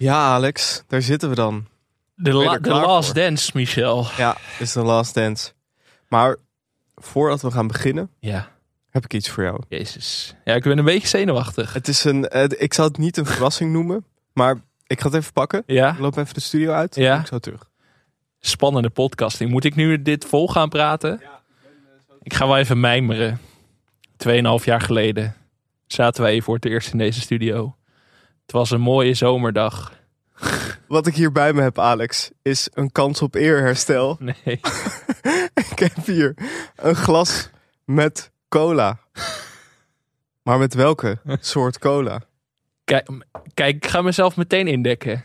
Ja, Alex, daar zitten we dan. De, la- Last voor? Dance, Michel. Ja, is de last dance. Maar voordat we gaan beginnen, Ja, heb ik iets voor jou. jezus. Ja, ik ben een beetje zenuwachtig. Het is een, ik zou het niet een verrassing noemen, maar ik ga het even pakken. Ja, Ik loop even de studio uit. Ja. Ik zo terug. spannende podcasting. Moet ik nu dit vol gaan praten? Ik ga wel even mijmeren. Tweeënhalf jaar geleden zaten wij voor het eerst in deze studio. Het was een mooie zomerdag. Wat ik hier bij me heb, Alex, is een kans op eerherstel. Nee, ik heb hier een glas met cola. Maar met welke soort cola? kijk, kijk, ik ga mezelf meteen indekken.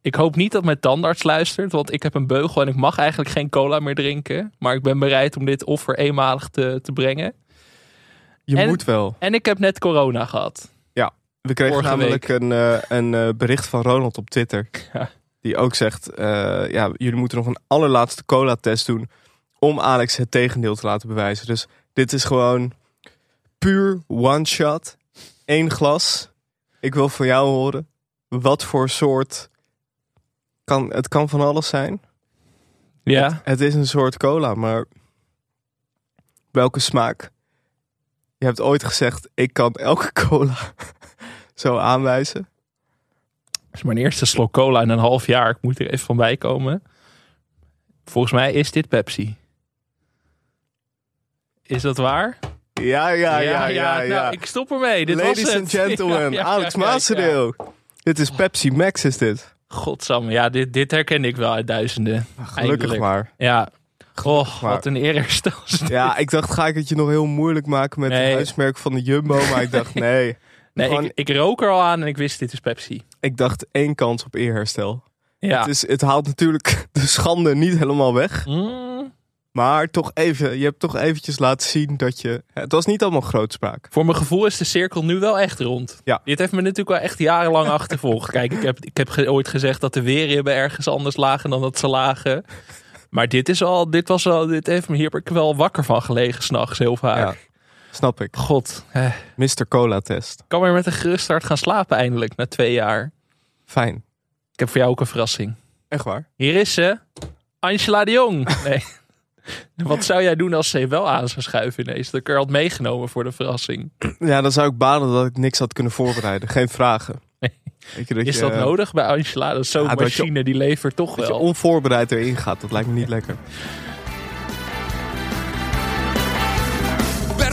Ik hoop niet dat mijn tandarts luistert, want ik heb een beugel en ik mag eigenlijk geen cola meer drinken. Maar ik ben bereid om dit offer eenmalig te, te brengen. Je En- moet wel. En ik heb net corona gehad. We kregen namelijk een, eh, een eh, bericht van Ronald op Twitter. Ja. Die ook zegt, eh, ja, jullie moeten nog een allerlaatste cola-test doen... om Alex het tegendeel te laten bewijzen. Dus dit is gewoon puur one-shot. één glas. Ik wil van jou horen, wat voor soort... Kan, het kan van alles zijn. Ja, Het is een soort cola, maar welke smaak? Je hebt ooit gezegd, ik kan elke cola zo aanwijzen. Dat is mijn eerste slok cola in een half jaar. Ik moet er even van bij komen. Volgens mij is dit Pepsi. Is dat waar? Ja, ja, ja, ja, ja. Nou, ik stop ermee. Dit Ladies was het. and gentlemen, Ja, Alex Maasdeel. Dit is Pepsi Max, is dit. Godsamme, ja, dit, dit herken ik wel uit duizenden. Gelukkig Eindelijk. maar. Ja, Goh, maar. wat een dit. Ja, ik dacht, ga ik het je nog heel moeilijk maken met Nee. het huismerk van de Jumbo? Maar ik dacht, nee. Nee, Gewoon- ik, ik rook er al aan en ik wist dit is Pepsi. Ik dacht, één kans op eerherstel. Ja. Het, is, het haalt natuurlijk de schande niet helemaal weg. Mm, Maar toch even, je hebt toch eventjes laten zien dat je... Het was niet allemaal grootspraak. voor mijn gevoel is de cirkel nu wel echt rond. Ja. Dit heeft me natuurlijk wel echt jarenlang achtervolgd. Kijk, ik heb, ik heb ge- ooit gezegd dat de weerribben ergens anders lagen dan dat ze lagen. Maar dit is al, dit was al, dit heeft me hier wel wakker van gelegen s'nachts heel vaak. Ja. Snap ik. God, eh, Mr. Cola-test. kan weer met een gerust hart gaan slapen eindelijk, na twee jaar. Fijn. Ik heb voor jou ook een verrassing. Echt waar? Hier is ze, Angela de Jong. Nee. Wat zou jij doen als ze wel aan zou schuiven ineens? Dat ik er had meegenomen voor de verrassing. Ja, dan zou ik balen dat ik niks had kunnen voorbereiden. Geen vragen. Nee. Weet je, dat Is je, dat nodig bij Angela? Dat zo'n Ja, dat je- machine die levert toch Dat je wel. onvoorbereid erin gaat, dat lijkt me niet lekker.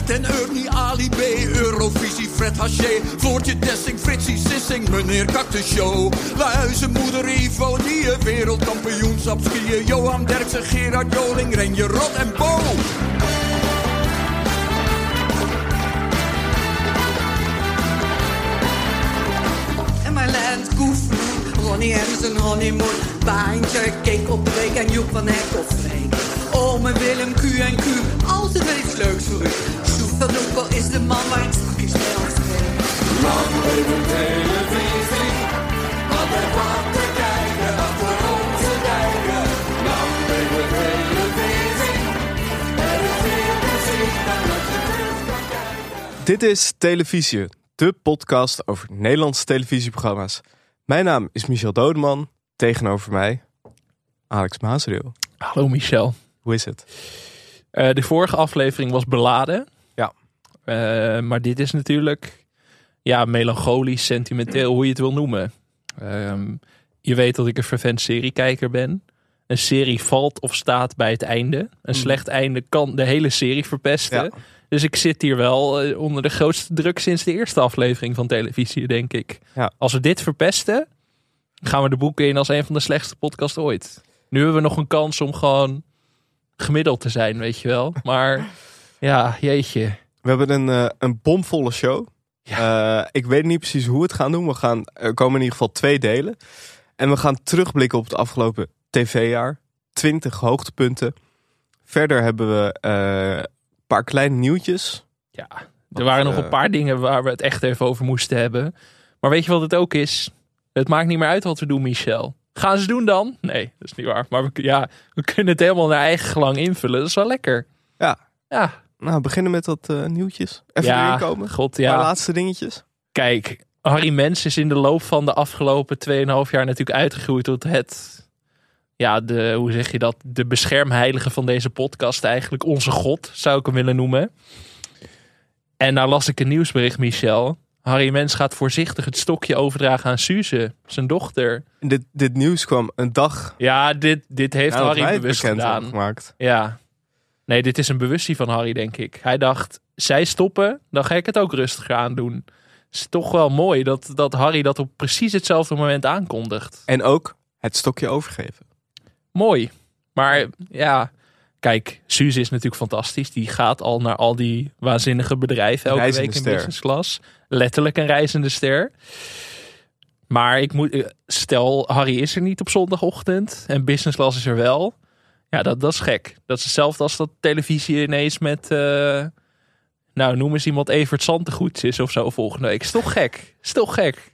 Bert en Ernie, Ali B, Eurovisie, Fred Haché, Floortje Dessing, Fritsie Sissing, meneer Cactus Show. Luizen, moeder Ivo, die wereldkampioenschap skiën, Johan Derksen, Gerard Joling, Renje Rot en Bo. En land Koefnoen, Ronnie en zijn honeymoon. Baantje, keek op de week en Joep van Hek of Freek. Ome Willem, Q en Q, altijd wel iets leuks voor u. Is de man waar ik straks mee aan speel. Dit is Televisie, de podcast over Nederlandse televisieprogramma's. Mijn naam is Michel Dodeman. Tegenover mij, Alex Maasreel. Hallo Michel. Hoe is het? Eh, de vorige aflevering was beladen. Eh, maar dit is natuurlijk ja, melancholisch, sentimenteel, hoe je het wil noemen. Ehm, je weet dat ik een vervent seriekijker ben. Een serie valt of staat bij het einde. Een slecht einde kan de hele serie verpesten. Ja. Dus ik zit hier wel eh, onder de grootste druk sinds de eerste aflevering van televisie, denk ik. Ja. Als we dit verpesten, gaan we de boeken in als een van de slechtste podcasts ooit. Nu hebben we nog een kans om gewoon gemiddeld te zijn, weet je wel. Maar ja, jeetje. We hebben een, eh, een bomvolle show. Eh, ik weet niet precies hoe we het gaan doen. We gaan, er komen in ieder geval twee delen. En we gaan terugblikken op het afgelopen tv-jaar. 20 hoogtepunten. Verder hebben we eh, een paar kleine nieuwtjes. Ja, er waren nog een paar dingen waar we het echt even over moesten hebben. Maar weet je wat het ook is? Het maakt niet meer uit wat we doen, Michel. Gaan ze doen dan? Nee, dat is niet waar. Maar we, ja, we kunnen het helemaal naar eigen gelang invullen. Dat is wel lekker. Ja, Ja, nou we beginnen met wat eh, nieuwtjes. Even ja erin komen. god, paar ja. laatste dingetjes. Kijk, Harry Mens is in de loop van de afgelopen 2,5 jaar natuurlijk uitgegroeid tot het. Ja, de, hoe zeg je dat? De beschermheilige van deze podcast. Eigenlijk onze god, zou ik hem willen noemen. En nou las ik een nieuwsbericht, Michel. Harry Mens gaat voorzichtig het stokje overdragen aan Suze, zijn dochter. Dit, dit nieuws kwam een dag Ja, dit, dit heeft Harry bewust gedaan. gemaakt. Ja. Nee, dit is een bewustie van Harry, denk ik. Hij dacht, zij stoppen, dan ga ik het ook rustiger aan doen. Het is toch wel mooi dat, dat Harry dat op precies hetzelfde moment aankondigt. En ook het stokje overgeven. Mooi. Maar ja, kijk, Suze is natuurlijk fantastisch. Die gaat al naar al die waanzinnige bedrijven elke Reizende week in ster. business class. Letterlijk een reizende ster. Maar ik moet, eh, stel, Harry is er niet op zondagochtend en business class is er wel. Ja, dat, dat is gek. Dat is hetzelfde als dat televisie ineens met, eh, nou noem eens iemand Evert Santegoeds is of zo volgende week. Is toch gek? Is toch gek?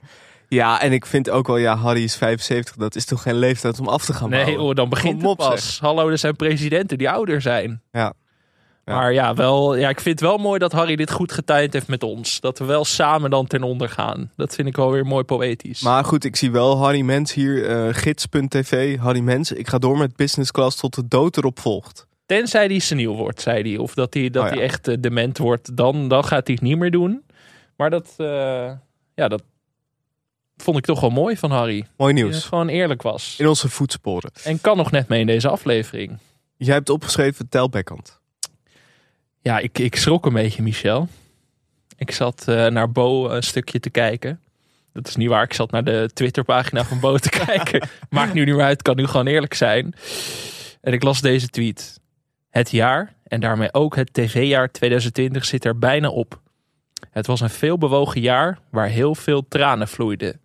Ja, en ik vind ook wel, ja, Harry is 75. Dat is toch geen leeftijd om af te gaan Nee, bouwen? hoor, dan begint Kom het pas. Hallo, er zijn presidenten die ouder zijn. Ja. Maar ja, wel, ja, ik vind het wel mooi dat Harry dit goed getimed heeft met ons. Dat we wel samen dan ten onder gaan. Dat vind ik wel weer mooi poëtisch. Maar goed, ik zie wel Harry Mens hier, eh, gids.tv, Harry Mens. Ik ga door met business class tot de dood erop volgt. Tenzij hij seniel wordt, zei hij. Of dat hij, dat Oh ja. hij echt eh, dement wordt. Dan, dan gaat hij het niet meer doen. Maar dat, eh, ja, dat vond ik toch wel mooi van Harry. Mooi nieuws. gewoon eerlijk was. In onze voetsporen. En kan nog net mee in deze aflevering. Jij hebt opgeschreven Tel Beckhand. Ja, ik, ik schrok een beetje, Michel. Ik zat eh, naar Bo een stukje te kijken. Dat is niet waar. Ik zat naar de Twitterpagina van Bo te kijken. Maakt nu niet meer uit. Kan nu gewoon eerlijk zijn. En ik las deze tweet. Het jaar, en daarmee ook het tv-jaar 2020, zit er bijna op. Het was een veelbewogen jaar waar heel veel tranen vloeiden.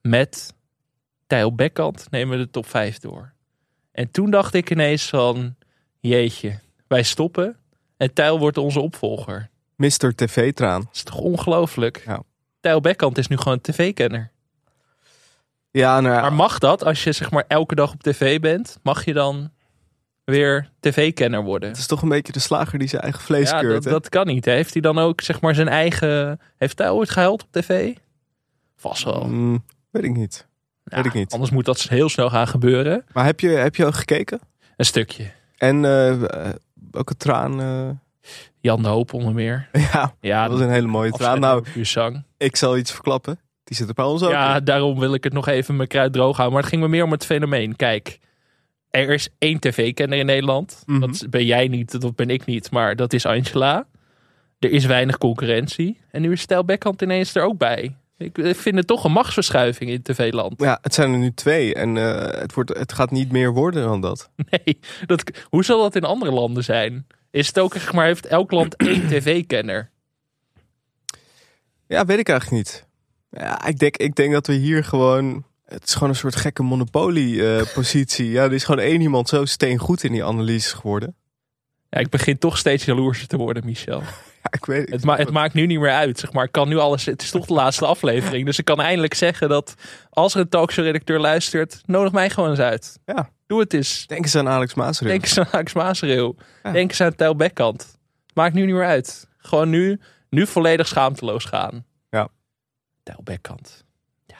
Met Tijl Bekkant nemen we de top 5 door. En toen dacht ik ineens van... Jeetje, wij stoppen en Tijl wordt onze opvolger. Mr. TV-traan. Dat is toch ongelooflijk? Ja. Tijl Bekkant is nu gewoon tv-kenner. Ja, nou ja, Maar mag dat, als je zeg maar elke dag op tv bent, mag je dan weer tv-kenner worden? het is toch een beetje de slager die zijn eigen vlees Ja, keurt. dat, dat kan niet. hè. Heeft hij dan ook zeg maar zijn eigen... Heeft hij ooit gehuild op tv? Vast wel. Mm, weet ik niet. Ja, weet ik niet. Anders moet dat heel snel gaan gebeuren. Maar heb je, heb je al gekeken? Een stukje. En eh, ook een traan. eh, Jan de Hoop onder meer. ja, Ja, dat was een hele mooie traan. Nou, zang. ik zal iets verklappen. Die zit er bij ons ook. Ja, in. daarom wil ik het nog even mijn kruid droog houden. Maar het ging me meer om het fenomeen. Kijk, er is één tv-kenner in Nederland. Mhm. Dat ben jij niet, dat ben ik niet. Maar dat is Angela. Er is weinig concurrentie. En nu is Stijl Beckhand ineens er ook bij. Ik vind het toch een machtsverschuiving in tv-land. Ja, het zijn er nu twee. En eh, het, wordt, het gaat niet meer worden dan dat. Nee, dat, hoe zal dat in andere landen zijn? Is het ook, zeg maar, heeft elk land één tv-kenner? Ja, weet ik eigenlijk niet. Ja, ik denk, ik denk dat we hier gewoon... Het is gewoon een soort gekke monopolie-positie. ja, er is gewoon één iemand zo steengoed in die analyses geworden. Ja, ik begin toch steeds jaloerser te worden, Michel. Ja, ik weet Het, ma het maakt nu niet meer uit. Zeg maar. Ik kan nu alles. Het is toch de laatste aflevering. Dus ik kan eindelijk zeggen dat als er een talkshow-redacteur luistert, nodig mij gewoon eens uit. Ja. Doe het eens. Denk eens aan Alex Maasreel. Denk eens aan Alex Maasreel. Ja. Denk eens aan Tel Bekkant. Maakt nu niet meer uit. Gewoon nu, nu volledig schaamteloos gaan. Ja. Tel Bekkant. Ja.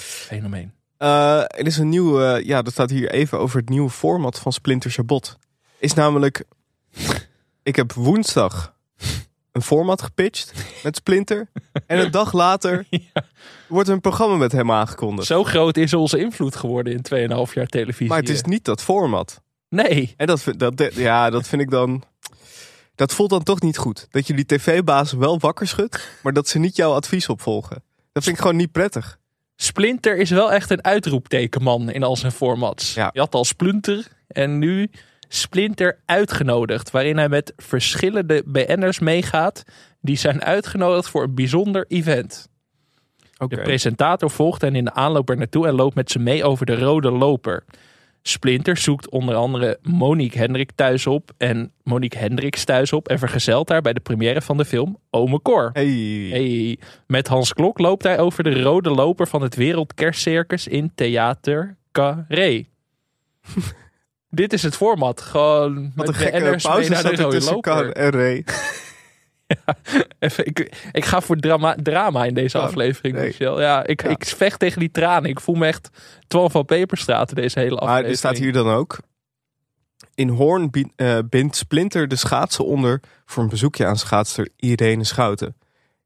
Fenomeen. Eh, er is een nieuw, eh, ja, dat staat hier even over het nieuwe format van Splinter Chabot. Is namelijk, ik heb woensdag een format gepitcht met Splinter. En een dag later wordt een programma met hem aangekondigd. Zo groot is onze invloed geworden in 2,5 jaar televisie. Maar het is niet dat format. Nee. En dat, dat- ja, dat vind ik dan, dat voelt dan toch niet goed. Dat je die tv-baas wel wakker schudt, maar dat ze niet jouw advies opvolgen. Dat vind ik gewoon niet prettig. Splinter is wel echt een uitroeptekenman in al zijn formats. Ja. Je had al Splinter en nu Splinter uitgenodigd. Waarin hij met verschillende BN'ers meegaat. Die zijn uitgenodigd voor een bijzonder event. De presentator volgt hen in de aanloop er naartoe en loopt met ze mee over de rode loper. Splinter zoekt onder andere Monique Hendrik thuis op en Monique Hendricks thuis op en vergezelt haar bij de première van de film Ome Cor. Hey. Hey, met Hans Klok loopt hij over de rode loper van het Wereldkerstcircus in Theater Carré. Dit is het format. Gewoon Wat met een gekke pauze naar de er rode loper. En Ray. Even, ik, ik ga voor drama, drama in deze Ja, aflevering, nee. Michel. Ja, ik, Ja. ik vecht tegen die tranen. Ik voel me echt 12 van Peperstraat in deze hele Maar aflevering. er staat hier dan ook. In Hoorn eh, bindt Splinter de schaatsen onder voor een bezoekje aan schaatster Irene Schouten.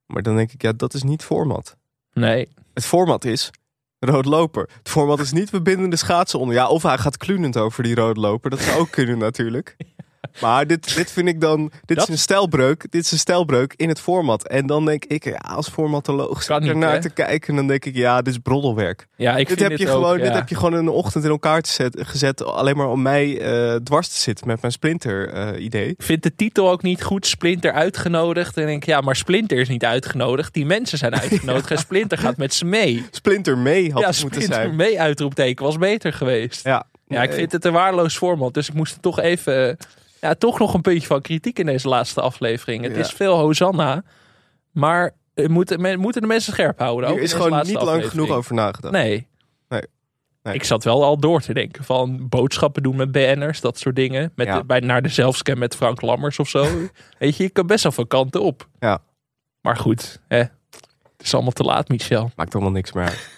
Maar dan denk ik, ja, dat is niet format. Nee, Het format is rood loper. Het format is niet we binden de schaatsen onder. Ja, of hij gaat klunend over die rode loper. Dat zou ook kunnen natuurlijk. Maar dit, dit vind ik dan, dit Dat- is een stijlbreuk. Dit is een stijlbreuk in het format. En dan denk ik, ja, als formatoloog zit ik ernaar hè? te kijken. Dan denk ik, ja, dit is broddelwerk. ja, ik Dit vind heb, je het ook, gewoon, dit heb je gewoon de ochtend in elkaar zet, gezet. Alleen maar om mij eh, dwars te zitten met mijn Splinter eh, idee. Ik vind de titel ook niet goed. Splinter uitgenodigd. En ik denk, ja, maar Splinter is niet uitgenodigd. Die mensen zijn uitgenodigd. en Splinter gaat met ze mee. Splinter mee had ja, het moeten Splinter zijn. mee uitroepteken was beter geweest. Ja, Ja, ik vind het een waardeloos format. Dus ik moest er toch even... Ja, toch nog een puntje van kritiek in deze laatste aflevering. Het Ja. is veel Hosanna. Maar het moeten, men- moeten de mensen scherp houden. in is gewoon niet lang aflevering. genoeg over nagedacht. Nee. Nee. Nee. Ik zat wel al door te denken van boodschappen doen met BN'ers, dat soort dingen. Met Ja. de- bij, naar de zelfscan met Frank Lammers of zo. Weet je, je kan best wel veel kanten op. Ja. Maar goed, hè. het is allemaal te laat, Michel. Maakt allemaal niks meer uit.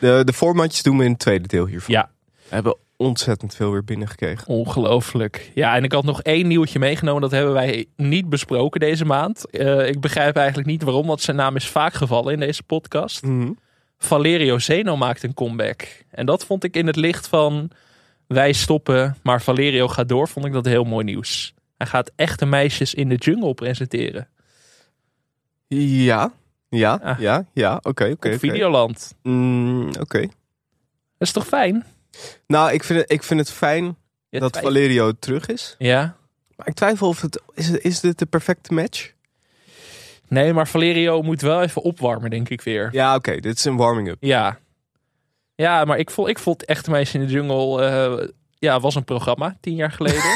De, de formatjes doen we in het tweede deel hiervan. Ja, We hebben ontzettend veel weer binnengekregen. ongelooflijk. Ja, en ik had nog één nieuwtje meegenomen. Dat hebben wij niet besproken deze maand. Eh, ik begrijp eigenlijk niet waarom, want zijn naam is vaak gevallen in deze podcast. Mhm. Valerio Zeno maakt een comeback. En dat vond ik in het licht van wij stoppen, maar Valerio gaat door. Vond ik dat heel mooi nieuws. Hij gaat echte meisjes in de jungle presenteren. Ja, ja, Ah. ja, ja. Oké, oké. Videoland. Mm, Oké. Dat is toch fijn? Nou, ik vind het, ik vind het fijn Ja, dat. Valerio terug is. Ja. Maar ik twijfel of het... Is, is dit de perfecte match? Nee, maar Valerio moet wel even opwarmen, denk ik weer. Ja, oké. dit is een warming-up. Ja. Ja, maar ik vond, ik vond Echte Meisjes in de Jungle... ja, was een programma, tien jaar geleden.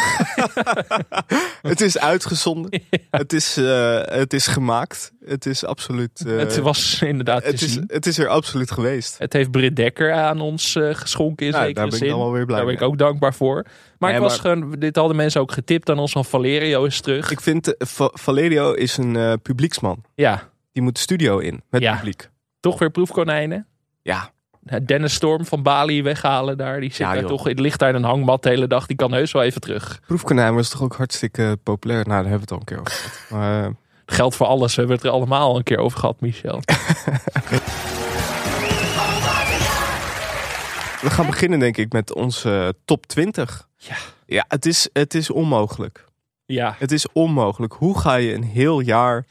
het is uitgezonden. het, is, eh, het is gemaakt. Het is absoluut... eh, het was inderdaad het, is, zien. het is er absoluut geweest. Het heeft Britt Dekker aan ons eh, geschonken in Ja, zekere daar ben ik zin. wel weer blij Daar ben ik ook dankbaar voor. Maar Nee, ik was maar- gewoon, dit hadden mensen ook getipt aan ons van Valerio is terug. Ik vind Va- Valerio is een publieksman. ja, Die moet de studio in met Ja. publiek. toch weer proefkonijnen. Ja, Dennis Storm van Bali weghalen daar. Die zit Ja, daar toch, het ligt daar in een hangmat de hele dag. Die kan heus wel even terug. proefkonijn was toch ook hartstikke populair. Nou, daar hebben we het al een keer over gehad. Maar, eh, Geldt voor alles. We hebben het er allemaal een keer over gehad, Michel. we gaan beginnen denk ik met onze top 20. Ja. Ja, het is, het is onmogelijk. Ja, Het is onmogelijk. Hoe ga je een heel jaar,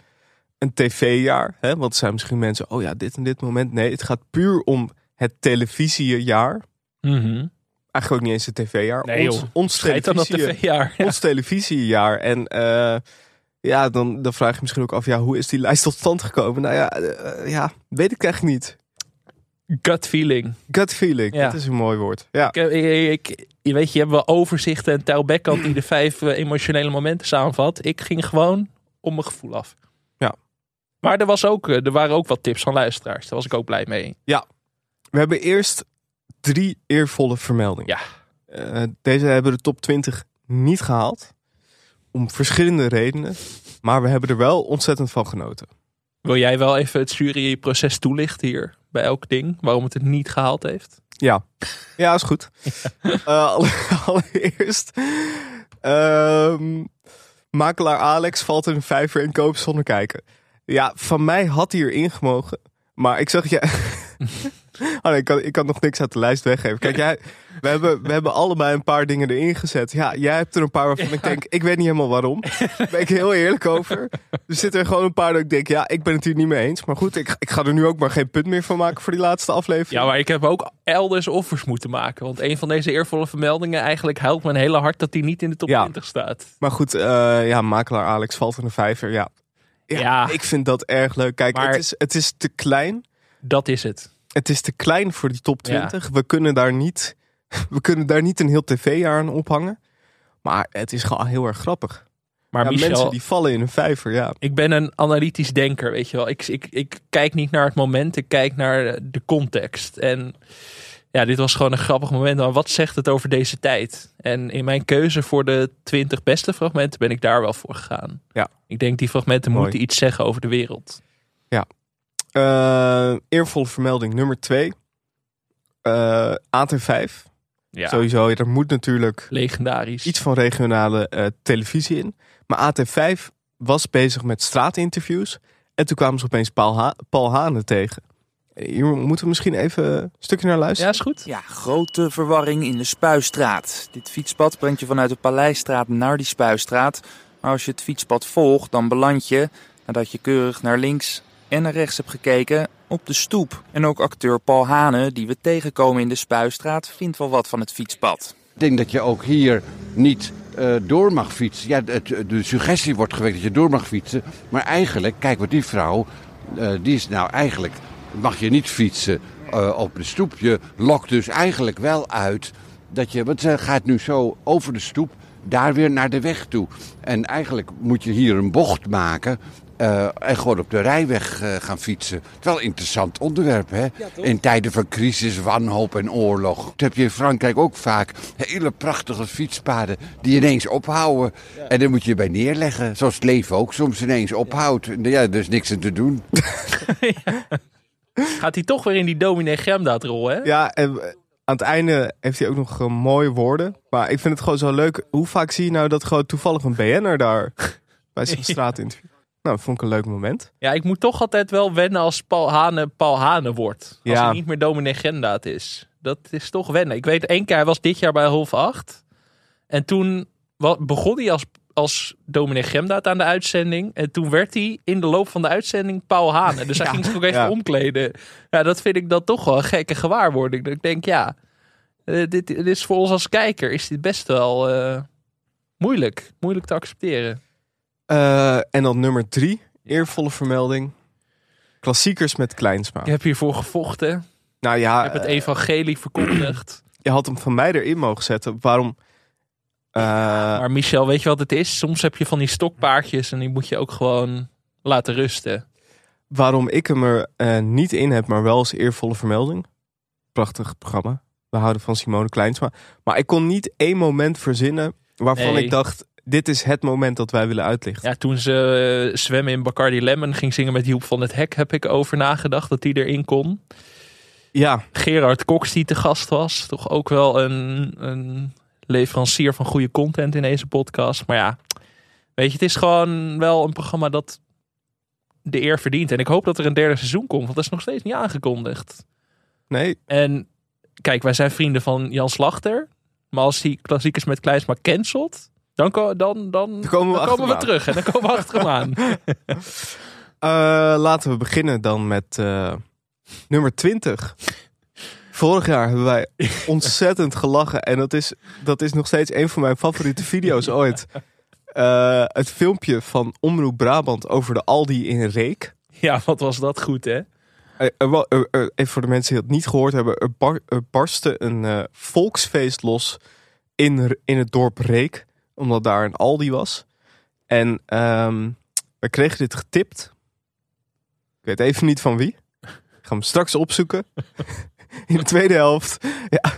een tv-jaar, hè? want er zijn misschien mensen, oh ja, dit en dit moment. Nee, het gaat puur om het televisiejaar. Mhm. Eigenlijk ook niet eens het tv-jaar. Nee, ons, ons televisie, tv-jaar. Ja. ons televisiejaar. En eh, ja, dan, dan vraag je misschien ook af, ja, hoe is die lijst tot stand gekomen? Nou ja, eh, ja weet ik echt niet. Gut feeling. Gut feeling, Ja. dat is een mooi woord. Ja, Ik, ik, je weet, je hebt wel overzichten en Tel Beckhand die de vijf eh, emotionele momenten samenvat. Ik ging gewoon om mijn gevoel af. Ja. Maar er, was ook, er waren ook wat tips van luisteraars. Daar was ik ook blij mee. We hebben eerst drie eervolle vermeldingen. Ja. Eh, deze hebben de top 20 niet gehaald. Om verschillende redenen. Maar we hebben er wel ontzettend van genoten. Wil jij wel even het juryproces toelichten hier bij elk ding? Waarom het het niet gehaald heeft? Ja, ja is goed. Eh, alle- allereerst. ehm, makelaar Alex valt in een vijver en koopt zonder kijken. Ja, van mij had hij erin gemogen. Maar ik zeg ja. Oh nee, ik, kan, ik kan nog niks uit de lijst weggeven. Kijk, jij, we, hebben, we hebben allebei een paar dingen erin gezet. Ja, jij hebt er een paar waarvan ik denk, ik weet niet helemaal waarom. Daar ben ik heel eerlijk over. Er zitten er gewoon een paar dat ik denk, ja, ik ben het hier niet mee eens. Maar goed, ik, ik ga er nu ook maar geen punt meer van maken voor die laatste aflevering. Ja, maar ik heb ook elders offers moeten maken. Want een van deze eervolle vermeldingen eigenlijk huilt mijn hele hart dat die niet in de top Ja. 20 staat. Maar goed, eh, ja, makelaar Alex valt in een vijver. Ja. Ja, Ja. ik vind dat erg leuk. Kijk, Maar- het, is, het is te klein. Dat is het. Het is te klein voor die top Ja. 20. We kunnen daar niet, we kunnen daar niet een heel tv-jaar aan ophangen. Maar het is gewoon heel erg grappig. Maar Ja, Michel, mensen die vallen in een vijver, ja. ik ben een analytisch denker, weet je wel. Ik, ik, ik kijk niet naar het moment, ik kijk naar de context. En Ja, dit was gewoon een grappig moment. Maar wat zegt het over deze tijd? En in mijn keuze voor de 20 beste fragmenten ben ik daar wel voor gegaan. Ja. Ik denk die fragmenten Mooi. moeten iets zeggen over de wereld. Eh, eervolle vermelding nummer 2. AT5. Ja, Sowieso, er moet natuurlijk legendarisch. iets van regionale eh, televisie in. Maar AT5 was bezig met straatinterviews. En toen kwamen ze opeens Paul, ha Paul Hane tegen. Hier moeten we misschien even een stukje naar Ja, luisteren. is goed. Ja, grote verwarring in de Spuistraat. Dit fietspad brengt je vanuit de Paleisstraat naar die Spuistraat. Maar als je het fietspad volgt, dan beland je, nadat je keurig naar links en naar rechts hebt gekeken, op de stoep. En ook acteur Paul Hane, die we tegenkomen in de Spuistraat, vindt wel wat van het fietspad. Ik denk dat je ook hier niet eh, door mag fietsen. Ja, de suggestie wordt gewekt dat je door mag fietsen. Maar eigenlijk, kijk wat die vrouw, eh, die is nou eigenlijk, mag je niet fietsen eh, op de stoep. Je lokt dus eigenlijk wel uit dat je, want ze gaat nu zo over de stoep, daar weer naar de weg toe. En eigenlijk moet je hier een bocht maken. Eh, en gewoon op de rijweg eh, gaan fietsen. Het is wel een interessant onderwerp, hè? In tijden van crisis, wanhoop en oorlog. Dat heb je in Frankrijk ook vaak. Hele prachtige fietspaden die ineens ophouden. En daar moet je bij neerleggen. Zoals het leven ook soms ineens ophoudt. Ja, er is niks aan te doen. Gaat hij toch weer in die dominee Gemdaad rol, hè? Ja, en aan het einde heeft hij ook nog eh, mooie woorden. Maar ik vind het gewoon zo leuk. Hoe vaak zie je nou dat gewoon toevallig een BN'er daar bij zijn straatinterview? Nou, dat vond ik een leuk moment. Ja, ik moet toch altijd wel wennen als Paul Hane Paul Hane wordt. Als Ja. hij niet meer dominee Gendaat is. Dat is toch wennen. Ik weet één keer, hij was dit jaar bij Half 8. En toen wa- begon hij als, als dominee Gemdaat aan de uitzending. En toen werd hij in de loop van de uitzending Paul Hane. Dus hij Ja, ging zich ook ja. omkleden. Ja, dat vind ik dan toch wel een gekke gewaarwording. Dat ik denk, ja, eh, dit, dit is voor ons als kijker is dit best wel eh, moeilijk. Moeilijk te accepteren. Eh, en dan nummer drie, eervolle vermelding. Klassiekers met Kleinsma. Ik heb hiervoor gevochten. Nou ja, Ik heb het eh, evangelie verkondigd. je had hem van mij erin mogen zetten. Waarom? Eh, Maar Michel, weet je wat het is? Soms heb je van die stokpaardjes en die moet je ook gewoon laten rusten. waarom ik hem er niet in heb, maar wel als eervolle vermelding. Prachtig programma. We houden van Simone Kleinsma. Maar ik kon niet één moment verzinnen waarvan Nee. ik dacht... dit is het moment dat wij willen uitlichten. Ja, toen ze eh, zwemmen in Bacardi Lemon ging zingen met Joep van het Hek, heb ik over nagedacht dat die erin kon. Ja, Gerard Cox die te gast was. Toch ook wel een, een leverancier van goede content in deze podcast. Maar ja, weet je, het is gewoon wel een programma dat de eer verdient. En ik hoop dat er een derde seizoen komt, want dat is nog steeds niet aangekondigd. nee. En kijk, wij zijn vrienden van Jan Slachter. Maar als die klassiekers met Kleinsma cancelt, dan, ko- dan, dan, Dan komen we dan achter komen we hem terug. En dan komen we achter hem aan. Eh, laten we beginnen dan met eh, nummer 20. Vorig jaar hebben wij ontzettend gelachen. En dat is, dat is nog steeds een van mijn favoriete video's ooit. Eh, het filmpje van Omroep Brabant over de Aldi in Reek. Ja, wat was dat goed, hè? Eh, er wa- er- er- even voor de mensen die het niet gehoord hebben. Er, bar- er barstte een eh, volksfeest los in, in het dorp Reek. Omdat daar een Aldi was. En ehm, we kregen dit getipt. Ik weet even niet van wie. Ik ga hem straks opzoeken. In de tweede helft. Ja,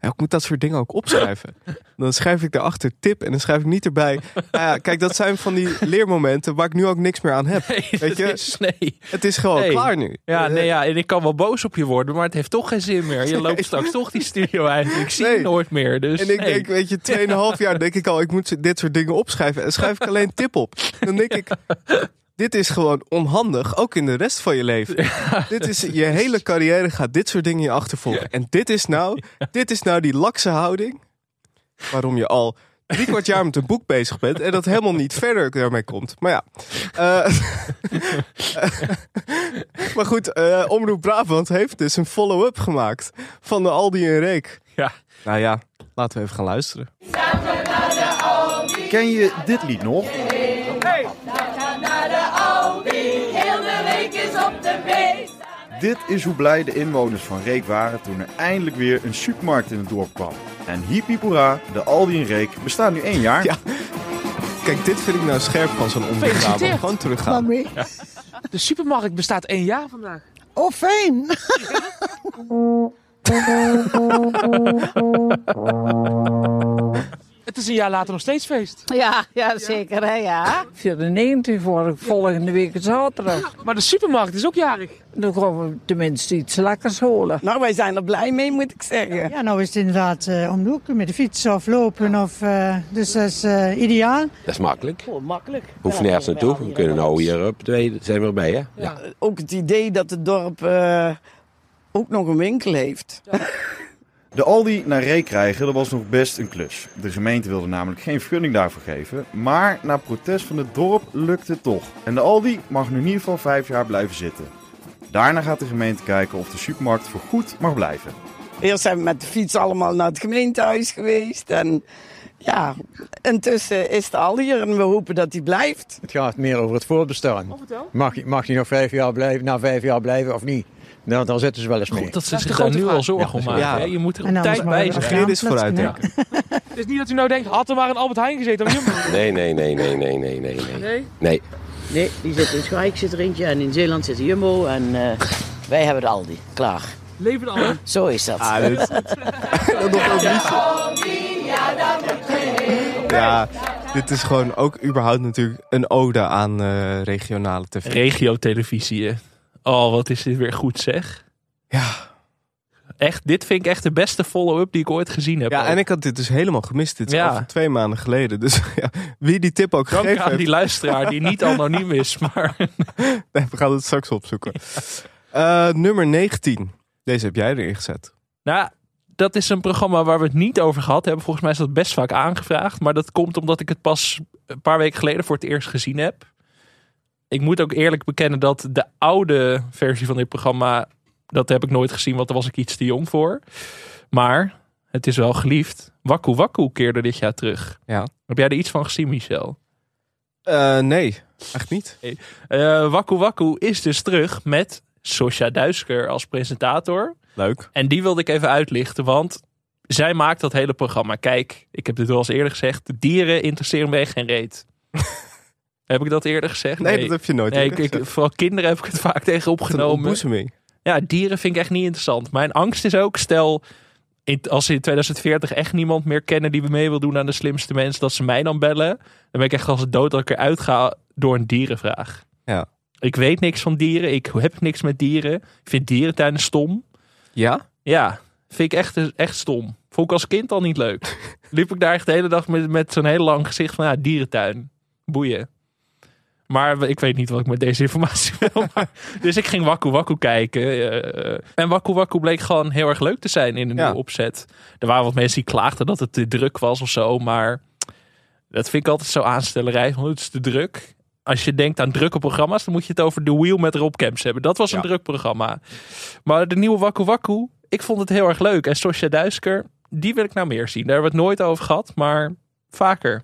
ja, ik moet dat soort dingen ook opschrijven. Dan schrijf ik daarachter tip en dan schrijf ik niet erbij. Nou ja, kijk, dat zijn van die leermomenten waar ik nu ook niks meer aan heb. Nee, Weet je? is, nee. Het is gewoon Nee. klaar nu. Ja, Eh, nee, ja, en ik kan wel boos op je worden, maar het heeft toch geen zin meer. Je loopt straks toch die studio uit. Ik zie je nooit meer. Dus, En ik denk, weet je, 2,5 jaar denk ik al, ik moet dit soort dingen opschrijven. En schrijf ik alleen tip op. Dan denk ik, dit is gewoon onhandig, ook in de rest van je leven. Dit is, je hele carrière gaat dit soort dingen je achtervolgen. En dit is nou, dit is nou die lakse houding, waarom je al drie kwart jaar met een boek bezig bent en dat helemaal niet verder daarmee komt. Maar ja. eh, maar goed, eh, Omroep Brabant heeft dus een follow-up gemaakt van de Aldi en Reek. Ja. Nou ja, laten we even gaan luisteren. Ken je dit lied nog? Dit is hoe blij de inwoners van Reek waren toen er eindelijk weer een supermarkt in het dorp kwam. En hoera, de Aldi in Reek bestaat nu één jaar. Ja. Kijk, dit vind ik nou scherp van zo'n. Gefeliciteerd. Gewoon teruggaan. De supermarkt bestaat één jaar vandaag. Oh, fijn. Het is een jaar later nog steeds feest. Ja, ja zeker hè, ja. 94 voor volgende week zaterdag. Maar de supermarkt is ook jarig. Dan gaan we tenminste iets lekkers holen. Nou, wij zijn er blij mee, moet ik zeggen. Ja, nou is het inderdaad eh, om de hoek met de fiets of lopen. Of, eh, dus dat is eh, ideaal. Dat is makkelijk. Gewoon makkelijk. Hoef nergens naartoe. We kunnen nou hier op twee zijn we erbij, hè? Ja. Ook het idee dat het dorp eh, ook nog een winkel heeft. De Aldi naar Ree krijgen, dat was nog best een klus. De gemeente wilde namelijk geen vergunning daarvoor geven. Maar na protest van het dorp lukt het toch. En de Aldi mag nu in ieder geval vijf jaar blijven zitten. Daarna gaat de gemeente kijken of de supermarkt voor goed mag blijven. Eerst zijn we met de fiets allemaal naar het gemeentehuis geweest. En ja, intussen is de Aldi hier en we hopen dat die blijft. Het gaat meer over het voortbestaan. Mag, mag nog vijf jaar blijven, na vijf jaar blijven of niet? Nou, dan zitten ze wel eens mee. Goed dat ze is de zich daar nu vraag. al zorgen om maken. Ja. Je moet er op tijd bij zijn. is plaatsen, vooruitdenken. Het is niet dat u nou denkt, had er maar een Albert Heijn gezeten. of Jumbo. Nee, nee, nee, nee, nee, nee, nee, nee. Nee? Nee. Nee, die zit in Schaik zit er eentje en in Zeeland zit de Jumbo en eh, wij hebben de Aldi. Klaar. Leven alle. Zo is dat. Ah, dit, dat nog ook niet. Ja, dit is gewoon ook überhaupt natuurlijk een ode aan eh, regionale tv. Regiotelevisie. Oh, wat is dit weer goed zeg. Ja. Echt, dit vind ik echt de beste follow-up die ik ooit gezien heb. Ja, ook. en ik had dit dus helemaal gemist. Dit is Ja. al twee maanden geleden. Dus ja, wie die tip ook Dank gegeven aan heeft, die luisteraar die niet anoniem is. Maar nee, we gaan het straks opzoeken. Eh, nummer 19. Deze heb jij erin gezet. nou, dat is een programma waar we het niet over gehad hebben. Volgens mij is dat best vaak aangevraagd. Maar dat komt omdat ik het pas een paar weken geleden voor het eerst gezien heb. Ik moet ook eerlijk bekennen dat de oude versie van dit programma... dat heb ik nooit gezien, want daar was ik iets te jong voor. Maar het is wel geliefd. Wakku Wakku keerde dit jaar terug. Ja. Heb jij er iets van gezien, Michel? Eh, nee, echt niet. Eh Wakku Wakku is dus terug met Sosja Duisker als presentator. Leuk. En die wilde ik even uitlichten, want zij maakt dat hele programma. Kijk, ik heb dit wel eens eerder gezegd. De dieren interesseren me echt geen reet. Heb ik dat eerder gezegd? Nee, dat heb je nooit Nee, ik, ik, vooral kinderen heb ik het vaak tegen opgenomen. Ja, dieren vind ik echt niet interessant. Mijn angst is ook, stel, in- als ze in 2040 echt niemand meer kennen die mee wil doen aan de slimste mensen, dat ze mij dan bellen. Dan ben ik echt als het dood dat ik eruit ga door een dierenvraag. Ja. Ik weet niks van dieren. Ik heb niks met dieren. Ik vind dierentuinen stom. Ja? Ja, vind ik echt, echt stom. Vond ik als kind al niet leuk. Liep ik daar echt de hele dag met, met zo'n heel lang gezicht van ja, dierentuin. Boeien. Maar ik weet niet wat ik met deze informatie wil. Maar, dus ik ging Wakku Wakku kijken. eh, en Wakku Wakku bleek gewoon heel erg leuk te zijn in een Ja. nieuwe opzet. Er waren wat mensen die klaagden dat het te druk was of zo. Maar dat vind ik altijd zo aanstellerij. Want het is te druk. Als je denkt aan drukke programma's, dan moet je het over The Wheel met Rob Kemps hebben. Dat was een Ja. druk programma. Maar de nieuwe Wakku Wakku, ik vond het heel erg leuk. En Sosja Duisker, die wil ik nou meer zien. Daar hebben we het nooit over gehad, maar vaker.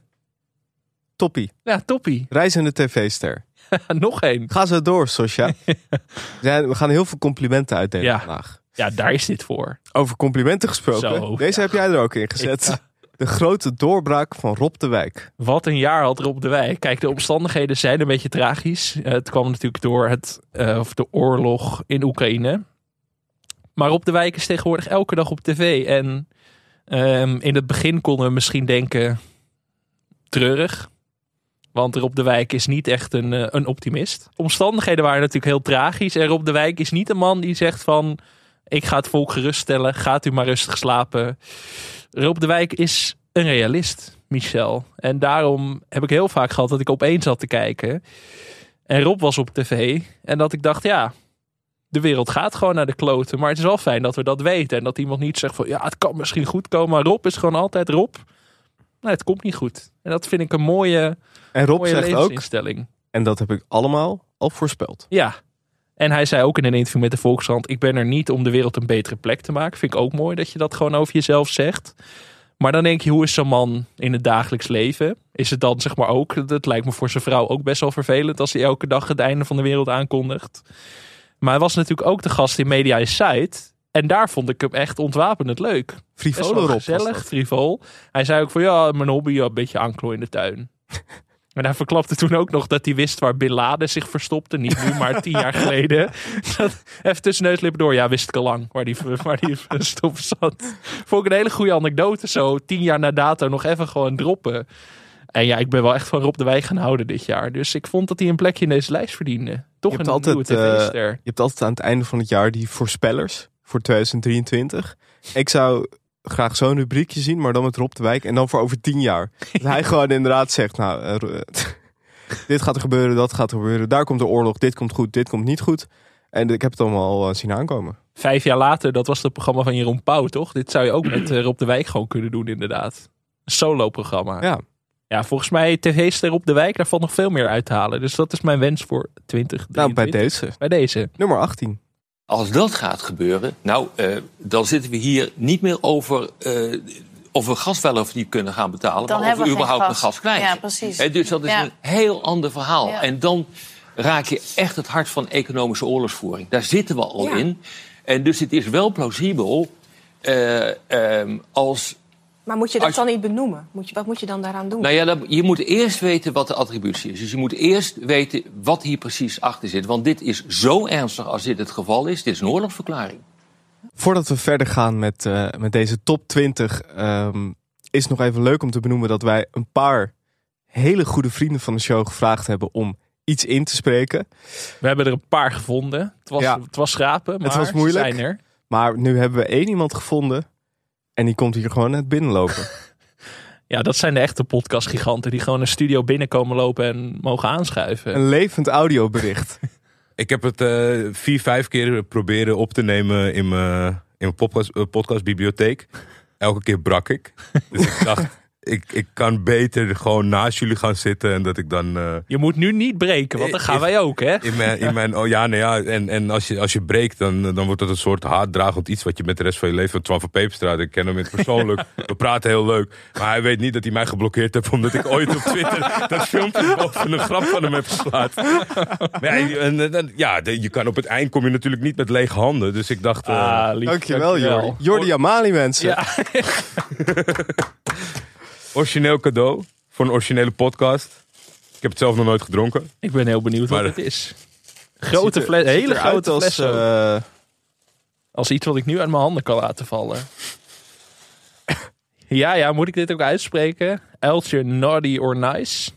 Toppie. Ja, toppie. Reizende tv-ster. Nog één. Ga zo door, Sosja. Ja, We gaan heel veel complimenten uitdelen Ja. vandaag. Ja, daar is dit voor. Over complimenten gesproken. Zo, Deze heb jij er ook in gezet. De grote doorbraak van Rob de Wijk. Wat een jaar had Rob de Wijk. Kijk, de omstandigheden zijn een beetje tragisch. Eh, Het kwam natuurlijk door het, eh, of de oorlog in Oekraïne. Maar Rob de Wijk is tegenwoordig elke dag op tv. En ehm, in het begin konden we misschien denken treurig. Want Rob de Wijk is niet echt een, eh, een optimist. Omstandigheden waren natuurlijk heel tragisch. En Rob de Wijk is niet een man die zegt van... ik ga het volk geruststellen, gaat u maar rustig slapen. Rob de Wijk is een realist, Michel. En daarom heb ik heel vaak gehad dat ik opeens zat te kijken. En Rob was op tv. En dat ik dacht, ja, de wereld gaat gewoon naar de kloten. Maar het is wel fijn dat we dat weten. En dat iemand niet zegt van, ja, het kan misschien goed komen. Maar Rob is gewoon altijd Rob. Nee, het komt niet goed. En dat vind ik een mooie, En Rob mooie zegt ook, en dat heb ik allemaal al voorspeld. Ja. En hij zei ook in een interview met de Volkskrant: Ik ben er niet om de wereld een betere plek te maken. Vind ik ook mooi dat je dat gewoon over jezelf zegt. Maar dan denk je, hoe is zo'n man in het dagelijks leven? Is het dan zeg maar ook, dat lijkt me voor zijn vrouw ook best wel vervelend als hij elke dag het einde van de wereld aankondigt. Maar hij was natuurlijk ook de gast in Media Insight. En daar vond ik hem echt ontwapenend leuk. Gezellig, dat. frivol. Hij zei ook van ja, mijn hobby, ja, een beetje aanklo in de tuin. En hij verklapte toen ook nog dat hij wist waar Bin Laden zich verstopte. Niet nu, maar tien jaar geleden. Dat, even tussen neus en lippen door. Ja, wist ik al lang waar die, waar die verstopt zat. Vond ik een hele goede anekdote zo. Tien jaar na dato nog even gewoon droppen. En ja, ik ben wel echt van Rob de Wijk gaan houden dit jaar. Dus ik vond dat hij een plekje in deze lijst verdiende. Toch je een hebt, nieuwe altijd, eh, je hebt altijd aan het einde van het jaar die voorspellers voor 2023. Ik zou graag zo'n rubriekje zien, maar dan met Rob de Wijk. En dan voor over tien jaar. Dat hij gewoon inderdaad zegt, nou, eh, dit gaat er gebeuren, dat gaat er gebeuren. Daar komt de oorlog, dit komt goed, dit komt niet goed. En ik heb het allemaal al eh, zien aankomen. Vijf jaar later, dat was het programma van Jeroen Pauw, toch? Dit zou je ook met eh, Rob de Wijk gewoon kunnen doen, inderdaad. Een solo-programma. Ja. Ja, volgens mij tv-ster Rob de Wijk, daar valt nog veel meer uit te halen. Dus dat is mijn wens voor 20. Nou, bij deze. Bij deze. Nummer 18. Als dat gaat gebeuren, nou, eh, dan zitten we hier niet meer over eh, of we gas wel of niet kunnen gaan betalen, Dan maar of we überhaupt gas. een gas krijgen. Ja, precies. Dus dat is Ja. een heel ander verhaal. Ja. En dan raak je echt het hart van economische oorlogsvoering. Daar zitten we al Ja. in. En dus het is wel plausibel eh, ehm, als Maar moet je dat Als- dan niet benoemen? Moet je, wat moet je dan daaraan doen? Nou ja, dan- je moet eerst weten wat de attributie is. Dus je moet eerst weten wat hier precies achter zit. Want dit is zo ernstig als dit het geval is. Dit is een oorlogsverklaring. Voordat we verder gaan met, eh, met deze top 20, ehm, is het nog even leuk om te benoemen dat wij een paar hele goede vrienden van de show gevraagd hebben om iets in te spreken. We hebben er een paar gevonden. Het was, Ja. het was schrapen, maar het was ze moeilijk. zijn er. Maar nu hebben we één iemand gevonden en die komt hier gewoon net binnenlopen. Ja, dat zijn de echte podcastgiganten die gewoon een studio binnenkomen lopen en mogen aanschuiven. een levend audiobericht. Ik heb het eh, vier, vijf keer proberen op te nemen in mijn, in mijn podcast, eh, podcastbibliotheek. Elke keer brak ik. Dus ik dacht, ik, ik kan beter gewoon naast jullie gaan zitten en dat ik dan... eh, Je moet nu niet breken, want dan gaan wij ook, hè? in mijn, in mijn, oh ja, nou ja, en, en als, je, als je breekt, dan, dan wordt dat een soort haatdragend iets wat je met de rest van je leven. Twan van Peperstraat, ik ken hem in het persoonlijk. We praten heel leuk. Maar hij weet niet dat hij mij geblokkeerd heeft, omdat ik ooit op Twitter dat filmpje boven een grap van hem heb geplaatst. Maar ja, en, en, ja, de- je kan op het eind kom je natuurlijk niet met lege handen. Dus ik dacht. eh, Ah, lief, Dankjewel, Jordi. Jordi Amali, mensen. Ja. origineel cadeau voor een originele podcast. Ik heb het zelf nog nooit gedronken. Ik ben heel benieuwd Maar- wat het is. Grote fles, hele grote als, fles. eh, Als iets wat ik nu uit mijn handen kan laten vallen. ja, ja, moet ik dit ook uitspreken? Uiltje Naughty or Nice.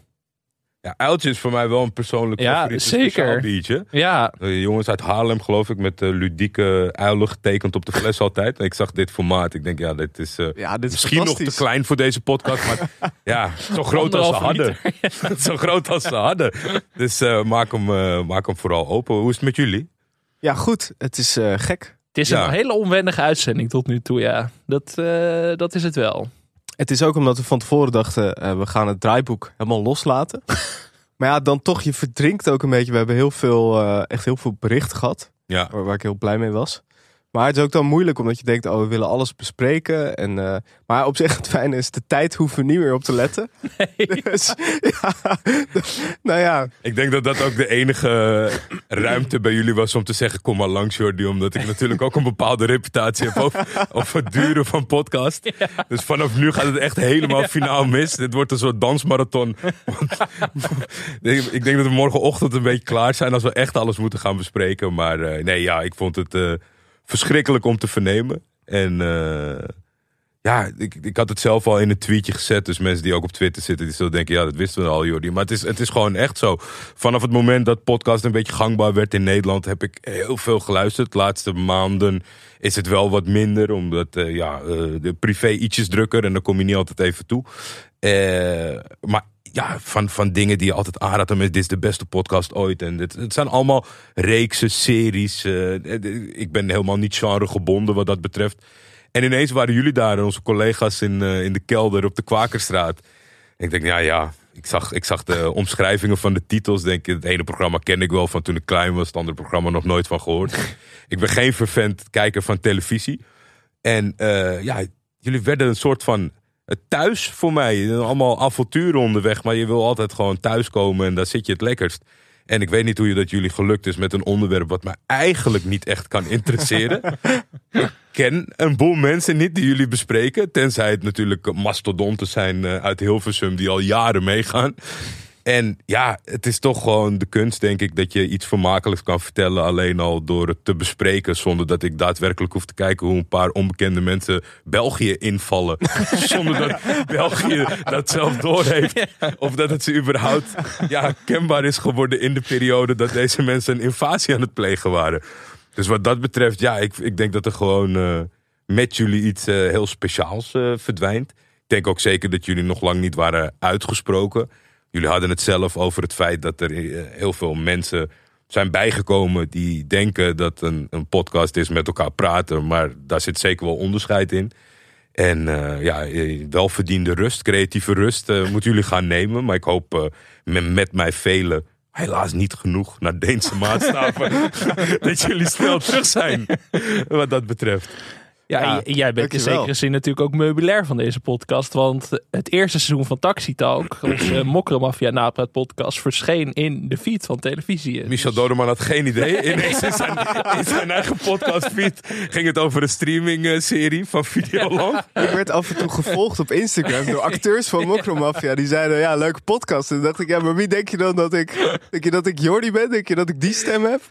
Ja, Uiltje is voor mij wel een persoonlijk Ja, favoriet zeker. biertje. Ja, De jongens uit Haarlem, geloof ik, met de ludieke uilen getekend op de fles altijd. En ik zag dit formaat. Ik denk, ja, dit is, eh, ja, dit is misschien nog te klein voor deze podcast. Maar ja, zo groot als ze hadden. zo groot als ze hadden. Dus eh, maak, hem, eh, maak hem vooral open. Hoe is het met jullie? Ja, goed. Het is eh, gek. het is Ja. een hele onwendige uitzending tot nu toe, ja. Dat, eh, dat is het wel. Het is ook omdat we van tevoren dachten, eh, we gaan het draaiboek helemaal loslaten. maar ja, dan toch, je verdrinkt ook een beetje. We hebben heel veel, eh, echt heel veel berichten gehad. Ja. Waar, waar ik heel blij mee was. Maar het is ook dan moeilijk, omdat je denkt, oh, we willen alles bespreken. En, eh, maar op zich het fijne is, de tijd hoeven we niet meer op te letten. Dus, ja, nou ja, Ik denk dat dat ook de enige ruimte bij jullie was om te zeggen: kom maar langs, Jordi. Omdat ik natuurlijk ook een bepaalde reputatie heb over, over het duren van podcast. Dus vanaf nu gaat het echt helemaal finaal mis. Dit wordt een soort dansmarathon. Want- ik denk dat we morgenochtend een beetje klaar zijn als we echt alles moeten gaan bespreken. Maar eh, nee, ja, ik vond het eh, verschrikkelijk om te vernemen. En. eh, ja, ik, ik had het zelf al in een tweetje gezet. Dus mensen die ook op Twitter zitten, die zullen denken... ja, dat wisten we al, Jordi. Maar het is, het is gewoon echt zo. Vanaf het moment dat podcast een beetje gangbaar werd in Nederland... heb ik heel veel geluisterd. De laatste maanden is het wel wat minder. Omdat eh, ja, eh, de privé ietsjes drukker... en dan kom je niet altijd even toe. Eh, maar ja, van, van dingen die je altijd aanraadt. Dit is de beste podcast ooit. En dit, het zijn allemaal reeksen, series. eh, ik ben helemaal niet genre gebonden wat dat betreft. En ineens waren jullie daar, onze collega's in, eh, in de kelder op de Kwakerstraat. Ik denk, ja, ja. Ik zag, ik zag de omschrijvingen van de titels. Denk, het ene programma ken ik wel van toen ik klein was. Het andere programma nog nooit van gehoord. ik ben geen vervent kijker van televisie. En eh, ja, jullie werden een soort van thuis voor mij. Allemaal avonturen onderweg. Maar je wil altijd gewoon thuiskomen en daar zit je het lekkerst. En ik weet niet hoe je dat jullie gelukt is met een onderwerp wat mij eigenlijk niet echt kan interesseren. ik ken een boel mensen niet die jullie bespreken. Tenzij het natuurlijk mastodonten zijn eh, uit Hilversum die al jaren meegaan. En ja, het is toch gewoon de kunst, denk ik, dat je iets vermakelijks kan vertellen. Alleen al door het te bespreken. Zonder dat ik daadwerkelijk hoef te kijken hoe een paar onbekende mensen België invallen. zonder dat België dat zelf doorheeft. Of dat het ze überhaupt ja, kenbaar is geworden in de periode dat deze mensen een invasie aan het plegen waren. Dus wat dat betreft, ja, ik, ik denk dat er gewoon eh, met jullie iets eh, heel speciaals eh, verdwijnt. Ik denk ook zeker dat jullie nog lang niet waren uitgesproken. Jullie hadden het zelf over het feit dat er eh, heel veel mensen zijn bijgekomen die denken dat een, een podcast is met elkaar praten. Maar daar zit zeker wel onderscheid in. En eh, ja, eh, welverdiende rust, creatieve rust moeten jullie gaan nemen. Maar ik hoop met, met mij velen, helaas niet genoeg naar Deense maatstaven, dat jullie snel terug zijn. Wat dat betreft. Ja, jij bent in zekere zin natuurlijk ook meubilair van deze podcast. Want het eerste seizoen van Taxi Talk, onze Mokkermafia napraat podcast, verscheen in de feed van televisie. Michel Dodeman had geen idee. Ineens in zijn, in zijn eigen podcastfeed ging het over een streaming-serie van Videoland. Ik werd af en toe gevolgd op Instagram door acteurs van Mokromafia. Die zeiden, ja, leuke podcast. En dacht ik, ja, maar wie denk je dan dat ik... Denk je dat ik Jordi ben? Denk je dat ik die stem heb?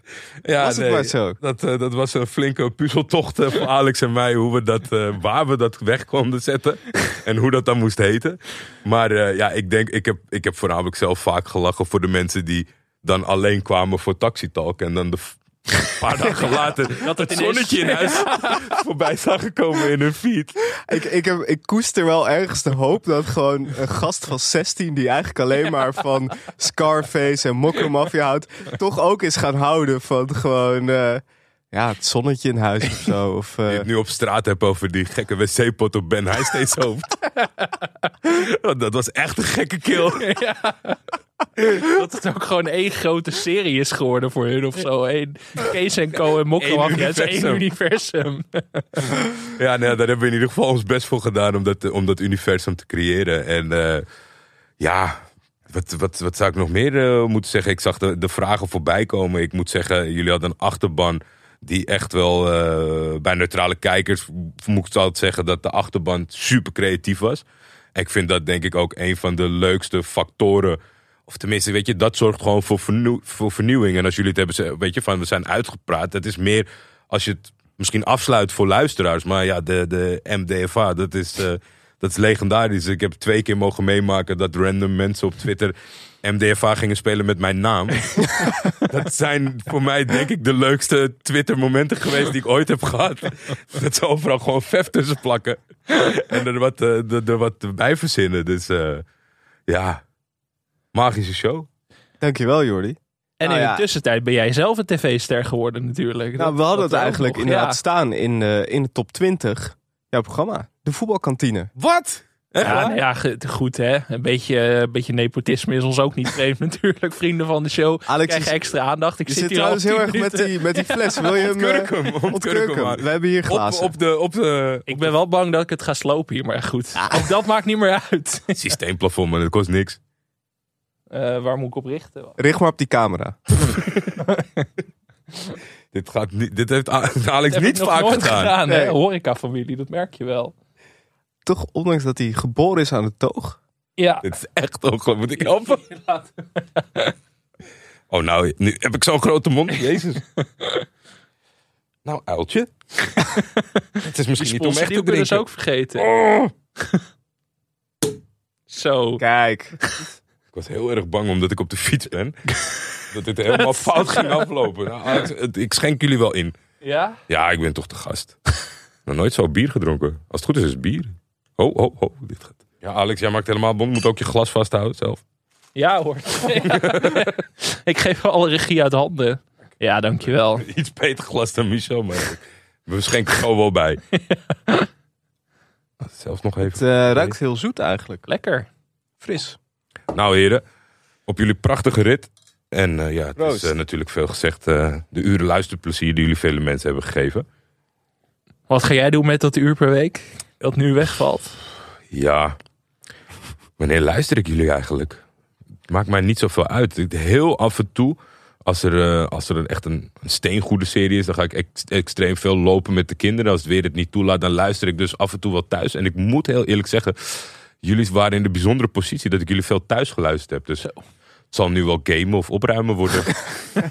Ja, Was het nee, maar zo. Dat, eh, dat was een flinke puzzeltocht eh, voor Alex en mij. Hoe we dat, eh, waar we dat weg konden zetten. En hoe dat dan moest heten. Maar eh, ja, ik denk, ik heb, ik heb voornamelijk zelf vaak gelachen voor de mensen die dan alleen kwamen voor Taxi Talk. En dan de een paar dagen later Dat het zonnetje in huis voorbij zagen komen in hun feed. Ik, ik, heb, ik koester wel ergens de hoop dat gewoon een gast van 16... die eigenlijk alleen maar van Scarface en Mokromafia houdt... toch ook is gaan houden van gewoon... eh, ja, het zonnetje in huis of zo. Of, eh, Die het nu op straat hebt over die gekke wc-pot op Ben Heijsteeds hoofd. Dat was echt een gekke kill. Dat het ook gewoon één grote serie is geworden voor hun of zo. Eén Kees en Co en is één universum. Ja, nou, daar hebben we in ieder geval ons best voor gedaan om dat, om dat universum te creëren. En eh, ja, wat, wat, wat zou ik nog meer eh, moeten zeggen? Ik zag de, de vragen voorbij komen. Ik moet zeggen, jullie hadden een achterban die echt wel eh, bij neutrale kijkers moet ik altijd zeggen dat de achterban super creatief was. Ik vind dat denk ik ook een van de leukste factoren. Of tenminste, weet je, dat zorgt gewoon voor, vernieuw- voor vernieuwing. En als jullie het hebben, weet je, van we zijn uitgepraat. Het is meer als je het misschien afsluit voor luisteraars. Maar ja, de, de MDFA, dat is, eh, dat is legendarisch. Ik heb twee keer mogen meemaken dat random mensen op Twitter MDFA gingen spelen met mijn naam. dat zijn voor mij denk ik de leukste Twitter momenten geweest die ik ooit heb gehad. Dat ze overal gewoon vef tussen plakken. en er wat, eh, er, er wat bij verzinnen. Dus eh, ja, magische show. Dankjewel, Jordi. En Nou in ja. de tussentijd ben jij zelf een tv-ster geworden natuurlijk. Nou, we hadden dat het eigenlijk nog, inderdaad ja. staan in, eh, in de top 20. Jouw programma, de voetbalkantine. Wat? Ja, nou ja, goed hè. Een beetje, een beetje nepotisme is ons ook niet vreemd natuurlijk. Vrienden van de show Alex, krijgen extra aandacht. Ik Je zit zit hier al trouwens heel erg met die, met die fles. Wil je hem... eh, Ontkurk hem, ontkurk ontkurk hem hem. maar. We hebben hier glazen. op de, op de Ik ben wel bang dat ik het ga slopen hier, maar goed. Ook dat maakt niet meer uit. systeemplafond, maar dat kost niks. Eh, waar moet ik op richten? Richt maar op die camera. Dit, gaat niet, dit heeft Alex niet vaak nooit gedaan. hè? Nee. Horeca-familie, dat merk je wel. Toch, ondanks dat hij geboren is aan de toog. Ja. Dit is echt ongelooflijk. Moet ik helpen? Oh, nou, nu heb ik zo'n grote mond. Jezus. Nou, uiltje. Het is misschien niet om echt te Die kunnen ze drinken. ook vergeten. Oh. Zo. Kijk. Ik was heel erg bang omdat ik op de fiets ben. dat dit helemaal fout ging aflopen. Nou, Alex, het- ik schenk jullie wel in. Ja? Ja, ik ben toch de gast. Nog nooit zo bier gedronken. Als het goed is, is het bier. Oh, oh, oh. Dit gaat. Ja, Alex, jij maakt helemaal bond. Moet ook je glas vasthouden zelf. Ja hoor. ik geef alle regie uit handen. Ja, dankjewel. Iets beter glas dan Michel, maar we schenken gewoon wel bij. Zelfs nog even. Het eh, ruikt heel zoet eigenlijk. Lekker. Fris. Nou heren, op jullie prachtige rit. En eh, ja, het is eh, natuurlijk veel gezegd. eh, de uren luisterplezier die jullie vele mensen hebben gegeven. Wat ga jij doen met dat uur per week? Dat nu wegvalt? Ja, wanneer luister ik jullie eigenlijk? Het maakt mij niet zoveel uit. Heel af en toe, als er, eh, als er een, echt een, een steengoede serie is... dan ga ik ex- extreem veel lopen met de kinderen. Als het weer het niet toelaat, dan luister ik dus af en toe wel thuis. En ik moet heel eerlijk zeggen... jullie waren in de bijzondere positie dat ik jullie veel thuis geluisterd heb. Dus zal nu wel gamen of opruimen worden.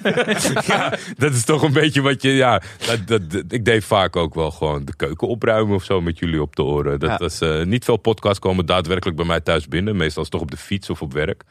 ja, dat is toch een beetje wat je. Ja, dat, dat, dat- ik deed vaak ook wel gewoon de keuken opruimen of zo met jullie op de oren. Dat Ja. was, eh, niet veel podcasts komen daadwerkelijk bij mij thuis binnen. Meestal is het toch op de fiets of op werk.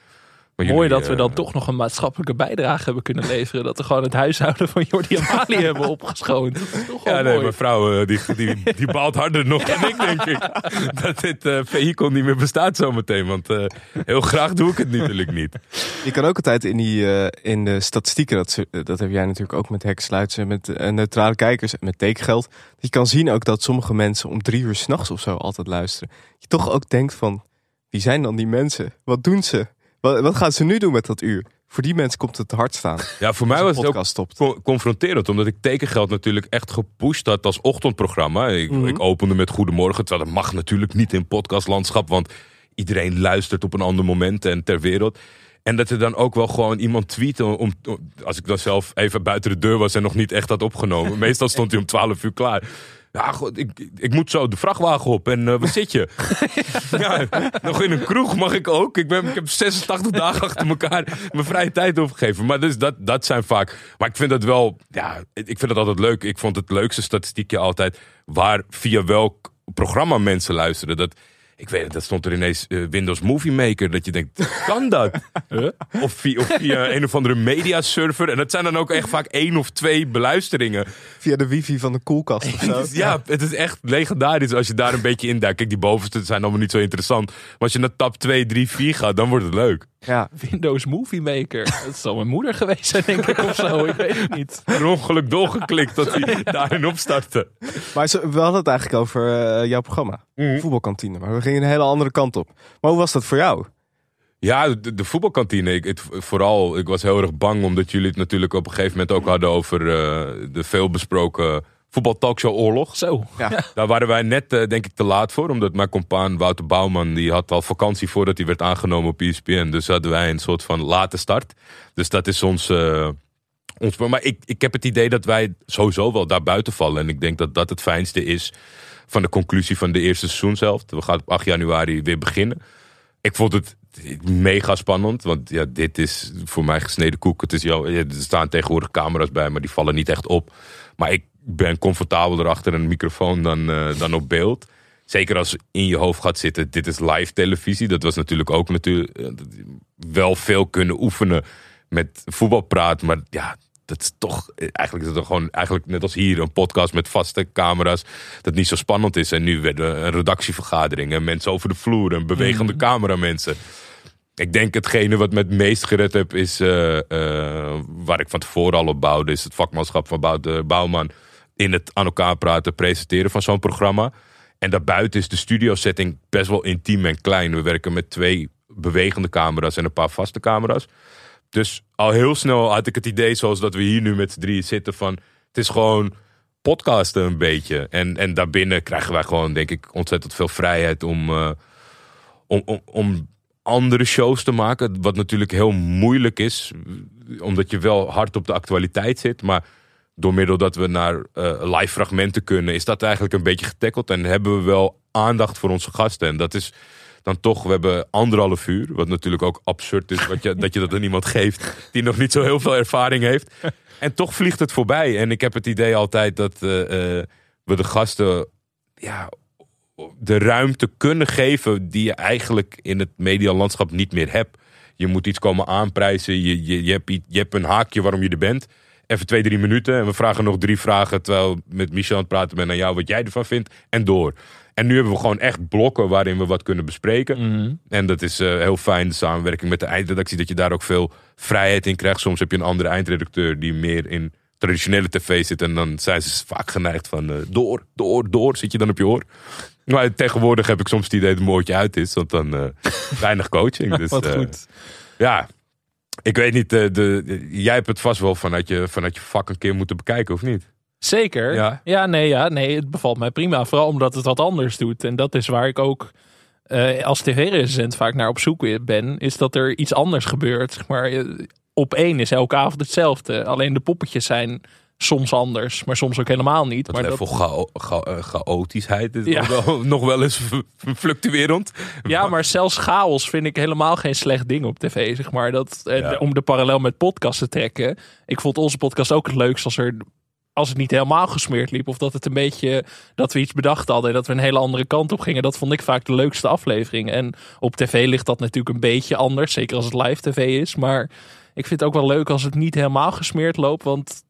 Mooi jullie, dat we eh, dan toch nog een maatschappelijke bijdrage hebben kunnen leveren. Dat we gewoon het huishouden van Jordi en Mali hebben opgeschoond. Dat is toch Ja, nee, mooi. mijn vrouw eh, die, die, die baalt harder nog dan ik, denk ik. Dat dit eh vehikel niet meer bestaat zometeen. Want eh, heel graag doe ik het natuurlijk niet. Je kan ook altijd in, die, in de statistieken, dat, dat heb jij natuurlijk ook met heksluitsen, met neutrale kijkers en met tekengeld. Dat je kan zien ook dat sommige mensen om drie uur s'nachts of zo altijd luisteren. Je toch ook denkt van, wie zijn dan die mensen? Wat doen ze? Wat, wat gaan ze nu doen met dat uur? Voor die mensen komt het te hard staan. Ja, voor mij was het ook stopt. con- confronterend. Omdat ik tekengeld natuurlijk echt gepusht had als ochtendprogramma. Ik, Mhm. ik opende met Goedemorgen. Terwijl dat mag natuurlijk niet in podcastlandschap. Want iedereen luistert op een ander moment en ter wereld. En dat er dan ook wel gewoon iemand tweette. Om, om- als ik dan zelf even buiten de deur was en nog niet echt had opgenomen. Meestal stond hij om 12 uur klaar. Ja, goed, ik, ik- ik moet zo de vrachtwagen op. En eh waar zit je? ja, nog in een kroeg mag ik ook. Ik, ben, ik heb 86 dagen achter elkaar mijn vrije tijd opgegeven. Maar dus dat, dat zijn vaak. Maar ik vind dat wel. Ja, ik vind het altijd leuk. Ik vond het leukste statistiekje altijd. Waar via welk programma mensen luisteren. Dat, ik weet het, dat stond er ineens eh, Windows Movie Maker. Dat je denkt, kan dat? Of via, of via een of andere mediaserver. En dat zijn dan ook echt vaak één of twee beluisteringen. Via de wifi van de koelkast of zo. Het is- ja, het is echt legendarisch als je daar een beetje induikt. Kijk, die bovenste zijn allemaal niet zo interessant. Maar als je naar tab 2, 3, 4 gaat, dan wordt het leuk. Ja. Windows Movie Maker. Dat zal mijn moeder geweest zijn, denk ik, of zo. Ik weet het niet. Per ongeluk doorgeklikt dat hij daarin opstartte. Maar we hadden het eigenlijk over eh, jouw programma. Voetbalkantine. Maar we gingen een hele andere kant op. Maar hoe was dat voor jou? Ja, de, de voetbalkantine. Ik, het, vooral, ik was heel erg bang omdat jullie het natuurlijk op een gegeven moment ook hadden over eh, de veelbesproken voetbaltalkshow Oorlog. Zo. Ja. Daar waren wij net, eh, denk ik, te laat voor. Omdat mijn compaan Wouter Bouwman, die had al vakantie voordat hij werd aangenomen op ESPN. Dus hadden wij een soort van late start. Dus dat is ons... eh, ons maar ik, ik heb het idee dat wij sowieso wel daar buiten vallen. En ik denk dat dat het fijnste is van de conclusie van de eerste seizoenshelft. We gaan op 8 januari weer beginnen. Ik vond het mega spannend. Want ja, dit is voor mij gesneden koek. Het is jou, ja, er staan tegenwoordig camera's bij, maar die vallen niet echt op. Maar ik ben comfortabeler achter een microfoon dan, eh, dan op beeld. Zeker als in je hoofd gaat zitten, dit is live televisie. Dat was natuurlijk ook natuurlijk eh, wel veel kunnen oefenen met voetbalpraat. Maar ja, dat is toch, eh, eigenlijk is het gewoon, eigenlijk net als hier, een podcast met vaste camera's. Dat niet zo spannend is. En nu werden een redactievergadering en mensen over de vloer en bewegende cameramensen. Ik denk hetgene wat me het meest gered heb is, eh, waar ik van tevoren al op bouwde, is het vakmanschap van Bouwman in het aan elkaar praten, presenteren van zo'n programma. En daarbuiten is de studiosetting best wel intiem en klein. We werken met twee bewegende camera's en een paar vaste camera's. Dus al heel snel had ik het idee, zoals dat we hier nu met z'n drieën zitten, van het is gewoon podcasten een beetje. En, en daarbinnen krijgen wij gewoon, denk ik, ontzettend veel vrijheid om, eh, om, om, om andere shows te maken. Wat natuurlijk heel moeilijk is, omdat je wel hard op de actualiteit zit. Maar door middel dat we naar eh, live fragmenten kunnen, is dat eigenlijk een beetje getackeld. En hebben we wel aandacht voor onze gasten. En dat is dan toch, we hebben anderhalf uur. Wat natuurlijk ook absurd is wat je, dat je dat aan iemand geeft die nog niet zo heel veel ervaring heeft. En toch vliegt het voorbij. En ik heb het idee altijd dat eh, eh, we de gasten ja, de ruimte kunnen geven die je eigenlijk in het medialandschap niet meer hebt. Je moet iets komen aanprijzen. Je, je, je, hebt, je hebt een haakje waarom je er bent. Even twee, drie minuten. En we vragen nog drie vragen. Terwijl ik met Michel aan het praten ben naar jou wat jij ervan vindt. En door. En nu hebben we gewoon echt blokken waarin we wat kunnen bespreken. En dat is eh, heel fijn, de samenwerking met de eindredactie. Dat je daar ook veel vrijheid in krijgt. Soms heb je een andere eindredacteur die meer in traditionele tv zit. En dan zijn ze vaak geneigd van eh, door, door, door. Zit je dan op je oor. Maar tegenwoordig heb ik soms het idee dat het moordje uit is. Want dan eh, weinig coaching. Dus, Wat goed. ja, ik weet niet. eh, de, de- jij hebt het vast wel vanuit je, vanuit je vak een keer moeten bekijken, of niet? Zeker. Ja. Ja. nee, ja, nee, het bevalt mij prima. Vooral omdat het wat anders doet. En dat is waar ik ook eh, als tv-recensent vaak naar op zoek ben. Is dat er iets anders gebeurt. Zeg maar, eh, op één is elke avond hetzelfde. Alleen de poppetjes zijn soms anders, maar soms ook helemaal niet. Dat maar level chao- eh, chaotischheid is Ja. nog, wel, nog wel eens fluctuerend. Ja, maar zelfs chaos vind ik helemaal geen slecht ding op tv, zeg maar. Dat, eh, Ja. Om de parallel met podcast te trekken. Ik vond onze podcast ook het leukst als er... Als het niet helemaal gesmeerd liep. Of dat het een beetje... Dat we iets bedacht hadden. En dat we een hele andere kant op gingen. Dat vond ik vaak de leukste aflevering. En op tv ligt dat natuurlijk een beetje anders. Zeker als het live tv is. Maar ik vind het ook wel leuk als het niet helemaal gesmeerd loopt. Want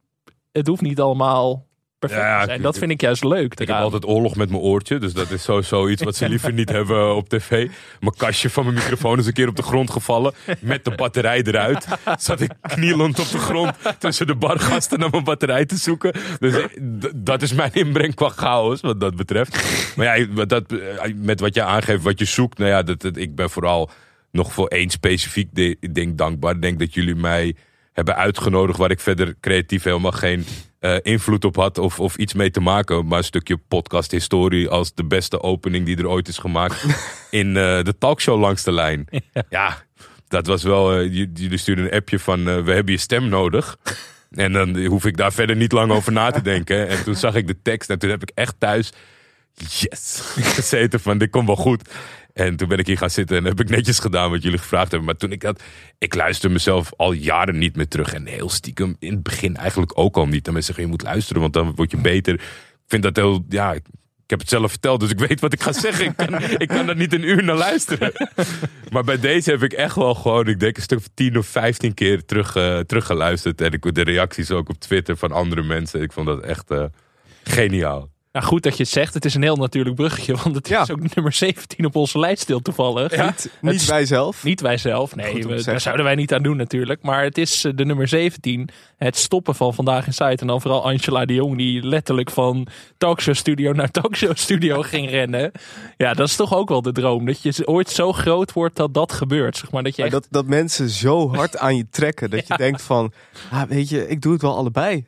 het hoeft niet allemaal perfect Ja, te zijn. Dat vind ik juist leuk. Ik heb altijd oorlog met mijn oortje, dus dat is sowieso iets wat ze liever niet hebben op tv. Mijn kastje van mijn microfoon is een keer op de grond gevallen, met de batterij eruit. Zat ik knielend op de grond tussen de bargasten naar mijn batterij te zoeken. Dus eh, dat is mijn inbreng qua chaos, wat dat betreft. Maar ja, dat, eh, met wat je aangeeft, wat je zoekt, nou ja, dat, dat- ik ben vooral nog voor één specifiek ding dankbaar. Ik denk dat jullie mij hebben uitgenodigd waar ik verder creatief helemaal geen eh, invloed op had of, of iets mee te maken. Maar een stukje podcast historie als de beste opening die er ooit is gemaakt in eh, de talkshow langs de lijn. Ja, dat was wel, eh, jullie stuurden een appje van we hebben je stem nodig. En dan hoef ik daar verder niet lang over na te denken. En toen zag ik de tekst en toen heb ik echt thuis yes gezeten van dit komt wel goed. En toen ben ik hier gaan zitten en heb ik netjes gedaan wat jullie gevraagd hebben. Maar toen ik dat, ik luister mezelf al jaren niet meer terug. En heel stiekem in het begin eigenlijk ook al niet. Dan mensen zeggen je moet luisteren, want dan word je beter. Ik vind dat heel, ja, ik heb het zelf verteld, dus ik weet wat ik ga zeggen. Ik kan, daar niet een uur naar luisteren. Maar bij deze heb ik echt wel gewoon, ik denk een stuk of 10 of 15 keer terug, eh, teruggeluisterd. En ik, de reacties ook op Twitter van andere mensen. Ik vond dat echt eh, geniaal. Nou, goed dat je het zegt. Het is een heel natuurlijk bruggetje. Want het is ook nummer 17 op onze lijst stil toevallig. Ja, niet wij zelf. Niet wij zelf. Nee, we, daar zeggen. zouden wij niet aan doen natuurlijk. Maar het is eh, de nummer 17. Het stoppen van Vandaag in Site. En dan vooral Angela de Jong die letterlijk van talkshow studio naar talkshow studio ging rennen. Ja, dat is toch ook wel de droom. Dat je ooit zo groot wordt dat dat gebeurt. Zeg maar, dat je Maar echt- dat, dat mensen zo hard aan je trekken dat je denkt van, ah, weet je, ik doe het wel allebei.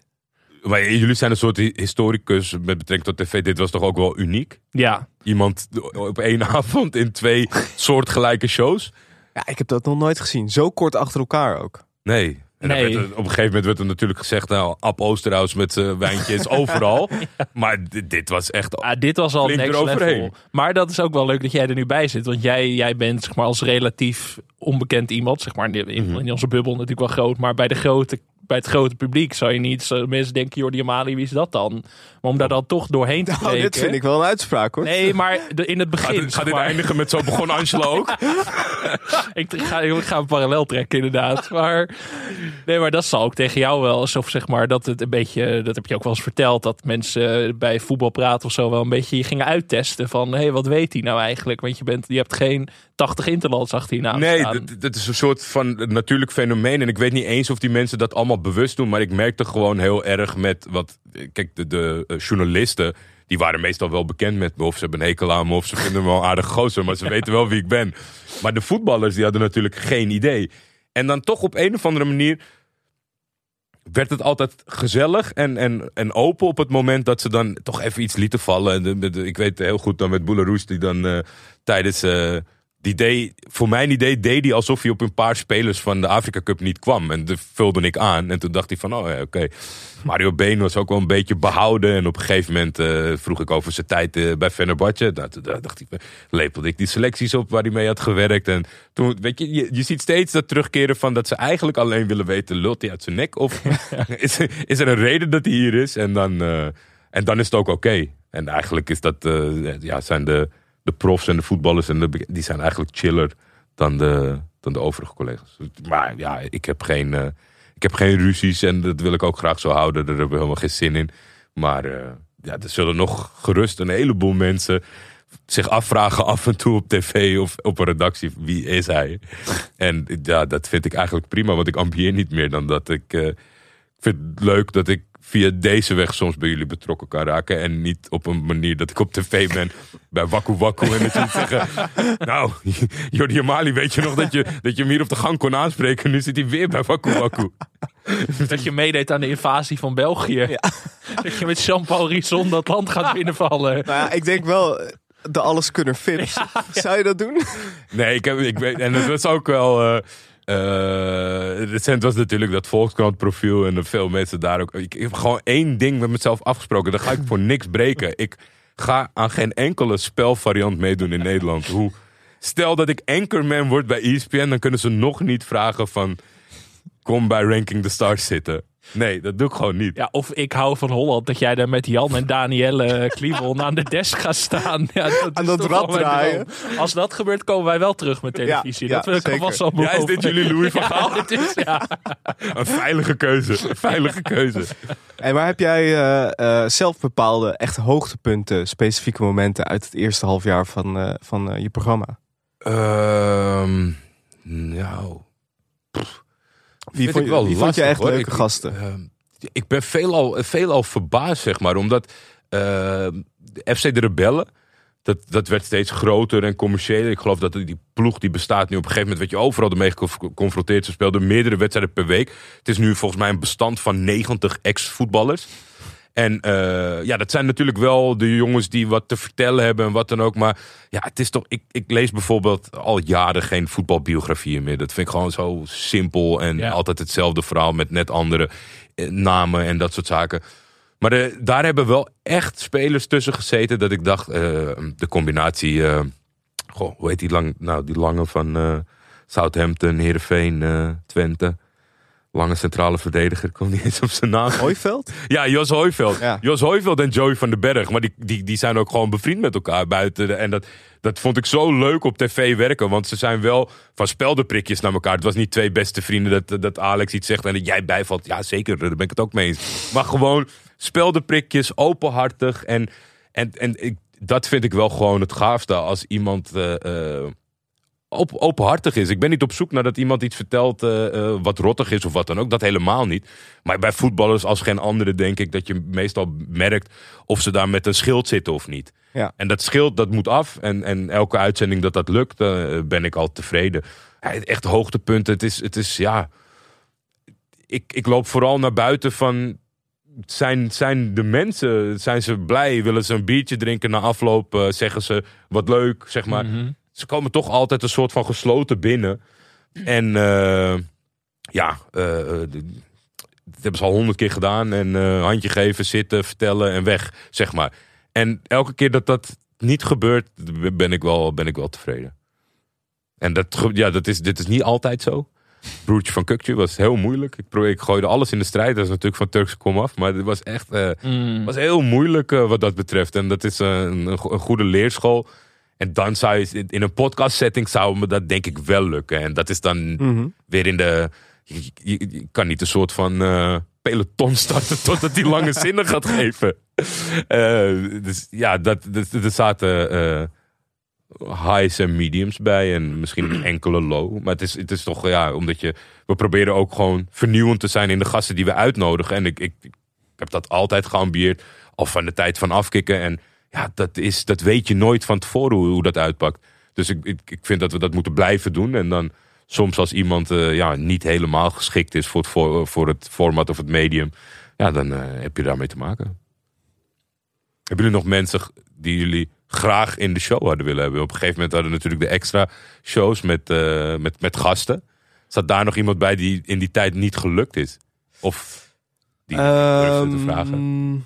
Maar jullie zijn een soort hi- historicus met betrekking tot tv. Dit was toch ook wel uniek? Ja. Iemand op één avond in twee soortgelijke shows? Ja, ik heb dat nog nooit gezien. Zo kort achter elkaar ook. Nee. En dan Nee. werd er- op een gegeven moment werd er natuurlijk gezegd... nou, Ab Oosterhuis met zijn wijntjes overal. Maar dit, dit was echt... Ah, dit was al next eroverheen. level. Maar dat is ook wel leuk dat jij er nu bij zit. Want jij, jij bent zeg maar, als relatief onbekend iemand. Zeg maar, in, in Mhm. onze bubbel natuurlijk wel groot. Maar bij, de grote, bij het grote publiek zou je niet... Mensen denken, Jordi Amali, wie is dat dan? Maar om daar dan toch doorheen te Nou, breken... dit vind ik wel een uitspraak hoor. Nee, maar de- in het begin... Gaat, dit- zeg gaat dit maar. eindigen met zo begon Angela ook? ik, ga, ik ga een parallel trekken, inderdaad. Maar, nee, maar dat zal ook tegen jou wel. Alsof zeg maar dat het een beetje. Dat heb je ook wel eens verteld. Dat mensen bij voetbal praten of zo wel een beetje je gingen uittesten. Van hé, hey, wat weet hij nou eigenlijk? Want je, bent, je hebt geen 80 interlands achter je naam Nee, dat is een soort van natuurlijk fenomeen. En ik weet niet eens of die mensen dat allemaal bewust doen. Maar ik merkte gewoon heel erg met wat. Kijk, de, de eh, journalisten. Die waren meestal wel bekend met me. Of ze hebben een hekel aan me. Of ze vinden me wel aardig gozer. Maar ze weten wel wie ik ben. Maar de voetballers die hadden natuurlijk geen idee. En dan toch op een of andere manier. Werd het altijd gezellig en, en, en open op het moment dat ze dan toch even iets lieten vallen. En de- de- de- ik weet heel goed dan met Boularoes die dan eh, tijdens eh, die deed, voor mijn idee deed hij alsof hij op een paar spelers van de Afrika Cup niet kwam. En dat vulde ik aan. En toen dacht hij van, oh ja, oké. Mario Been was ook wel een beetje behouden. En op een gegeven moment eh, vroeg ik over zijn tijd eh, bij Fenerbahce. Nou, toen dacht ik, lepelde ik die selecties op waar hij mee had gewerkt. En toen, weet je, je, je ziet steeds dat terugkeren van dat ze eigenlijk alleen willen weten, lult hij uit zijn nek? Of is, is er een reden dat hij hier is? En dan, eh, en dan is het ook oké. En eigenlijk is dat, eh, ja, zijn de, de profs en de voetballers en die zijn eigenlijk chiller dan de, dan de overige collega's. Maar ja, ik heb geen, eh, ik heb geen ruzies en dat wil ik ook graag zo houden. Daar hebben we helemaal geen zin in. Maar eh, ja, er zullen nog gerust een heleboel mensen zich afvragen af en toe op tv of op een redactie wie is hij. En ja, dat vind ik eigenlijk prima, want ik ambieer niet meer dan dat. Ik, eh, ik vind het leuk dat ik via deze weg soms bij jullie betrokken kan raken. En niet op een manier dat ik op tv ben bij Waku Waku. En dat je moet zeggen, nou, Jordi Amali, weet je nog dat je, dat je hem hier op de gang kon aanspreken? Nu zit hij weer bij Waku Waku. Dat je meedeed aan de invasie van België. Dat je met Jean-Paul Risson dat land gaat binnenvallen. Nou ja, ik denk wel, de alleskunner Fips. Zou je dat doen? Nee, ik heb, ik weet, en het was ook wel. eh, Eh, recent was natuurlijk dat Volkskrant profiel en veel mensen daar ook. Ik, ik heb gewoon één ding met mezelf afgesproken. Dan ga ik voor niks breken. Ik ga aan geen enkele spelvariant meedoen in Nederland. Hoe, stel dat ik anchorman word bij ESPN, dan kunnen ze nog niet vragen van kom bij Ranking the Stars zitten. Nee, dat doe ik gewoon niet. Ja, of ik hou van Holland, dat jij daar met Jan en Danielle Kliebel aan de desk gaat staan. Ja, dat Aan dat rad draaien. Als dat gebeurt, komen wij wel terug met televisie. Ja, dat wil ik alvast al Ja, is beloven. dit jullie Louis van Gaal? Ja, dit is, ja. Een veilige keuze. Een veilige keuze. En maar heb jij eh, eh, zelf bepaalde echt hoogtepunten, specifieke momenten uit het eerste half jaar van, eh, van eh, je programma? Ehm, nou. pff, Wie vond ik je- wel wie vond je lastig, echt hoor. leuke Ik- gasten? ehm, ik ben veelal, veelal verbaasd, zeg maar. Omdat eh, de FC de Rebellen, dat, dat werd steeds groter en commerciëler. Ik geloof dat die ploeg die bestaat nu op een gegeven moment... werd je overal ermee geconfronteerd. Ze speelden meerdere wedstrijden per week. Het is nu volgens mij een bestand van 90 ex-voetballers. En eh, ja, dat zijn natuurlijk wel de jongens die wat te vertellen hebben en wat dan ook. Maar ja, het is toch. Ik, ik lees bijvoorbeeld al jaren geen voetbalbiografieën meer. Dat vind ik gewoon zo simpel en Ja. altijd hetzelfde verhaal met net andere eh, namen en dat soort zaken. Maar eh, daar hebben wel echt spelers tussen gezeten dat ik dacht, de combinatie. eh, goh, hoe heet die lang? Nou, die lange van Southampton, Heerenveen, Twente. Lange centrale verdediger, ik kom niet eens op zijn naam. Hooiveld? Ja, Jos Hooiveld. Ja. Jos Hooiveld en Joey van den Berg. Maar die, die, die zijn ook gewoon bevriend met elkaar buiten. de- En dat, dat vond ik zo leuk op tv werken. Want ze zijn wel van speldenprikjes naar elkaar. Het was niet twee beste vrienden dat, dat Alex iets zegt en dat jij bijvalt. Ja, zeker, daar ben ik het ook mee eens. Maar gewoon speldenprikjes, openhartig. En, en, en ik, dat vind ik wel gewoon het gaafste als iemand... eh, eh, op, openhartig is. Ik ben niet op zoek naar dat iemand iets vertelt eh, eh, wat rottig is of wat dan ook. Dat helemaal niet. Maar bij voetballers als geen andere denk ik dat je meestal merkt of ze daar met een schild zitten of niet. Ja. En dat schild dat moet af. En, en elke uitzending dat dat lukt, eh, ben ik al tevreden. Echt hoogtepunten. Het is, het is ja. Ik, ik loop vooral naar buiten van. Zijn, zijn de mensen, zijn ze blij? Willen ze een biertje drinken na afloop? zeggen ze wat leuk, zeg maar. Mhm. Ze komen toch altijd een soort van gesloten binnen. En eh, ja, eh, dat hebben ze al honderd keer gedaan. En handje geven, zitten, vertellen en weg, zeg maar. En elke keer dat dat niet gebeurt, ben ik wel, ben ik wel tevreden. En dat, ja, dat is, dit is niet altijd zo. Broertje van Kukje was heel moeilijk. Ik, probeer, ik gooide alles in de strijd. Dat is natuurlijk van Turkse kom af. Maar het was echt Mm. was heel moeilijk wat dat betreft. En dat is een goede leerschool. En dan zou je in- een podcast setting zou me dat denk ik wel lukken. En dat is dan Mhm. weer in de. Je, je- je kan niet een soort van eh, peloton starten totdat die lange zinnen gaat geven. Eh, dus ja, dat, dat, er zaten eh, highs en mediums bij en misschien een enkele low. Maar het is, het is toch, ja, omdat je. We proberen ook gewoon vernieuwend te zijn in de gasten die we uitnodigen. En ik, ik, ik heb dat altijd geambieerd. Al van de tijd van afkicken. En ja, dat, is, dat weet je nooit van tevoren hoe, hoe dat uitpakt. Dus ik, ik, ik vind dat we dat moeten blijven doen. En dan soms als iemand eh, ja, niet helemaal geschikt is voor het, voor, voor het format of het medium. Ja, dan eh, heb je daarmee te maken. Hebben jullie nog mensen die jullie graag in de show hadden willen hebben? Op een gegeven moment hadden we natuurlijk de extra shows met, eh, met, met gasten. Zat daar nog iemand bij die in die tijd niet gelukt is? Of die durfde te Ehm, vragen?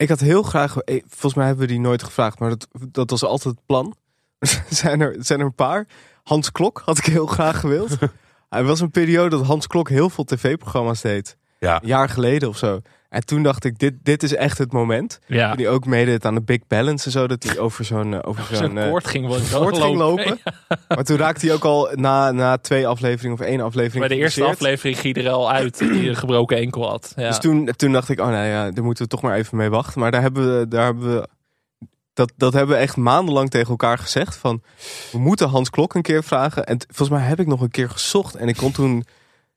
Ik had heel graag, eh, volgens mij hebben we die nooit gevraagd, maar dat, dat was altijd het plan. Er zijn er, zijn er een paar. Hans Klok had ik heel graag gewild. Er was een periode dat Hans Klok heel veel tv-programma's deed. Ja. Een jaar geleden of zo. En toen dacht ik, dit, dit is echt het moment. Ja. Hij ook meedeed aan de Big Balance en zo. Dat hij over zo'n eh, over zo'n eh, ging koord ging lopen. Maar toen raakte hij ook al na, na twee afleveringen of één aflevering Bij de eerste aflevering ging hij er al uit die een gebroken enkel had. Ja. Dus toen, toen dacht ik, oh nee, ja, daar moeten we toch maar even mee wachten. Maar daar hebben we, daar hebben we dat, dat hebben we echt maandenlang tegen elkaar gezegd. Van, we moeten Hans Klok een keer vragen. En volgens mij heb ik nog een keer gezocht. En ik kon toen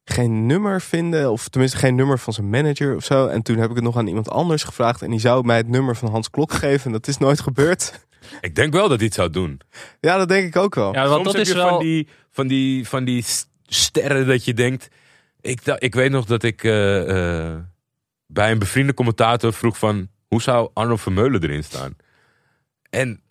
geen nummer vinden. Of tenminste geen nummer van zijn manager of zo. En toen heb ik het nog aan iemand anders gevraagd. En die zou mij het nummer van Hans Klok geven. En dat is nooit gebeurd. Ik denk wel dat hij het zou doen. Ja, dat denk ik ook wel. Ja, want Soms dat heb is je wel... van, die, van, die, van die sterren dat je denkt... Ik, ik weet nog dat ik eh, eh, bij een bevriende commentator vroeg van... Hoe zou Arno Vermeulen erin staan? En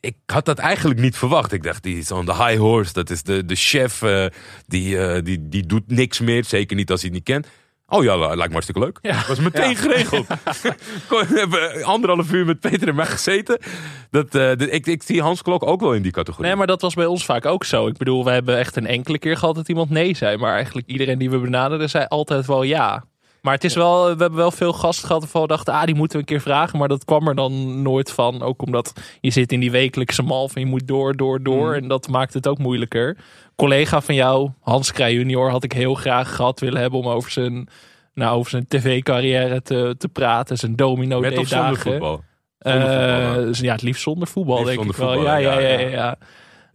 ik had dat eigenlijk niet verwacht. Ik dacht, die is on the high horse. Dat is de, de chef. eh, die, eh, die, die doet niks meer. Zeker niet als hij het niet kent. Oh ja, lijkt me hartstikke leuk. Ja. Was meteen Ja. geregeld. We hebben anderhalf uur met Peter en mij gezeten. Dat, eh, de- ik, ik zie Hans Klok ook wel in die categorie. Nee, maar dat was bij ons vaak ook zo. Ik bedoel, we hebben echt een enkele keer gehad dat iemand nee zei. Maar eigenlijk iedereen die we benaderden zei altijd wel ja. Maar het is wel, we hebben wel veel gasten gehad waarvan we dachten, ah, die moeten we een keer vragen. Maar dat kwam er dan nooit van. Ook omdat je zit in die wekelijkse mal van je moet door, door, door. En dat maakt het ook moeilijker. Collega van jou, Hans Krij junior, had ik heel graag gehad willen hebben om over zijn, nou, over zijn tv-carrière te, te praten. Zijn domino Met of zonder dagen. voetbal? Zonder Eh, voetbal, ja, het liefst zonder voetbal, Liefst denk ik wel. voetbal, ja, ja, ja, ja, ja.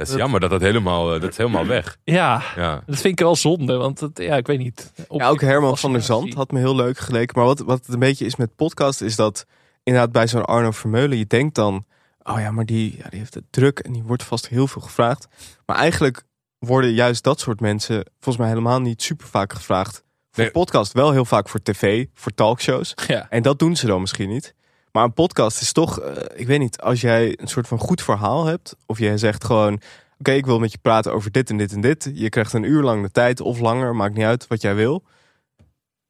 Dat is jammer dat dat helemaal, eh, dat is helemaal weg. Ja, Ja. dat vind ik wel zonde, want het, ja, ik weet niet. Ja, ook Herman van der Zand had me heel leuk geleken. Maar wat, wat het een beetje is met podcast, is dat inderdaad bij zo'n Arno Vermeulen, je denkt dan, oh ja, maar die, ja, die heeft het druk en die wordt vast heel veel gevraagd. Maar eigenlijk worden juist dat soort mensen volgens mij helemaal niet super vaak gevraagd voor podcast. Wel heel vaak voor tv, voor talkshows. Ja. En dat doen ze dan misschien niet. Maar een podcast is toch, eh, ik weet niet, als jij een soort van goed verhaal hebt, of jij zegt gewoon, oké, ik wil met je praten over dit en dit en dit. Je krijgt een uur lang de tijd of langer, maakt niet uit wat jij wil.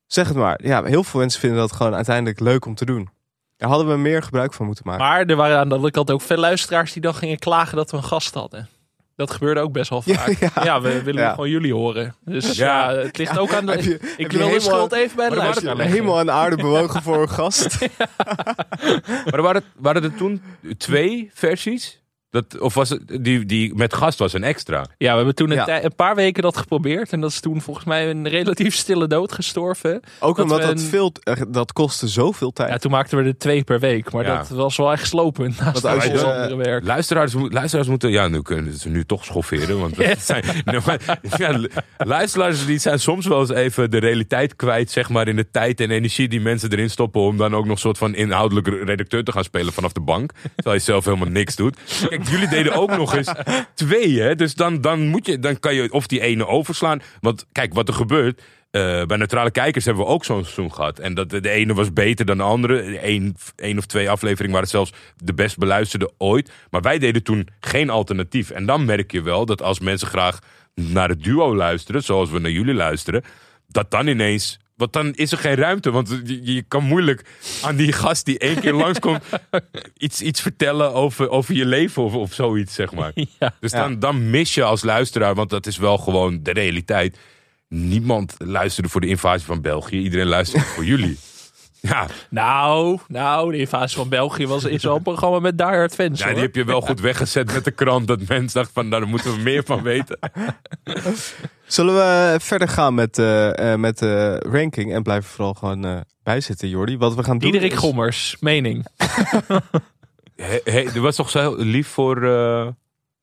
Zeg het maar. Ja, heel veel mensen vinden dat gewoon uiteindelijk leuk om te doen. Daar hadden we meer gebruik van moeten maken. Maar er waren aan de andere kant ook veel luisteraars die dan gingen klagen dat we een gast hadden. Dat gebeurde ook best wel vaak. Ja, we willen Ja. gewoon jullie horen. Dus ja, het ligt ook aan de... Je- ik wil de schuld even bij de er luisteraar leggen. Helemaal aan de aarde bewogen voor een gast. Maar er waren, waren er toen twee versies? Dat, of was het, die, die met gast was een extra? Ja, we hebben toen een, Ja. tij- een paar weken dat geprobeerd. En dat is toen volgens mij een relatief stille dood gestorven. Ook omdat dat, een- veel, eh, dat kostte zoveel tijd. Ja, toen maakten we er twee per week. Maar Ja. dat was wel echt slopend naast als het eh, andere werk. Luisteraars, luisteraars moeten, ja, nu kunnen ze nu toch schofferen. Want dat zijn, maar, ja, luisteraars die zijn soms wel eens even de realiteit kwijt, zeg maar, in de tijd en energie die mensen erin stoppen om dan ook nog soort van inhoudelijk redacteur te gaan spelen vanaf de bank. Terwijl je zelf helemaal niks doet. Kijk, jullie deden ook nog eens twee, hè? Dus dan, dan moet je, dan kan je of die ene overslaan. Want kijk, wat er gebeurt. eh, bij neutrale kijkers hebben we ook zo'n seizoen gehad. En dat, de ene was beter dan de andere. Eén of twee afleveringen waren zelfs de best beluisterde ooit. Maar wij deden toen geen alternatief. En dan merk je wel dat als mensen graag naar het duo luisteren, zoals we naar jullie luisteren, dat dan ineens. Want dan is er geen ruimte. Want je, je kan moeilijk aan die gast die één keer langskomt. iets, iets vertellen over, over je leven of, of zoiets, zeg maar. Ja. Dus dan, dan mis je als luisteraar, want dat is wel gewoon de realiteit. Niemand luisterde voor de invasie van België. Iedereen luisterde voor jullie. Ja, Nou, nou, de invasie van België was, is wel een programma met diehard fans. ja, hoor. die heb je wel goed weggezet met de krant. Dat mensen dachten van, nou, daar moeten we meer van weten. Zullen we verder gaan met, eh, eh, met de ranking en blijven vooral gewoon eh bijzitten, Jordi? Wat we gaan doen Diederik is- Gommers, mening. He, he, er was toch zo lief voor eh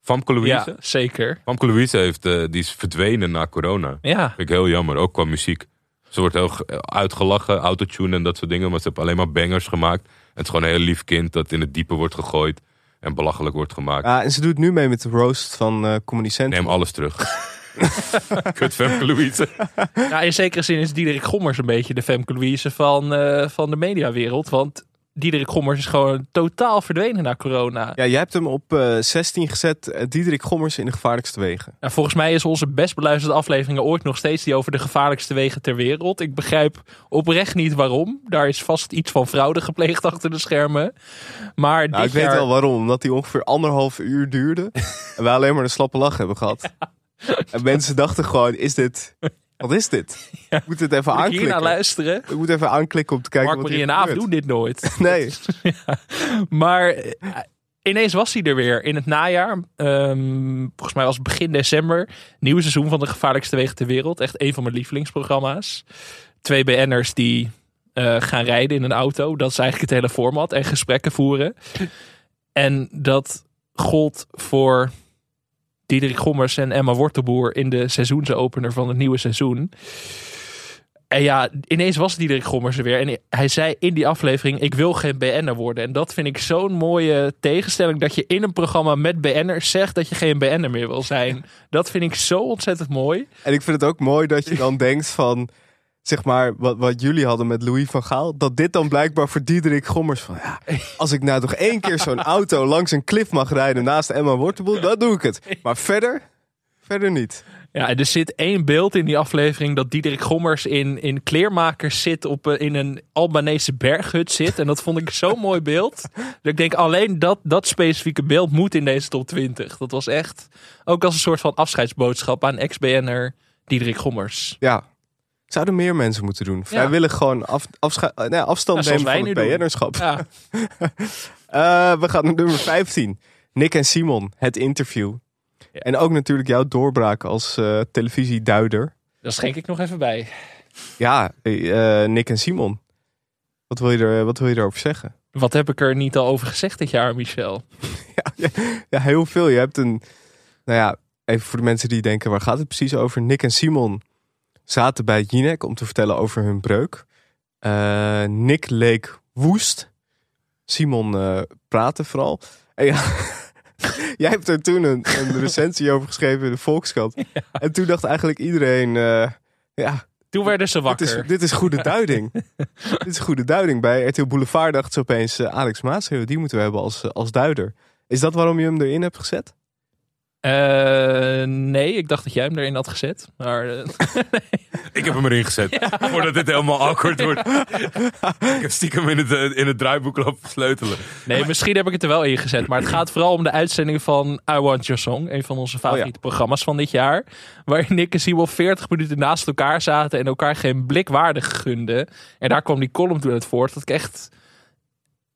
Famke Louise? Ja, zeker. Famke Louise heeft, eh, die is verdwenen na corona. Ja. Vind ik heel jammer, ook qua muziek. Ze wordt heel ge- uitgelachen, autotune en dat soort dingen. Maar ze heeft alleen maar bangers gemaakt. En het is gewoon een heel lief kind dat in het diepe wordt gegooid. En belachelijk wordt gemaakt. Ja, en ze doet nu mee met de roast van eh Comedy Central. Neem alles terug. Kut Famke Louise. Nou, in zekere zin is Diederik Gommers een beetje de Femke Louise van, eh, van de mediawereld. Want Diederik Gommers is gewoon totaal verdwenen na corona. Ja, jij hebt hem op eh 16 gezet. eh, Diederik Gommers in de gevaarlijkste wegen. Nou, volgens mij is onze best beluisterde afleveringen ooit nog steeds die over de gevaarlijkste wegen ter wereld. Ik begrijp oprecht niet waarom. Daar is vast iets van fraude gepleegd achter de schermen. Maar Nou, ik weet wel waarom. Omdat hij ongeveer anderhalf uur duurde. en wij alleen maar een slappe lach hebben gehad. En mensen dachten gewoon, is dit... Wat is dit? Ik moet het even Moet ik aanklikken. naar luisteren? Ik moet even aanklikken om te kijken Mark wat Marie hier en Aaf doen dit nooit. Nee. Ja. Maar eh, ineens was hij er weer in het najaar. Ehm, volgens mij was het begin december. Nieuw seizoen van de gevaarlijkste wegen ter wereld. Echt een van mijn lievelingsprogramma's. Twee BN'ers die eh, gaan rijden in een auto. Dat is eigenlijk het hele format. En gesprekken voeren. En dat gold voor Diederik Gommers en Emma Wortelboer in de seizoensopener van het nieuwe seizoen. En ja, ineens was Diederik Gommers er weer. En hij zei in die aflevering, ik wil geen BN'er worden. En dat vind ik zo'n mooie tegenstelling. Dat je in een programma met BN'ers zegt dat je geen BN'er meer wil zijn. Dat vind ik zo ontzettend mooi. En ik vind het ook mooi dat je dan denkt van... zeg maar, wat, wat jullie hadden met Louis van Gaal, dat dit dan blijkbaar voor Diederik Gommers van, ja, als ik nou toch één keer zo'n auto langs een klif mag rijden naast Emma Wortelboel, dan doe ik het. Maar verder, verder niet. Ja, er zit één beeld in die aflevering dat Diederik Gommers in, in kleermakers zit op een- in een Albanese berghut zit. En dat vond ik zo'n mooi beeld. Dat ik denk alleen dat, dat specifieke beeld moet in deze top 20. Dat was echt ook als een soort van afscheidsboodschap aan ex-BN'er Diederik Gommers. Ja. Zouden meer mensen moeten doen. Vrijwillig gewoon af, afscha- eh, nee, afstand Ja, zoals nemen van het. BN'erschap. Ja. Eh, we gaan naar nummer 15. Nick en Simon, het interview. En ook natuurlijk jouw doorbraak als eh, televisieduider. Daar schenk ik nog even bij. Ja, Nick en Simon. Wat wil, je er, wat wil je erover zeggen? Wat heb ik er niet al over gezegd dit jaar, Michel? Ja, heel veel. Je hebt een. Nou ja, even voor de mensen die denken: waar gaat het precies over? Nick en Simon zaten bij Jinek om te vertellen over hun breuk. Eh, Nick leek woest. Simon eh, praatte vooral. En ja, jij hebt er toen een, een recensie over geschreven in de Volkskrant. En toen dacht eigenlijk iedereen: eh, ja. Toen werden ze Dit wakker. is, dit is goede duiding. dit is goede duiding. Bij RTL Boulevard dachten ze opeens: Alex Maasreel, die moeten we hebben als, als duider. Is dat waarom je hem erin hebt gezet? Eh, nee, ik dacht dat jij hem erin had gezet. Maar eh, Ik heb hem erin gezet. Voordat dit helemaal awkward wordt. ik heb stiekem in het, eh, in het draaiboek lopen sleutelen. Nee, misschien heb ik het er wel in gezet. Maar het gaat vooral om de uitzending van I Want Your Song. Een van onze favoriete programma's van dit jaar. Waarin Nick en Simon 40 minuten naast elkaar zaten. En elkaar geen blik waardig gunden. En daar kwam die column toen uit voort. Dat ik echt...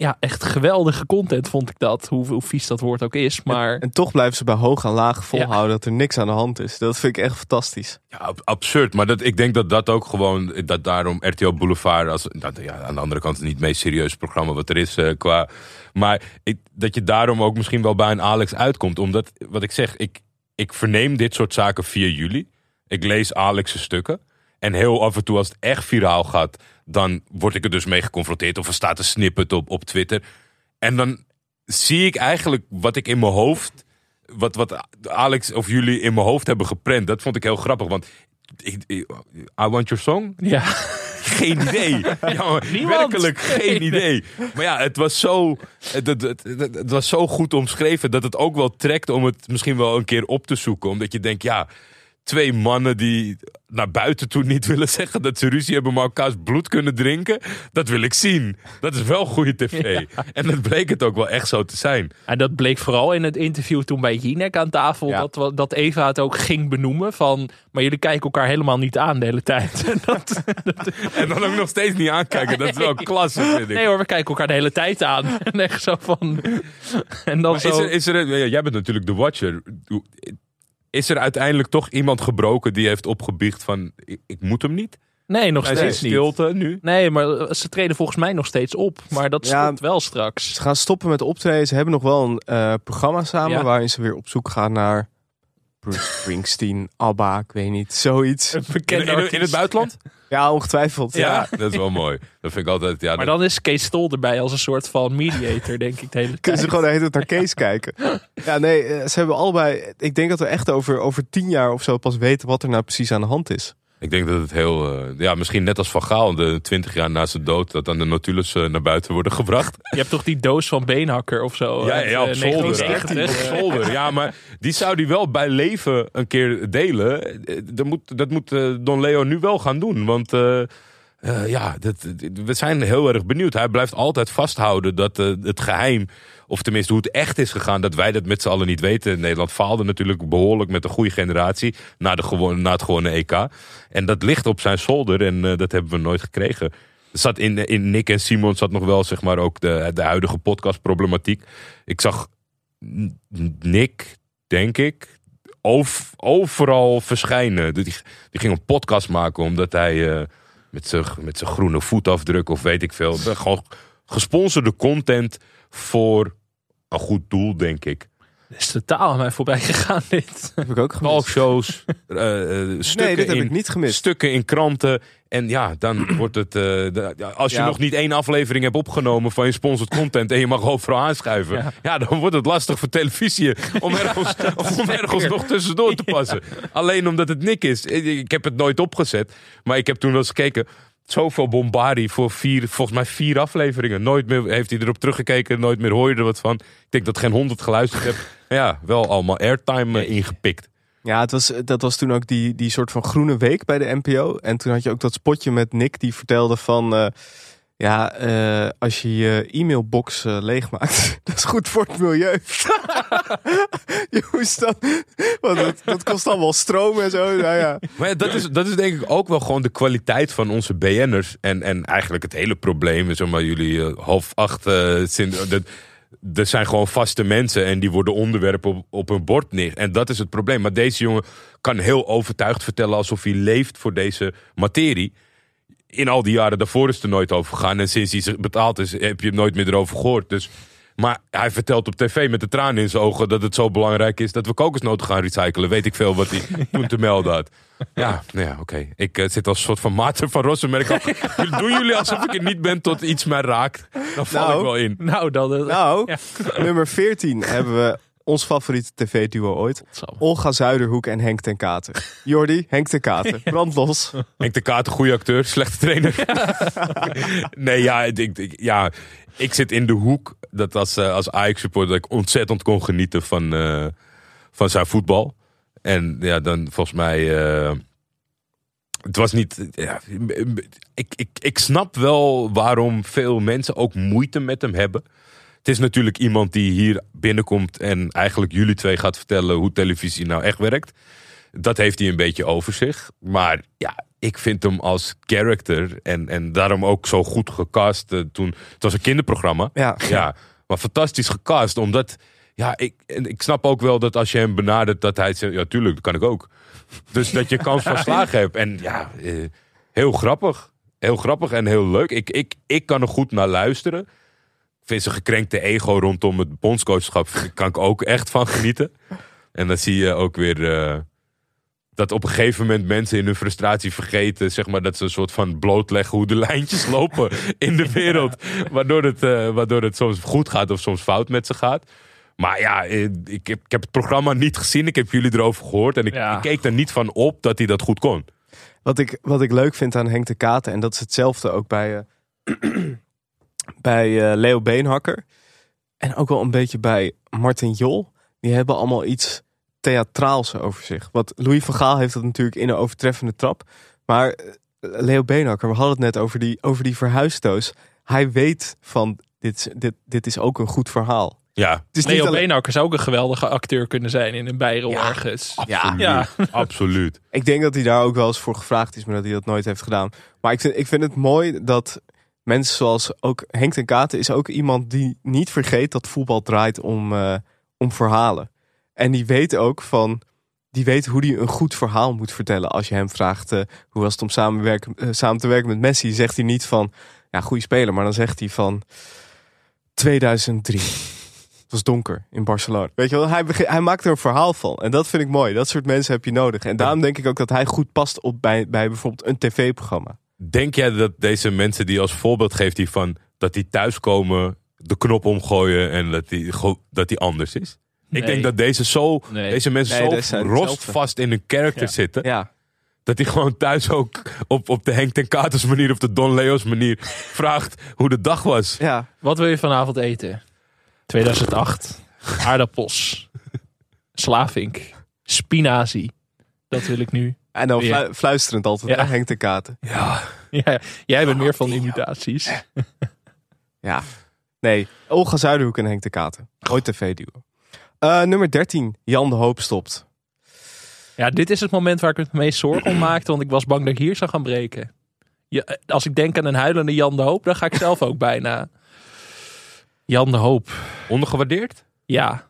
Ja, echt geweldige content vond ik dat. Hoe, hoe vies dat woord ook is. Maar En toch blijven ze bij hoog en laag volhouden dat er niks aan de hand is. Dat vind ik echt fantastisch. Ja, ab- absurd. Maar dat, ik denk dat dat ook gewoon, dat daarom RTL Boulevard, als, dat, ja, aan de andere kant niet het meest serieuze programma wat er is eh, qua. Maar ik, dat je daarom ook misschien wel bij een Alex uitkomt. Omdat, wat ik zeg, ik, ik verneem dit soort zaken via jullie. Ik lees Alex' stukken. En heel af en toe als het echt viraal gaat, dan word ik er dus mee geconfronteerd. Of er staat een snippet op, op Twitter. En dan zie ik eigenlijk wat ik in mijn hoofd wat, wat Alex of jullie in mijn hoofd hebben geprent, dat vond ik heel grappig. Want ik, I Want Your Song? Ja. Geen idee. Ja, werkelijk geen idee. Maar ja, het was, zo, het, het, het, het- het was zo goed omschreven dat het ook wel trekt om het misschien wel een keer op te zoeken. Omdat je denkt, ja, twee mannen die naar buiten toe niet willen zeggen dat ze ruzie hebben, maar elkaars bloed kunnen drinken. Dat wil ik zien. Dat is wel goede tv. En dat bleek het ook wel echt zo te zijn. En dat bleek vooral in het interview toen bij Jinek aan tafel. Dat, dat Eva het ook ging benoemen. Van, maar jullie kijken elkaar helemaal niet aan de hele tijd. En dat, En dan ook nog steeds niet aankijken. Dat is wel klasse, vind ik. nee hoor, we kijken elkaar de hele tijd aan. En echt zo van... En dan zo... is er, is er, ja, jij bent natuurlijk de watcher. Is er uiteindelijk toch iemand gebroken die heeft opgebiecht van... ik, ik moet hem niet? Nee, nog Hij steeds zit niet. stilte nu. Nee, maar ze treden volgens mij nog steeds op. Maar dat Ja. stopt wel straks. Ze gaan stoppen met optreden. Ze hebben nog wel een eh, programma samen Ja. waarin ze weer op zoek gaan naar Bruce Springsteen, ABBA, ik weet niet, zoiets. Een bekende In, in, het buitenland? Ja, ongetwijfeld. Ja, dat is wel mooi. Dat vind ik altijd... Ja, Maar dat- dan is Kees Stol erbij als een soort van mediator, denk ik, de hele tijd. Kunnen ze gewoon de hele tijd naar Kees kijken. Ja, nee, eh, ze hebben allebei... Ik denk dat we echt over, over tien jaar of zo pas weten wat er nou precies aan de hand is. Ik denk dat het heel... eh, ja, misschien net als Van Gaal, de 20 jaar na zijn dood... dat dan de notules eh, naar buiten worden gebracht. Je hebt toch die doos van Beenhakker of zo? Ja, uit, ja, op eh, zolder. 1990. Op zolder. Ja, maar die zou die wel bij leven een keer delen. Dat moet, dat moet Don Leo nu wel gaan doen. Want eh, ja, dat, we zijn heel erg benieuwd. Hij blijft altijd vasthouden dat eh, het geheim... of tenminste hoe het echt is gegaan... dat wij dat met z'n allen niet weten. Nederland faalde natuurlijk behoorlijk met een goede generatie... na, de na het gewone EK. En dat ligt op zijn zolder en eh, dat hebben we nooit gekregen. Zat in, in Nick en Simon zat nog wel zeg maar ook de, de huidige podcastproblematiek. Ik zag Nick, denk ik, ov- overal verschijnen. Die, die ging een podcast maken omdat hij met zijn met groene voetafdruk of weet ik veel. Gewoon gesponsorde content voor een goed doel, denk ik. Is totaal aan mij voorbij gegaan dit. Heb ik ook talkshows, eh, eh, stukken, dit heb in, ik niet gemist. stukken in kranten. En ja, dan wordt het. eh, de- als je Ja. nog niet één aflevering hebt opgenomen van je sponsored content en je mag overal aanschuiven, ja. Ja. dan wordt het lastig voor televisie om ergens, om ergens nog tussendoor te passen. Alleen omdat het Nick is. Ik ik heb het nooit opgezet, maar ik heb toen wel eens gekeken. Zoveel bombardie voor vier, volgens mij vier afleveringen. Nooit meer heeft hij erop teruggekeken, nooit meer hoor je er wat van. Ik denk dat geen honderd geluisterd heb. Ja, wel allemaal airtime eh, ingepikt. Ja, het was, dat was toen ook die, die soort van groene week bij de NPO. En toen had je ook dat spotje met Nick die vertelde van... eh, ja, eh, als je je e-mailbox eh, leegmaakt, dat is goed voor het milieu. je moest dat, dat kost allemaal stroom en zo. Nou ja. Maar dat, is, dat is denk ik ook wel gewoon de kwaliteit van onze BN'ers. En, en eigenlijk het hele probleem. Zeg maar, jullie eh, half acht. dat- er zijn gewoon vaste mensen en die worden onderwerpen op, op hun bord neer. En dat is het probleem. Maar deze jongen kan heel overtuigd vertellen alsof hij leeft voor deze materie. In al die jaren daarvoor is het er nooit over gegaan. En sinds hij zich betaald is, heb je hem nooit meer erover gehoord. Dus, maar hij vertelt op tv met de tranen in zijn ogen dat het zo belangrijk is dat we kokosnoten gaan recyclen. Weet ik veel wat hij toen te melden had. Ja, nou ja, oké. Ik eh, zit als een soort van Maarten van ik al, doen jullie alsof ik er niet ben tot iets mij raakt? Dan val Nou. ik wel in. Nou, dan... eh, Nou, ja. nummer 14 hebben we ons favoriete tv-duo ooit. Olga Zuiderhoek en Henk ten Katen. Jordi, Henk ten Katen. Brandlos. Henk de Kaat, een goede acteur, slechte trainer. nee, ja ik, ik, ja, ik zit in de hoek dat als, eh, als Ajax-supporter dat ik ontzettend kon genieten van, eh, van zijn voetbal. En ja, dan volgens mij... eh, het was niet... Ja, ik, ik, ik snap wel waarom veel mensen ook moeite met hem hebben. Het is natuurlijk iemand die hier binnenkomt en eigenlijk jullie twee gaat vertellen hoe televisie nou echt werkt. Dat heeft hij een beetje over zich. Maar ja, ik vind hem als character en, en daarom ook zo goed gecast. eh, toen, het was een kinderprogramma. Ja. ja, maar fantastisch gecast. Omdat, ja, ik, en ik snap ook wel dat als je hem benadert, dat hij zegt, ja tuurlijk, dat kan ik ook. Dus dat je kans van slagen hebt. En ja, eh, heel grappig. Heel grappig en heel leuk. Ik, ik, ik kan er goed naar luisteren. Vind zijn gekrenkte ego rondom het bondscoachschap kan ik ook echt van genieten. En dan zie je ook weer eh, dat op een gegeven moment mensen in hun frustratie vergeten, zeg maar, dat ze een soort van blootleggen hoe de lijntjes lopen in de wereld. Waardoor het, eh, waardoor het soms goed gaat of soms fout met ze gaat. Maar ja, eh, ik heb, ik heb het programma niet gezien. Ik heb jullie erover gehoord. En ik, ik keek er niet van op dat hij dat goed kon. Wat ik, wat ik leuk vind aan Henk de Katen, en dat is hetzelfde ook bij, eh, bij eh, Leo Beenhakker. En ook wel een beetje bij Martin Jol. Die hebben allemaal iets theatraals over zich. Wat Louis van Gaal heeft dat natuurlijk in een overtreffende trap. Maar eh, Leo Beenhakker, we hadden het net over die, over die verhuisdoos. Hij weet van, dit, is- dit, dit is ook een goed verhaal. Ja. Het is niet Leo alleen- Beenhakker zou ook een geweldige acteur kunnen zijn in een Bijrol ergens. Ja, Ja. absoluut. Ik denk dat hij daar ook wel eens voor gevraagd is, maar dat hij dat nooit heeft gedaan. Maar ik vind, ik vind het mooi dat mensen zoals ook Henk ten Katen is ook iemand die niet vergeet dat voetbal draait om, eh, om verhalen. En die weet ook van, die weet hoe hij een goed verhaal moet vertellen. Als je hem vraagt eh, hoe was het om samenwerken, eh, samen te werken met Messi, zegt hij niet van, ja, goede speler, maar dan zegt hij van 2003. Het was donker in Barcelona. Weet je wel, hij, hij maakt er een verhaal van. En dat vind ik mooi. Dat soort mensen heb je nodig. En daarom denk ik ook dat hij goed past op bij, bij bijvoorbeeld een tv-programma. Denk jij dat deze mensen die als voorbeeld geeft die van dat die thuiskomen, de knop omgooien en dat die, dat die anders is? Ik denk dat deze, zo, Nee. deze mensen Nee, zo rostvast in hun karakter Ja. zitten. Ja. Dat hij gewoon thuis ook op, op de Henk ten Katers manier, of de Don Leo's manier, vraagt hoe de dag was. Ja. Wat wil je vanavond eten? 2008. Aardappels. Slavink. Spinazie. Dat wil ik nu. En dan Ja. fluisterend altijd, Ja. Henk de Katen. Ja. Ja, jij bent meer van imitaties. Ja. Nee, Olga Zuiderhoek en Henk de Katen. Ooit tv-duo. Eh, nummer 13, Jan de Hoop stopt. Ja, dit is het moment waar ik het meest zorgen om maakte. Want ik was bang dat ik hier zou gaan breken. Ja, als ik denk aan een huilende Jan de Hoop, dan ga ik zelf ook bijna. Jan de Hoop. Ondergewaardeerd? Ja.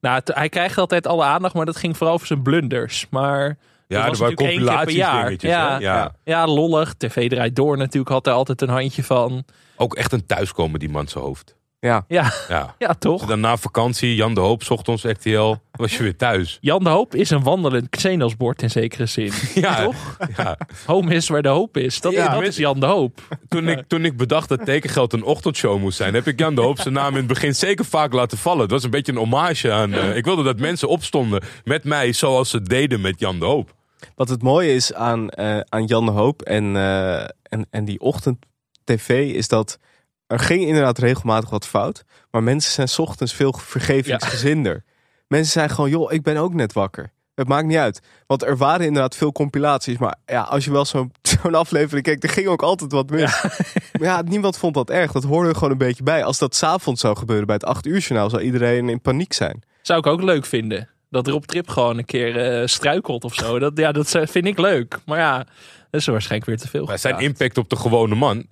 Nou, hij krijgt altijd alle aandacht, maar dat ging vooral over zijn blunders. Maar Ja, dat er was keer per jaar. Ja, hè? Ja. ja. lollig. TV draait door natuurlijk, had er altijd een handje van. Ook echt een thuiskomen, die man zijn hoofd. Ja. Ja, Ja. ja toch? Dan na vakantie, Jan de Hoop zocht ons RTL, was je weer thuis. Jan de Hoop is een wandelend Xenos-bord in zekere zin. Ja, Toch? ja. Home is waar de hoop is. Dat, Ja, dat is Jan de Hoop. Toen, ik, toen ik bedacht dat tekengeld een ochtendshow moest zijn, heb ik Jan de Hoop zijn naam in het begin zeker vaak laten vallen. Het was een beetje een hommage aan. eh, ik wilde dat mensen opstonden met mij zoals ze deden met Jan de Hoop. Wat het mooie is aan, eh, aan Jan de Hoop en, eh, en, en die ochtend-tv is dat er ging inderdaad regelmatig wat fout. Maar mensen zijn 's ochtends veel vergevingsgezinder. Mensen zijn gewoon, joh, ik ben ook net wakker. Het maakt niet uit. Want er waren inderdaad veel compilaties. Maar ja, als je wel zo'n zo'n aflevering kijkt, er ging ook altijd wat mis. Maar ja, niemand vond dat erg. Dat hoorde er gewoon een beetje bij. Als dat s'avonds zou gebeuren bij het 8 uur journaal, zou iedereen in paniek zijn. Zou ik ook leuk vinden. Dat Rob Trip gewoon een keer eh, struikelt of zo. Dat, ja, dat vind ik leuk. Maar ja, dat is waarschijnlijk weer te veel. Maar zijn impact op de gewone man.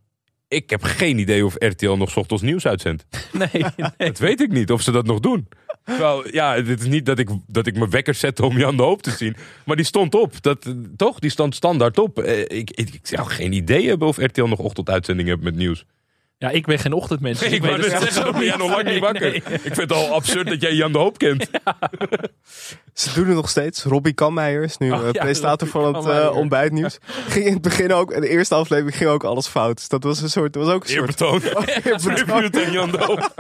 Ik heb geen idee of RTL nog ochtends nieuws uitzendt. Nee, nee. Dat weet ik niet of ze dat nog doen. Terwijl, ja, het is niet dat ik, dat ik mijn wekker zette om Jan de Hoop te zien. Maar die stond op. Dat, toch? Die stond standaard op. Eh, Ik, ik, ik zou geen idee hebben of RTL nog ochtenduitzending heeft met nieuws. Ja, ik ben geen ochtendmens. dus ik wou het net zelf zeggen, dan ben jij nog lang niet Nee, wakker. nee. Ik vind het al absurd dat jij Jan de Hoop kent. Ze doen het nog steeds. Robbie Kammeijer is nu Oh, eh, ja, presentator van het eh, ontbijtnieuws. Ging in het begin ook, in de eerste aflevering ging ook alles fout. Dus dat was een soort, dat was ook een soort... Eerbetoon. Tribute aan Jan de Hoop.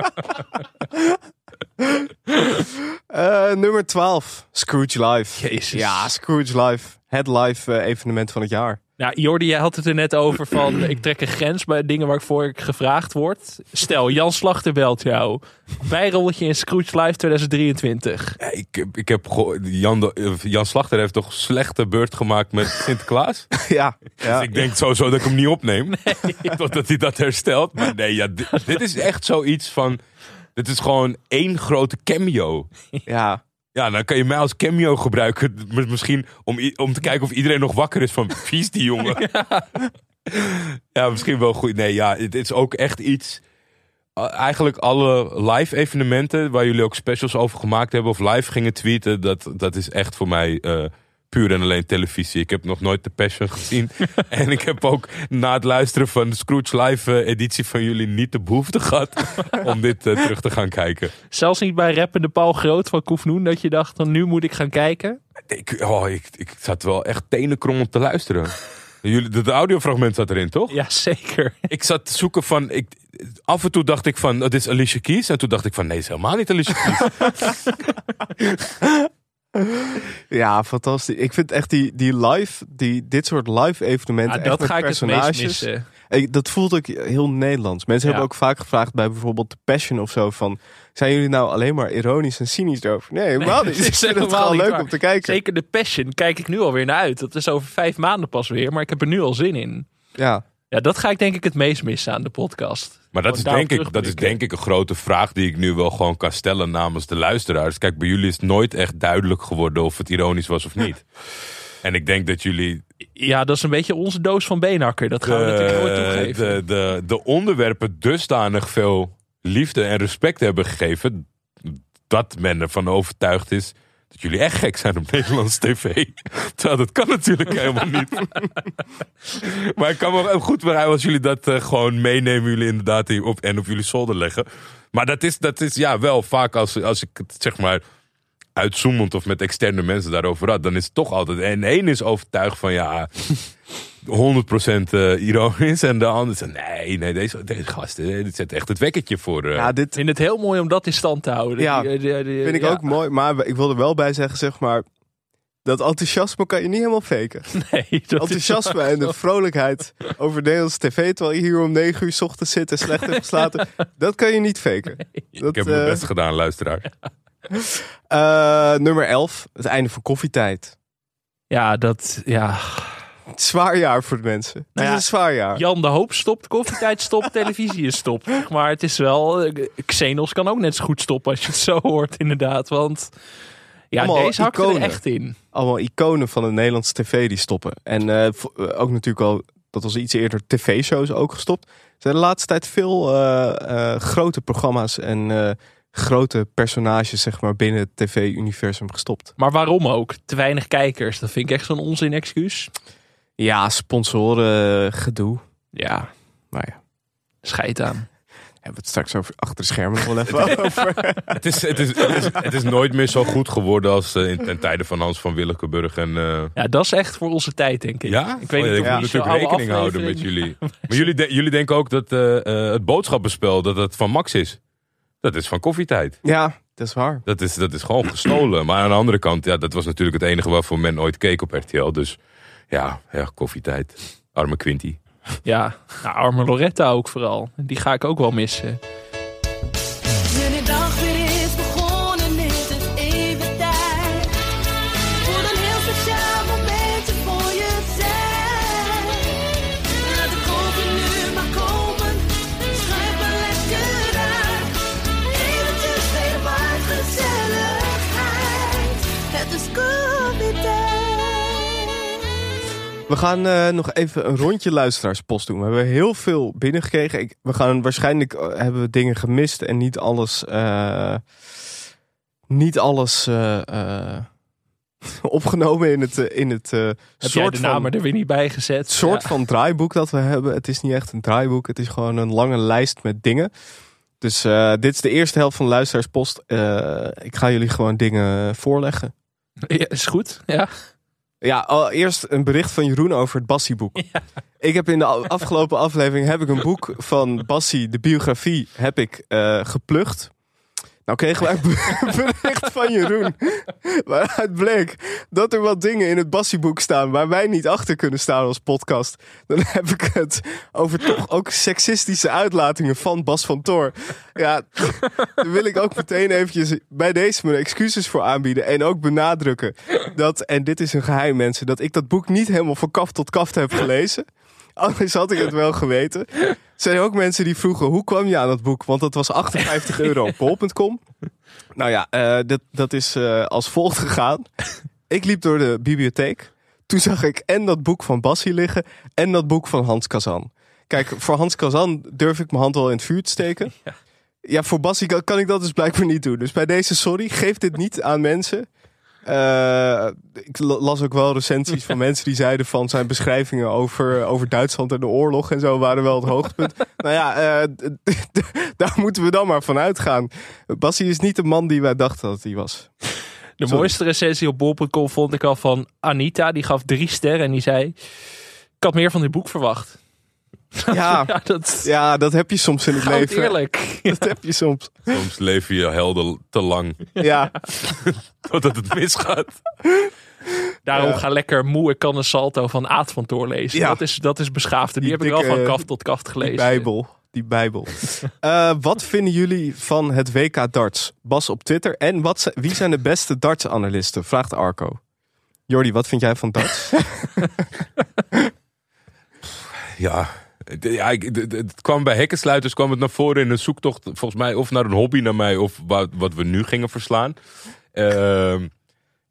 Eh, nummer 12, Scrooge Live. Jezus. Ja, Scrooge Live. Het live eh, evenement van het jaar. Nou, Jordi, jij had het er net over van... ik trek een grens bij dingen waarvoor ik gevraagd word. Stel, Jan Slachter belt jou. Bijrolletje in Scrooge Live 2023. Ja, ik, heb- ik heb Jan, Jan Slachter heeft toch slechte beurt gemaakt met Sinterklaas? ja. ja. Dus ik denk sowieso dat ik hem niet opneem. Totdat hij dat herstelt. Maar nee, ja, dit, dit is echt zoiets van... Dit is gewoon één grote cameo. Ja. Ja, dan kan je mij als cameo gebruiken. Misschien om, om te kijken of iedereen nog wakker is van... Wie is die jongen? Ja, misschien wel goed. Nee, ja, het is ook echt iets... Eigenlijk alle live evenementen waar jullie ook specials over gemaakt hebben... of live gingen tweeten, dat, dat is echt voor mij... eh, Puur en alleen televisie. Ik heb nog nooit The Passion gezien. en ik heb ook na het luisteren van de Scrooge Live eh, editie van jullie niet de behoefte gehad om dit eh, terug te gaan kijken. Zelfs niet bij rappende Paul Groot van Koefnoen... dat je dacht, dan nu moet ik gaan kijken. Ik, oh, ik, ik zat wel echt tenenkrommend te luisteren. Jullie, de, de audiofragment zat erin, toch? Ja, zeker. Ik zat te zoeken van... Ik, af en toe dacht ik van, het is Alicia Keys. En toen dacht ik van, nee, het is helemaal niet Alicia Keys. Ja, fantastisch. Ik vind echt die, die live, die, dit soort live evenementen. Ja, echt dat ga ik het meest personages. missen. Dat voelt ook heel Nederlands. Mensen Ja. hebben ook vaak gevraagd bij bijvoorbeeld The Passion of zo van... Zijn jullie nou alleen maar ironisch en cynisch erover? Nee, helemaal niet. dat Ik is vind het niet leuk waar. om te kijken. Zeker de Passion kijk ik nu alweer naar uit. Dat is over vijf maanden pas weer, maar ik heb er nu al zin in. Ja. Ja, dat ga ik denk ik het meest missen aan de podcast. Maar dat is, denk ik, dat is denk ik een grote vraag die ik nu wel gewoon kan stellen namens de luisteraars. Kijk, bij jullie is nooit echt duidelijk geworden of het ironisch was of niet. En ik denk dat jullie Ja, dat is een beetje onze doos van beenhakker. Dat gaan we natuurlijk nooit toegeven. de, de, de onderwerpen dusdanig veel liefde en respect hebben gegeven. Dat men ervan overtuigd is dat jullie echt gek zijn op Nederlandse tv. Terwijl dat kan natuurlijk helemaal niet. maar ik kan me wel goed begrijpen als jullie dat eh, gewoon meenemen. Jullie inderdaad hier op, en op jullie zolder leggen. Maar dat is, dat is ja wel vaak als, als ik het zeg maar uitzoomend of met externe mensen daarover had. Dan is het toch altijd. En één is overtuigd van ja. 100% eh, ironisch. En de ander zegt: nee, nee, deze, deze gast, eh, dit zet echt het wekkertje voor. eh, Ja, dit Ik vind het heel mooi om dat in stand te houden. Ja, Die- die- die- vind ik ja. ook mooi. Maar ik wil er wel bij zeggen, zeg maar... Dat enthousiasme kan je niet helemaal faken. Nee, dat is enthousiasme en de vrolijkheid over Nederlandse tv... terwijl je hier om negen uur 's ochtends zit en slecht hebt geslapen... dat kan je niet faken. Dat, ik heb mijn eh, best gedaan, luisteraar. eh, nummer 11, het einde van koffietijd. Ja, dat... Ja. Zwaar jaar voor de mensen. Het Nou is ja, een zwaar jaar. Jan de Hoop stopt, koffietijd stopt, televisie is stopt. Maar het is wel... eh, Xenos kan ook net zo goed stoppen als je het zo hoort inderdaad. Want ja, Allemaal deze hakt er echt in. Allemaal iconen van de Nederlandse tv die stoppen. En eh, eh, ook natuurlijk al, dat was iets eerder, tv-shows ook gestopt. Er zijn de laatste tijd veel grote programma's en grote personages zeg maar, binnen het tv-universum gestopt. Maar waarom ook? Te weinig kijkers. Dat vind ik echt zo'n onzin excuus. Ja, sponsoren, gedoe. Ja, Maar ja. scheid aan. hebben we het straks over achter de schermen nog wel even over. Het is, het, is, het, is, het is nooit meer zo goed geworden als eh, in ten tijde van Hans van Willekeuburg. En, eh, Ja, dat is echt voor onze tijd, denk ik. ja, ik weet Oh, niet ik of moet die zo'n natuurlijk rekening houden met jullie. Maar jullie, de- jullie denken ook dat eh, eh, het boodschappenspel dat het van Max is. Dat is van koffietijd. Ja, dat is waar. Dat is, dat is gewoon gestolen. Maar aan de andere kant, ja, dat was natuurlijk het enige waarvoor men ooit keek op RTL. Dus ja, ja koffietijd. Arme Quinty. Ja, nou, arme Loretta ook vooral. Die ga ik ook wel missen. We gaan eh, nog even een rondje luisteraarspost doen. We hebben heel veel binnengekregen. Ik, we gaan waarschijnlijk eh, hebben we dingen gemist en niet alles, eh, niet alles opgenomen in het, in het Heb jij soort de van namen er weer niet bij gezet? soort Ja. van draaiboek dat we hebben. Het is niet echt een draaiboek. Het is gewoon een lange lijst met dingen. Dus dit is de eerste helft van de luisteraarspost. Ik ga jullie gewoon dingen voorleggen. Ja, is goed, ja. Ja, al eerst een bericht van Jeroen over het Bassie-boek. Ik heb in de afgelopen aflevering heb ik een boek van Bassie, de biografie, heb ik eh, geplucht. Nou kregen wij een bericht van Jeroen waaruit bleek dat er wat dingen in het Bassie-boek staan waar wij niet achter kunnen staan als podcast. Dan heb ik het over toch ook seksistische uitlatingen van Bas van Toor. Ja, daar wil ik ook meteen eventjes bij deze mijn excuses voor aanbieden. En ook benadrukken dat, en dit is een geheim mensen, dat ik dat boek niet helemaal van kaf tot kaf heb gelezen. Anders had ik het wel geweten. Er zijn ook mensen die vroegen, hoe kwam je aan dat boek? Want dat was 58 euro op bol.com. Nou ja, eh, dat, dat is eh, als volgt gegaan. Ik liep door de bibliotheek. Toen zag ik en dat boek van Bassie liggen en dat boek van Hans Kazan. Kijk, voor Hans Kazan durf ik mijn hand wel in het vuur te steken. Ja, voor Bassie kan, kan ik dat dus blijkbaar niet doen. Dus bij deze sorry, geef dit niet aan mensen. Eh, ik la- las ook wel recensies van mensen die zeiden van zijn beschrijvingen over, over Duitsland en de oorlog en zo waren wel het hoogtepunt. nou ja, eh, daar moeten we dan maar van uitgaan. Bassie is niet de man die wij dachten dat hij was. De Sorry. mooiste recensie op bol.com vond ik al van Anita. Die gaf drie sterren en die zei... Ik had meer van dit boek verwacht. Ja, Ja, dat ja, dat heb je soms in het goud leven. eerlijk. Dat heb je soms. Soms leef je helden te lang Ja, totdat het misgaat. Daarom Ja. ga lekker moe ik kan een salto van Aad van Toor lezen. Ja. Dat, is, dat is beschaafd. En die, Die heb ik wel van kaft tot kaft gelezen. die Bijbel. Die Bijbel. Eh, wat vinden jullie van het WK darts? Bas op Twitter. En wat, wie zijn de beste darts-analisten? Vraagt Arco. Jordi, wat vind jij van darts? Ja, ja ik, het, het kwam bij hekkensluiters kwam het naar voren in een zoektocht, volgens mij, of naar een hobby naar mij, of wat, wat we nu gingen verslaan. Ehm,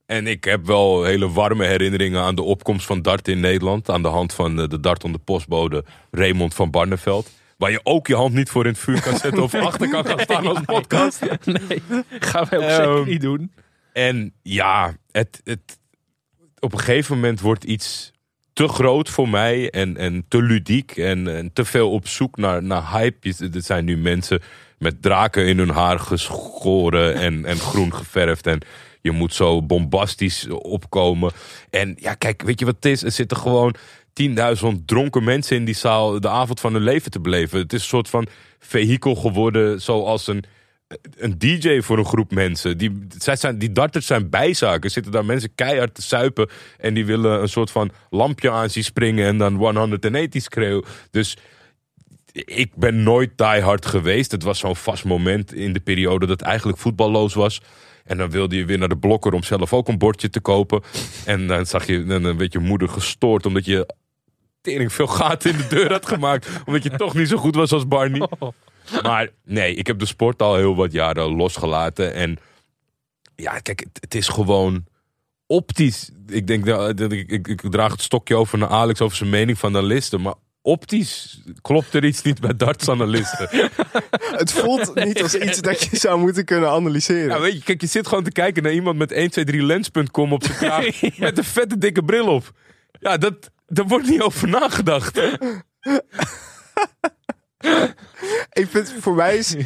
en ik heb wel hele warme herinneringen aan de opkomst van dart in Nederland. Aan de hand van eh, de dart onder postbode Raymond van Barneveld. Waar je ook je hand niet voor in het vuur kan zetten of achter kan gaan staan als podcast. Nee, gaan wij ook Ehm, zeker niet doen. En ja, het, het, op een gegeven moment wordt iets te groot voor mij en, en te ludiek en, en te veel op zoek naar, naar hype. Er zijn nu mensen met draken in hun haar geschoren en, en groen geverfd. En je moet zo bombastisch opkomen. En ja, kijk, weet je wat het is? Er zitten gewoon 10.000 dronken mensen in die zaal de avond van hun leven te beleven. Het is een soort van vehikel geworden zoals een een DJ voor een groep mensen. Die, zij zijn, die darters zijn bijzaken. Zitten daar mensen keihard te suipen. En die willen een soort van lampje aan zien springen. En dan 180 schreeuwen. Dus ik ben nooit die hard geweest. Het was zo'n vast moment in de periode dat eigenlijk voetballoos was. En dan wilde je weer naar de blokker om zelf ook een bordje te kopen. En dan zag je een beetje moeder gestoord omdat je tering veel gaten in de deur had gemaakt. omdat je toch niet zo goed was als Barney. Maar nee, ik heb de sport al heel wat jaren losgelaten. En ja, kijk, het, het is gewoon optisch. Ik denk dat dat ik, ik, ik draag het stokje over naar Alex over zijn mening van analisten. Maar optisch klopt er iets niet bij dartsanalisten. het voelt niet als iets dat je zou moeten kunnen analyseren. Ja, weet je, kijk, je zit gewoon te kijken naar iemand met 123lens.com op zijn kraag. Met een vette dikke bril op. Ja, dat, daar wordt niet over nagedacht. ik vind voor mij is.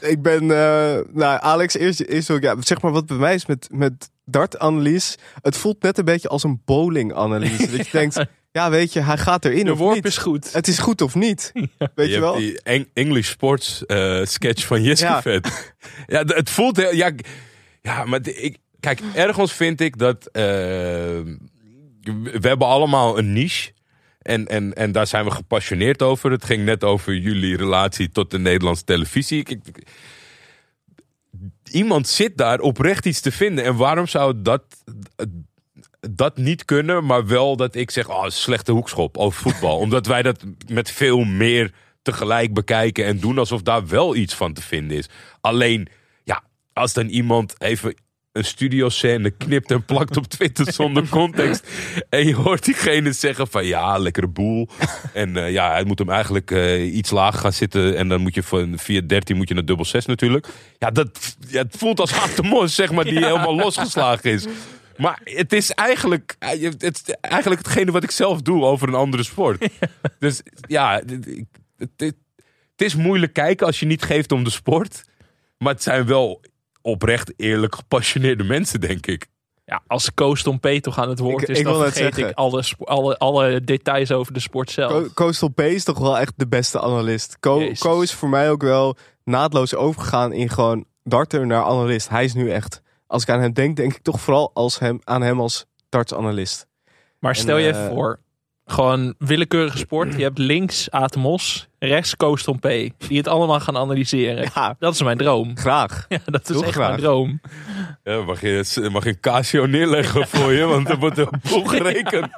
Ik ben. eh, nou, Alex, eerst, eerst ook. Ja, zeg maar wat bij mij is met, met dartanalyse. Het voelt net een beetje als een bowling-analyse. dat je denkt. Ja, weet je, hij gaat erin. De of worp niet. is goed. Het is goed of niet. Weet je, je wel? hebt die Eng- English Sports eh, sketch van Jiske Ja. Vet. Ja, het voelt heel... Ja, ja maar ik, kijk, ergens vind ik dat... eh, we hebben allemaal een niche. En, en, en daar zijn we gepassioneerd over. Het ging net over jullie relatie tot de Nederlandse televisie. Iemand zit daar oprecht iets te vinden. En waarom zou dat, dat niet kunnen, maar wel dat ik zeg, oh, slechte hoekschop over voetbal. Omdat wij dat met veel meer tegelijk bekijken en doen alsof daar wel iets van te vinden is. Alleen, ja, als dan iemand even een studioscène knipt en plakt op Twitter zonder context. En je hoort diegene zeggen van ja, lekkere boel. En eh, ja, hij moet hem eigenlijk eh, iets lager gaan zitten. En dan moet je van 413 moet je naar dubbel 6 natuurlijk. Ja, dat ja, het voelt als harte mos, zeg maar, die helemaal losgeslagen is. Maar het is eigenlijk, eh, het is eigenlijk hetgene wat ik zelf doe over een andere sport. Dus ja, het, het, het is moeilijk kijken als je niet geeft om de sport. Maar het zijn wel oprecht, eerlijk, gepassioneerde mensen, denk ik. Ja, als Koos Tom P. toch aan het woord Ik- is, ik dan vergeet zeggen. ik alle, alle, alle details over de sport zelf. Co- Coastal P is toch wel echt de beste analist. Co is voor mij ook wel naadloos overgegaan in gewoon darter naar analist. Hij is nu echt, als ik aan hem denk, denk ik toch vooral als hem, aan hem als dartsanalist. Maar En, stel je eh, even voor, gewoon willekeurige sport. Je hebt links Atemos, rechts Koos Tom P. Die het allemaal gaan analyseren. Dat is mijn droom. Graag. Ja, dat is echt graag. mijn droom. Ja, mag, je, mag je een Casio neerleggen voor je, want er wordt een boel gerekend.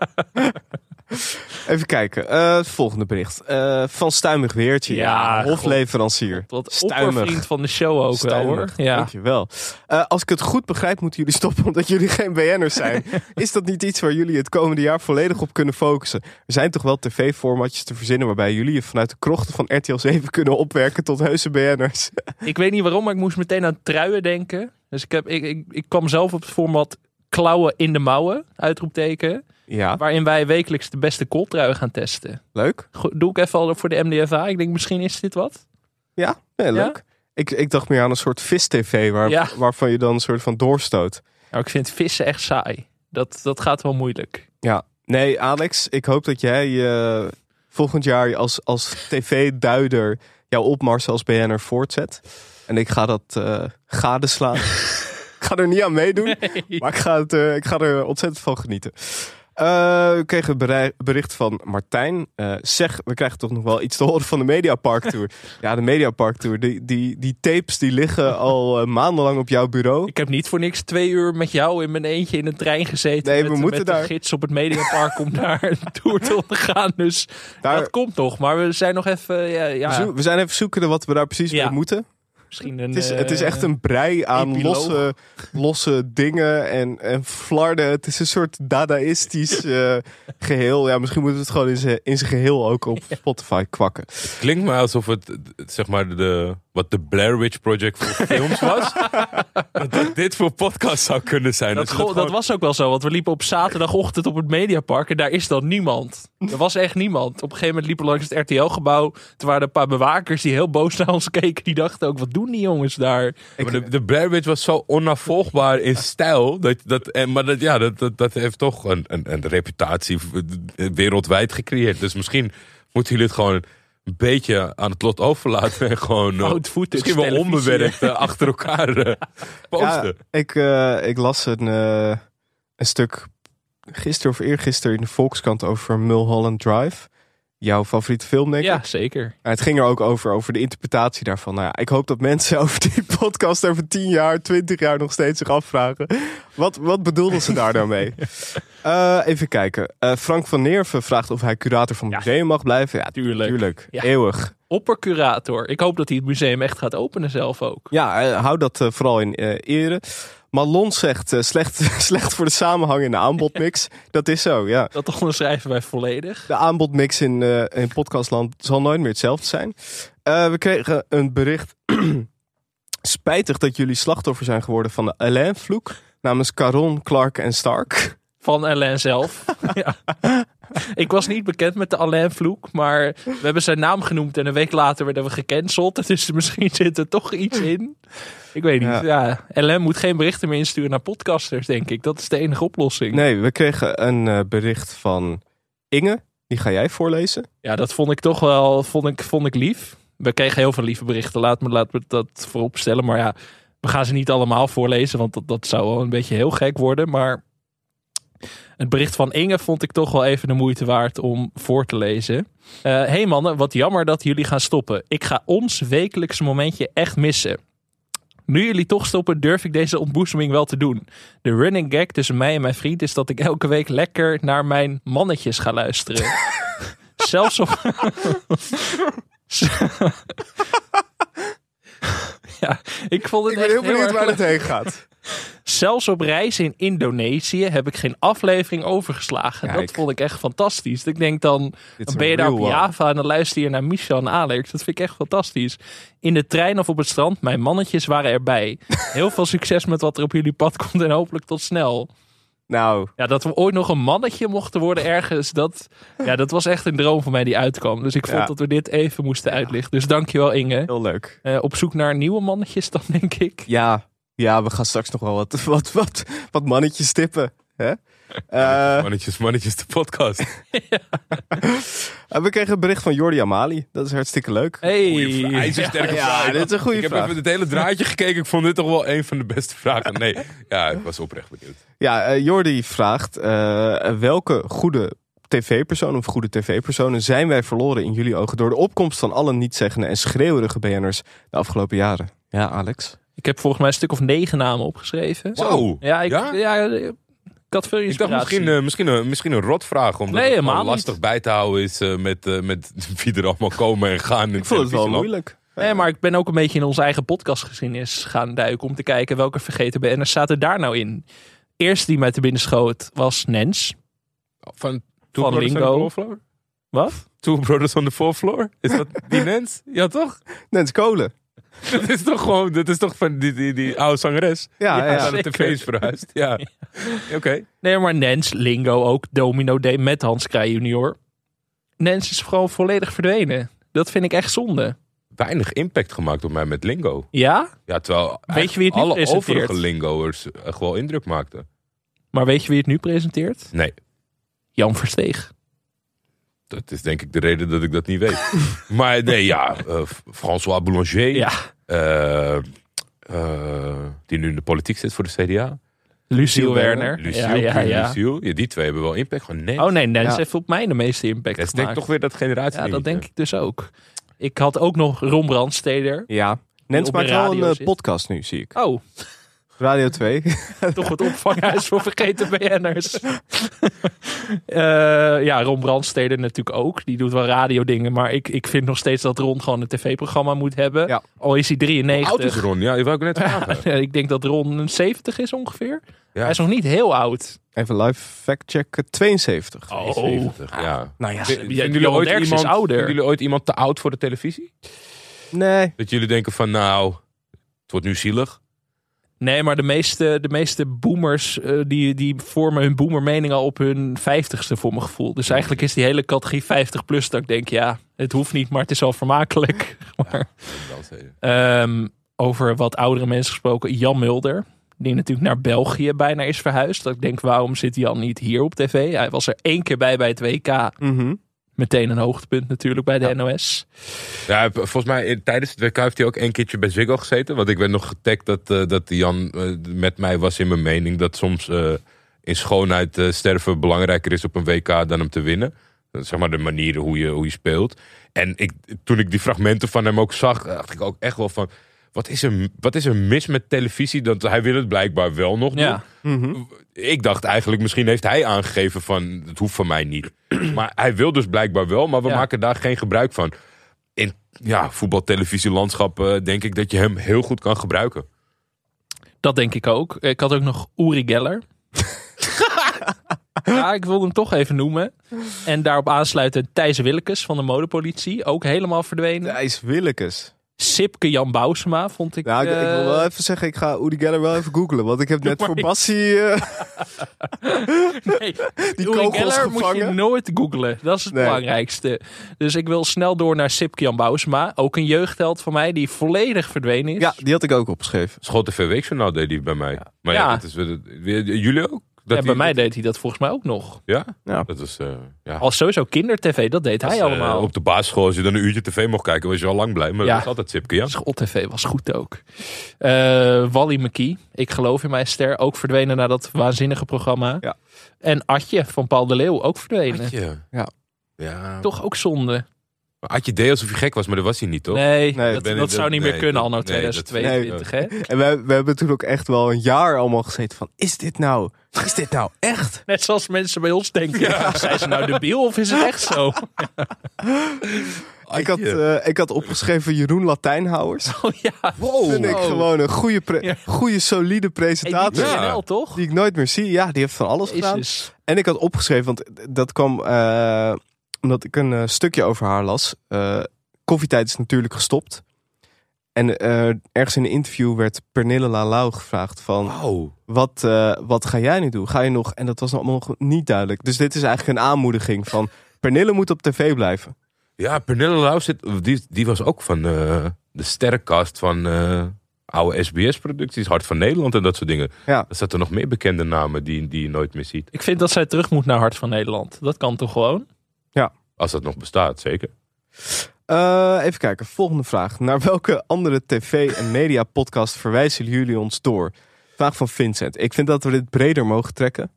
Even kijken, eh, het volgende bericht. Eh, van Stuimig Weertje, ja, hofleverancier. Wat oppervriend van de show ook wel hoor. Stuimig, Ja. Dankjewel. Eh, als ik het goed begrijp, moeten jullie stoppen omdat jullie geen BN'ers zijn. Is dat niet iets waar jullie het komende jaar volledig op kunnen focussen? Er zijn toch wel tv-formatjes te verzinnen waarbij jullie je vanuit de krochten van RTL 7 kunnen opwerken tot heuse BN'ers. Ik weet niet waarom, maar ik moest meteen aan truien denken. Dus ik, heb, ik, ik, ik kwam zelf op het format klauwen in de mouwen, uitroepteken. Ja. Waarin wij wekelijks de beste kooltruien gaan testen. Leuk. Go- Doe ik even al voor de MDFA. Ik denk misschien is dit wat. Ja, nee, leuk. Ik, ik dacht meer aan een soort vis-tv waar, Ja. waarvan je dan een soort van doorstoot. Nou, ik vind vissen echt saai. Dat, dat gaat wel moeilijk. Ja, nee, Alex, ik hoop dat jij eh, volgend jaar als, als tv-duider jouw opmars als BN'er voortzet. En ik ga dat eh gadeslaan. ik ga er niet aan meedoen, maar ik ga, het, eh, ik ga er ontzettend van genieten. Eh, we kregen een berei- bericht van Martijn. Eh, zeg, we krijgen toch nog wel iets te horen van de Mediapark Tour. ja, de Mediapark Tour. Die, die, die tapes die liggen al maandenlang op jouw bureau. Ik heb niet voor niks twee uur met jou in mijn eentje in een trein gezeten. Nee, met, we moeten met daar- een gids op het Mediapark om daar een tour te ondergaan. Dus dat komt nog. Maar we zijn nog even... Ja, ja, We, zo- we zijn even zoeken wat we daar precies Ja. mee moeten. Misschien een, Het is, het is eh, echt een brei aan epiloog. losse, losse dingen en, en flarden. Het is een soort dadaïstisch eh, geheel. Ja, misschien moeten we het gewoon in zijn in zijn geheel ook op Spotify kwakken. Klinkt me alsof het, het, zeg maar, de, wat de Blair Witch Project voor films was. dat, dat dit voor podcast zou kunnen zijn. Dat, dat gewoon- was ook wel zo, want we liepen op zaterdagochtend op het Mediapark en daar is dan niemand. Er was echt niemand. Op een gegeven moment liepen we langs het RTL-gebouw. Toen waren er een paar bewakers die heel boos naar ons keken. Die dachten ook, wat doen die jongens daar? Maar de, de Blair Witch was zo onafvolgbaar in stijl. Dat, dat, en, maar dat, ja, dat, dat, dat heeft toch een, een, een reputatie wereldwijd gecreëerd. Dus misschien moeten jullie het gewoon een beetje aan het lot overlaten. En gewoon eh, footage misschien wel onbewerkt eh, achter elkaar eh, posten. Ja, ik, eh, ik las een, eh, een stuk gisteren of eergisteren in de Volkskrant over Mulholland Drive. Jouw favoriete film, denk ik. Ja, zeker. Ja, het ging er ook over, over de interpretatie daarvan. Nou ja, ik hoop dat mensen over die podcast over 10 jaar, 20 jaar nog steeds zich afvragen. Wat, wat bedoelden ze daar nou mee? Eh, even kijken. Eh, Frank van Neerven vraagt of hij curator van het museum mag blijven. Ja, Tuurlijk. tuurlijk. Ja. Eeuwig. Oppercurator. Ik hoop dat hij het museum echt gaat openen zelf ook. Ja, eh, hou dat vooral in ere. Malon zegt eh, slecht, slecht voor de samenhang in de aanbodmix. Dat is zo, ja. Dat onderschrijven wij volledig. De aanbodmix in, eh, in podcastland zal nooit meer hetzelfde zijn. Eh, we kregen een bericht. Spijtig dat jullie slachtoffer zijn geworden van de Alain-vloek. Namens Caron, Clark en Stark. Van Ellen zelf. ja. Ik was niet bekend met de Alain Vloek, maar we hebben zijn naam genoemd en een week later werden we gecanceld. Dus misschien zit er toch iets in. Ik weet niet. Ja. Alain moet geen berichten meer insturen naar podcasters, denk ik. Dat is de enige oplossing. Nee, we kregen een eh, bericht van Inge. Die ga jij voorlezen. Ja, dat vond ik toch wel vond ik, vond ik lief. We kregen heel veel lieve berichten. Laat me, laat me dat voorop stellen. Maar ja, we gaan ze niet allemaal voorlezen, want dat, dat zou wel een beetje heel gek worden. Maar het bericht van Inge vond ik toch wel even de moeite waard om voor te lezen. Eh hey mannen, wat jammer dat jullie gaan stoppen. Ik ga ons wekelijkse momentje echt missen. Nu jullie toch stoppen, durf ik deze ontboezeming wel te doen. De running gag tussen mij en mijn vriend is dat ik elke week lekker naar mijn mannetjes ga luisteren. Zelfs op. ja, ik vond het Ik ben heel benieuwd waar het heen gaat. Zelfs op reis in Indonesië heb ik geen aflevering overgeslagen. Kijk. Dat vond ik echt fantastisch. Ik denk dan, ben je daar op one. Java en dan luister je naar Michel en Alex. Dat vind ik echt fantastisch. In de trein of op het strand, mijn mannetjes waren erbij. Heel veel succes met wat er op jullie pad komt en hopelijk tot snel. Nou, Ja, dat we ooit nog een mannetje mochten worden ergens, dat, ja, dat was echt een droom van mij die uitkwam. Dus ik vond Ja. dat we dit even moesten uitlichten. Dus dankjewel Inge. heel leuk. Eh, op zoek naar nieuwe mannetjes dan, denk ik. Ja, ja, we gaan straks nog wel wat, wat, wat, wat mannetjes tippen. Hè? Eh, Mannetjes, mannetjes, de podcast. we kregen een bericht van Jordi Amali. Dat is hartstikke leuk. Hey. IJzersterke Ja, vraag. dit is een goede Ik heb vraag. even het hele draadje gekeken. Ik vond dit toch wel een van de beste vragen. Nee, ja, ik was oprecht benieuwd. Ja, eh, Jordi vraagt: eh, welke goede tv-persoon of goede tv-personen zijn wij verloren in jullie ogen door de opkomst van alle niet-zeggende en schreeuwerige BN'ers de afgelopen jaren? Ja, Alex. Ik heb volgens mij een stuk of negen namen opgeschreven. Wauw. Ja, ik, Ja? ja? Ik had veel Ik inspiratie. dacht misschien, eh, misschien, een, misschien een rotvraag. Omdat Nee, het helemaal gewoon niet. lastig bij te houden is eh, met, eh, met wie er allemaal komen en gaan. Ik vond het wel moeilijk. Nee, maar ik ben ook een beetje in onze eigen podcastgeschiedenis gaan duiken om te kijken welke vergeten BN'ers zaten daar nou in. Eerst die mij te binnen schoot was Nens. Van Two Van Brothers Lingo. on the Fourth Floor? Wat? Two Brothers on the Fourth Floor? Is dat die Nens? Ja, toch? Nens Kolen. Dat is toch gewoon, dat is toch van die, die, die oude zangeres? Ja, Ja, ja, Die aan de zeker. tv is verhuisd. Ja. Oké. Nee, maar Nens, Lingo ook, Domino Day met Hans Kraaij junior. Nens is gewoon volledig verdwenen. Dat vind ik echt zonde. Weinig impact gemaakt op mij met Lingo. Ja? Ja, terwijl Weet je wie het nu alle presenteert? overige Lingo'ers echt wel indruk maakten. Maar weet je wie het nu presenteert? Nee, Jan Versteeg. Dat is denk ik de reden dat ik dat niet weet. maar nee, ja, eh, François Boulanger. Ja. eh, eh, die nu in de politiek zit voor de CDA. Luciel Werner. Luciel, ja, ja, ja. Luciel. Ja, die twee hebben wel impact. Gewoon nee. Oh nee, Nens Ja. heeft op mij de meeste impact dat is denk ik toch weer dat generatie. Ja, dat denk ik dus ook. Ik had ook nog Ron Brandsteder. Ja. Nens maakt wel een zit. podcast nu, zie ik. Oh, Radio 2. toch het opvanghuis voor vergeten BN'ers. Eh ja, Ron Brandsteder natuurlijk ook. Die doet wel radiodingen. Maar ik, ik vind nog steeds dat Ron gewoon een tv-programma moet hebben. Ja. Al is hij Hoe 93. oud is Ron? Ja, je wou ik net vragen. ik denk dat Ron een 70 is ongeveer. Ja. Hij is nog niet heel oud. Even live fact-checken. 72. Oh, 70, ja. nou ja, Vinden jullie, ooit is iemand, ouder. vinden jullie ooit iemand te oud voor de televisie? Nee. Dat jullie denken van nou, het wordt nu zielig. Nee, maar de meeste, de meeste boomers eh, die, die vormen hun boomermening al op hun vijftigste voor mijn gevoel. Dus eigenlijk is die hele categorie 50 plus dat ik denk, ja, het hoeft niet, maar het is wel vermakelijk. Maar, ehm, over wat oudere mensen gesproken, Jan Mulder. Die natuurlijk naar België bijna is verhuisd. Dat ik denk, waarom zit Jan niet hier op tv? Hij was er één keer bij bij het WK. Mhm. Meteen een hoogtepunt natuurlijk bij de NOS. Ja, volgens mij tijdens het WK heeft hij ook een keertje bij Ziggo gezeten. Want ik werd nog getagd dat, eh, dat Jan eh, met mij was in mijn mening dat soms eh, in schoonheid sterven belangrijker is op een WK dan hem te winnen. Zeg maar de manier hoe je, hoe je speelt. En ik, toen ik die fragmenten van hem ook zag, dacht ik ook echt wel van... Wat is er, wat is er mis met televisie? Dat, hij wil het blijkbaar wel nog doen. Ja. Ik dacht eigenlijk, misschien heeft hij aangegeven van... het hoeft van mij niet. Maar hij wil dus blijkbaar wel, maar we Ja. maken daar geen gebruik van. In ja, voetbaltelevisielandschap eh, denk ik dat je hem heel goed kan gebruiken. Dat denk ik ook. Ik had ook nog Uri Geller. ja, ik wilde hem toch even noemen. En daarop aansluiten Thijs Willekes van de modepolitie. Ook helemaal verdwenen. Thijs Willekes. Sipke Jan Bousema vond ik... Nou, ik, ik wil eh, wel even zeggen, ik ga Udi Geller wel even googlen. Want ik heb net maar voor. Bassie... eh, nee, Die Uri Geller moet je nooit googlen. Dat is het Nee. belangrijkste. Dus ik wil snel door naar Sipkian Bousma. Ook een jeugdheld van mij die volledig verdwenen is. Ja, die had ik ook opgeschreven. Schot TV Weekjournaal deed hij bij mij. Maar ja, Ja. dat is, weer- weer- jullie ook? Ja, Dat bij mij deed hij dat volgens mij ook nog. Ja? Ja. Dat is, eh, ja. Als sowieso kindertv, dat deed hij eh, allemaal. op de basisschool, als je dan een uurtje tv mocht kijken, was je al lang blij. Maar Ja. dat is altijd Sipke, ja. School-tv was goed ook. Eh, Wally McKee, Ik geloof in mijn ster, ook verdwenen naar dat waanzinnige programma. Ja. En Atje van Paul de Leeuw, ook verdwenen. Atje. Ja. Ja. Toch ook zonde. Maar Atje deed alsof hij gek was, maar dat was hij niet, toch? Nee, Nee, dat, zou niet meer kunnen nee, dat- 2022. hè? En we, we hebben toen ook echt wel een jaar allemaal gezeten van... Is dit nou, is dit nou echt? Net zoals mensen bij ons denken. Zijn ze nou debiel of is het echt zo? Ik had, eh, ik had opgeschreven Jeroen Latijnhouwers. Oh ja. Wow. Vind ik gewoon een goede, pre- Ja. goede solide Hey, presentator. die Ja. NL toch? Die ik nooit meer zie. Ja, die heeft van alles gedaan. En ik had opgeschreven, want dat kwam eh, omdat ik een eh, stukje over haar las. Eh, koffietijd is natuurlijk gestopt. En eh, ergens in een interview werd Pernille Lalau gevraagd van... Wat, eh, wat ga jij nu doen? Ga je nog... En dat was allemaal nog niet duidelijk. Dus dit is eigenlijk een aanmoediging van... Pernille moet op tv blijven. Ja, Pernille Lau zit, die, die was ook van eh, de sterrenkast van eh, oude SBS-producties, Hart van Nederland en dat soort dingen. Ja. Er zaten nog meer bekende namen die, die je nooit meer ziet. Ik vind dat zij terug moet naar Hart van Nederland. Dat kan toch gewoon? Als dat nog bestaat, zeker. Eh, even kijken, volgende vraag. Naar welke andere tv- en media-podcast verwijzen jullie ons door? Vraag van Vincent. Ik vind dat we dit breder mogen trekken.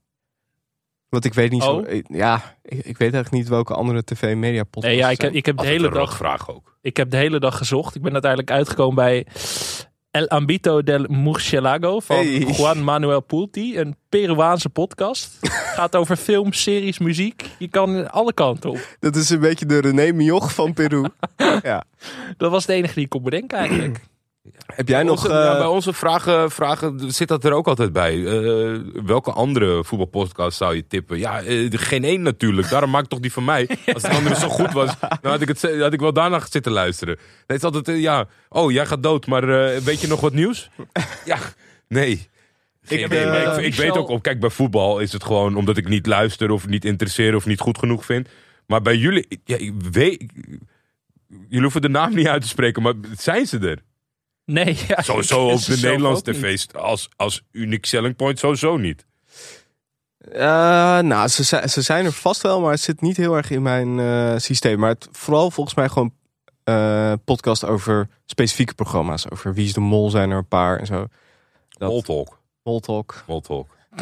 Want ik weet niet zo... Oh. Ja, ik, ik weet eigenlijk niet welke andere tv- en media-podcasts Nee, ja, ik, heb, ik heb de hele dag vraag ook. Ik heb de hele dag gezocht. Ik ben uiteindelijk uitgekomen bij El Ambito del Murcielago van Hey. Juan Manuel Pulti. Een Peruaanse podcast. Gaat over film, series, muziek. Je kan alle kanten op. Dat is een beetje de René Mioch van Peru. ja. Dat was de enige die ik kon bedenken eigenlijk. Heb jij nog... Onze- eh, ja, bij onze vragen, vragen zit dat er ook altijd bij. Eh, welke andere voetbalpodcast zou je tippen? Ja, eh, geen één natuurlijk. Daarom maak ik toch die van mij. Als de andere zo goed was, dan had ik, het, had ik wel daarna zitten luisteren. Het is altijd, ja, oh, jij gaat dood, maar weet je nog wat nieuws? Ja, nee. Geen Ik, ik, weet ook, op, kijk, bij voetbal is het gewoon omdat ik niet luister of niet interesseer of niet goed genoeg vind. Maar bij jullie, ja, ik weet, jullie hoeven de naam niet uit te spreken, maar zijn ze er? Nee, ja, Sowieso ze de Nederlandse ook tv's als, als unique selling point sowieso niet. eh, nou, ze, zijn- ze zijn er vast wel, maar het zit niet heel erg in mijn eh, systeem. Maar het, vooral volgens mij gewoon eh podcast over specifieke programma's. Over Wie is de Mol zijn er een paar en zo. Dat- Moltalk. Moltalk. Moltalk.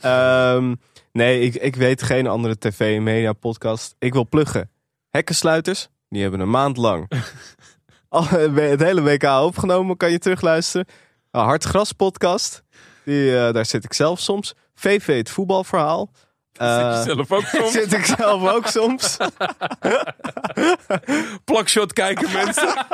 Ehm, nee, ik, ik weet geen andere tv- en media podcast. Ik wil pluggen. Hekkensluiters, die hebben een maand lang al, het hele WK opgenomen. Kan je terugluisteren. Hartgras podcast. Die, eh, daar zit ik zelf soms. VV het voetbalverhaal. Eh, Zit je zelf ook soms? Zit ik zelf ook soms. Plakshot kijken mensen.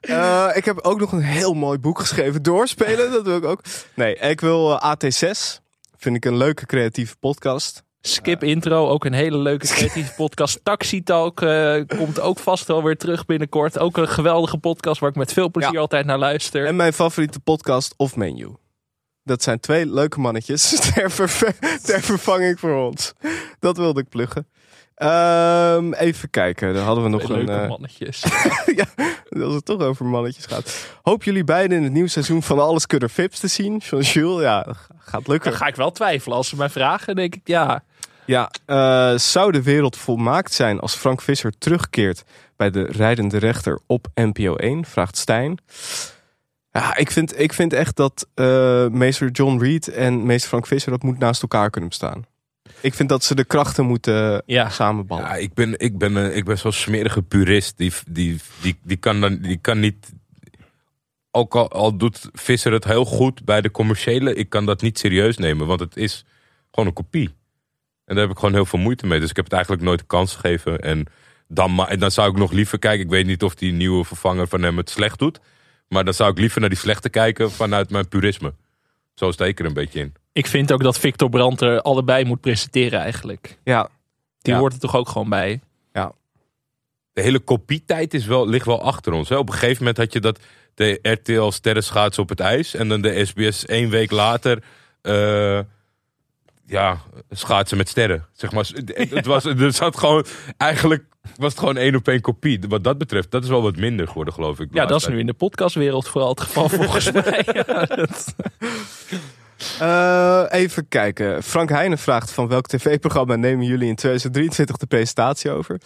Eh, ik heb ook nog een heel mooi boek geschreven. Doorspelen, dat wil ik ook. Nee, ik wil eh, AT6. Vind ik een leuke creatieve podcast. Skip Intro, ook een hele leuke creatieve podcast. Taxi Talk eh, komt ook vast wel weer terug binnenkort. Ook een geweldige podcast waar ik met veel plezier Ja. altijd naar luister. En mijn favoriete podcast of menu. Dat zijn twee leuke mannetjes ter, ter vervanging voor ons. Dat wilde ik pluggen. Ehm, even kijken, dan hadden we nog een... leuke eh, mannetjes. ja, als het toch over mannetjes gaat. Hoop jullie beiden in het nieuwe seizoen van Alles Kunnen Vips te zien. Van Jules, ja, gaat lukken. Dan ga ik wel twijfelen. Als ze mij vragen, denk ik ja. Ja, eh, zou de wereld volmaakt zijn als Frank Visser terugkeert bij de rijdende rechter op NPO 1? Vraagt Stijn. Ja, ik vind, ik vind echt dat eh, meester John Reed en meester Frank Visser dat moet naast elkaar kunnen bestaan. Ik vind dat ze de krachten moeten Ja. samenballen. Ja, ik ben, ik ben, eh, ik ben zo'n smerige purist. Die, die, die, die, kan dan, die kan niet... Ook al, al doet Visser het heel goed bij de commerciële... ik kan dat niet serieus nemen, want het is gewoon een kopie. En daar heb ik gewoon heel veel moeite mee. Dus ik heb het eigenlijk nooit de kans gegeven. En dan, ma- en dan zou ik nog liever kijken... ik weet niet of die nieuwe vervanger van hem het slecht doet... maar dan zou ik liever naar die slechte kijken vanuit mijn purisme. Zo sta ik er een beetje in. Ik vind ook dat Victor Brandt er allebei moet presenteren eigenlijk. Ja, Die Ja. hoort er toch ook gewoon bij. de hele kopietijd is wel, ligt wel achter ons. Hè? Op een gegeven moment had je dat de RTL sterrenschaats op het ijs. En dan de SBS één week later eh, ja, schaatsen met sterren. Zeg maar, het, was, er zat gewoon, eigenlijk was het gewoon één op één kopie. Wat dat betreft, dat is wel wat minder geworden, geloof ik. Ja, dat is nu in de podcastwereld vooral het geval volgens mij. Ja, dat- Eh, even kijken. Frank Heijnen vraagt van welk tv-programma nemen jullie in 2023 de presentatie over?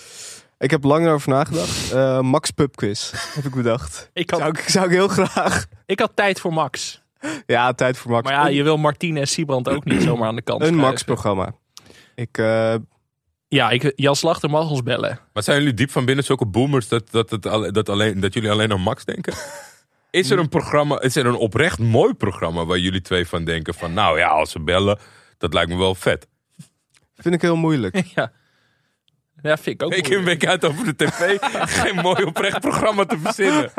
Ik heb lang erover nagedacht. Eh, Max Pub Quiz heb ik bedacht. Ik had- zou, ik, zou ik heel graag. Ik had tijd voor Max. Ja, tijd voor Max. Maar ja, je wil Martine en Siebrand ook niet zomaar aan de kant een. Max-programma. Ik, eh, Ja, ik, Jan Slachter mag ons bellen. Maar zijn jullie diep van binnen zulke boomers dat, dat, alle- dat, alleen, dat jullie alleen aan Max denken? Is er een programma, is er een oprecht mooi programma waar jullie twee van denken van, nou ja, als ze bellen, dat lijkt me wel vet. vind ik heel moeilijk. Ja. Ja, vind ik ook Week in, week uit over de tv, geen mooi oprecht programma te verzinnen.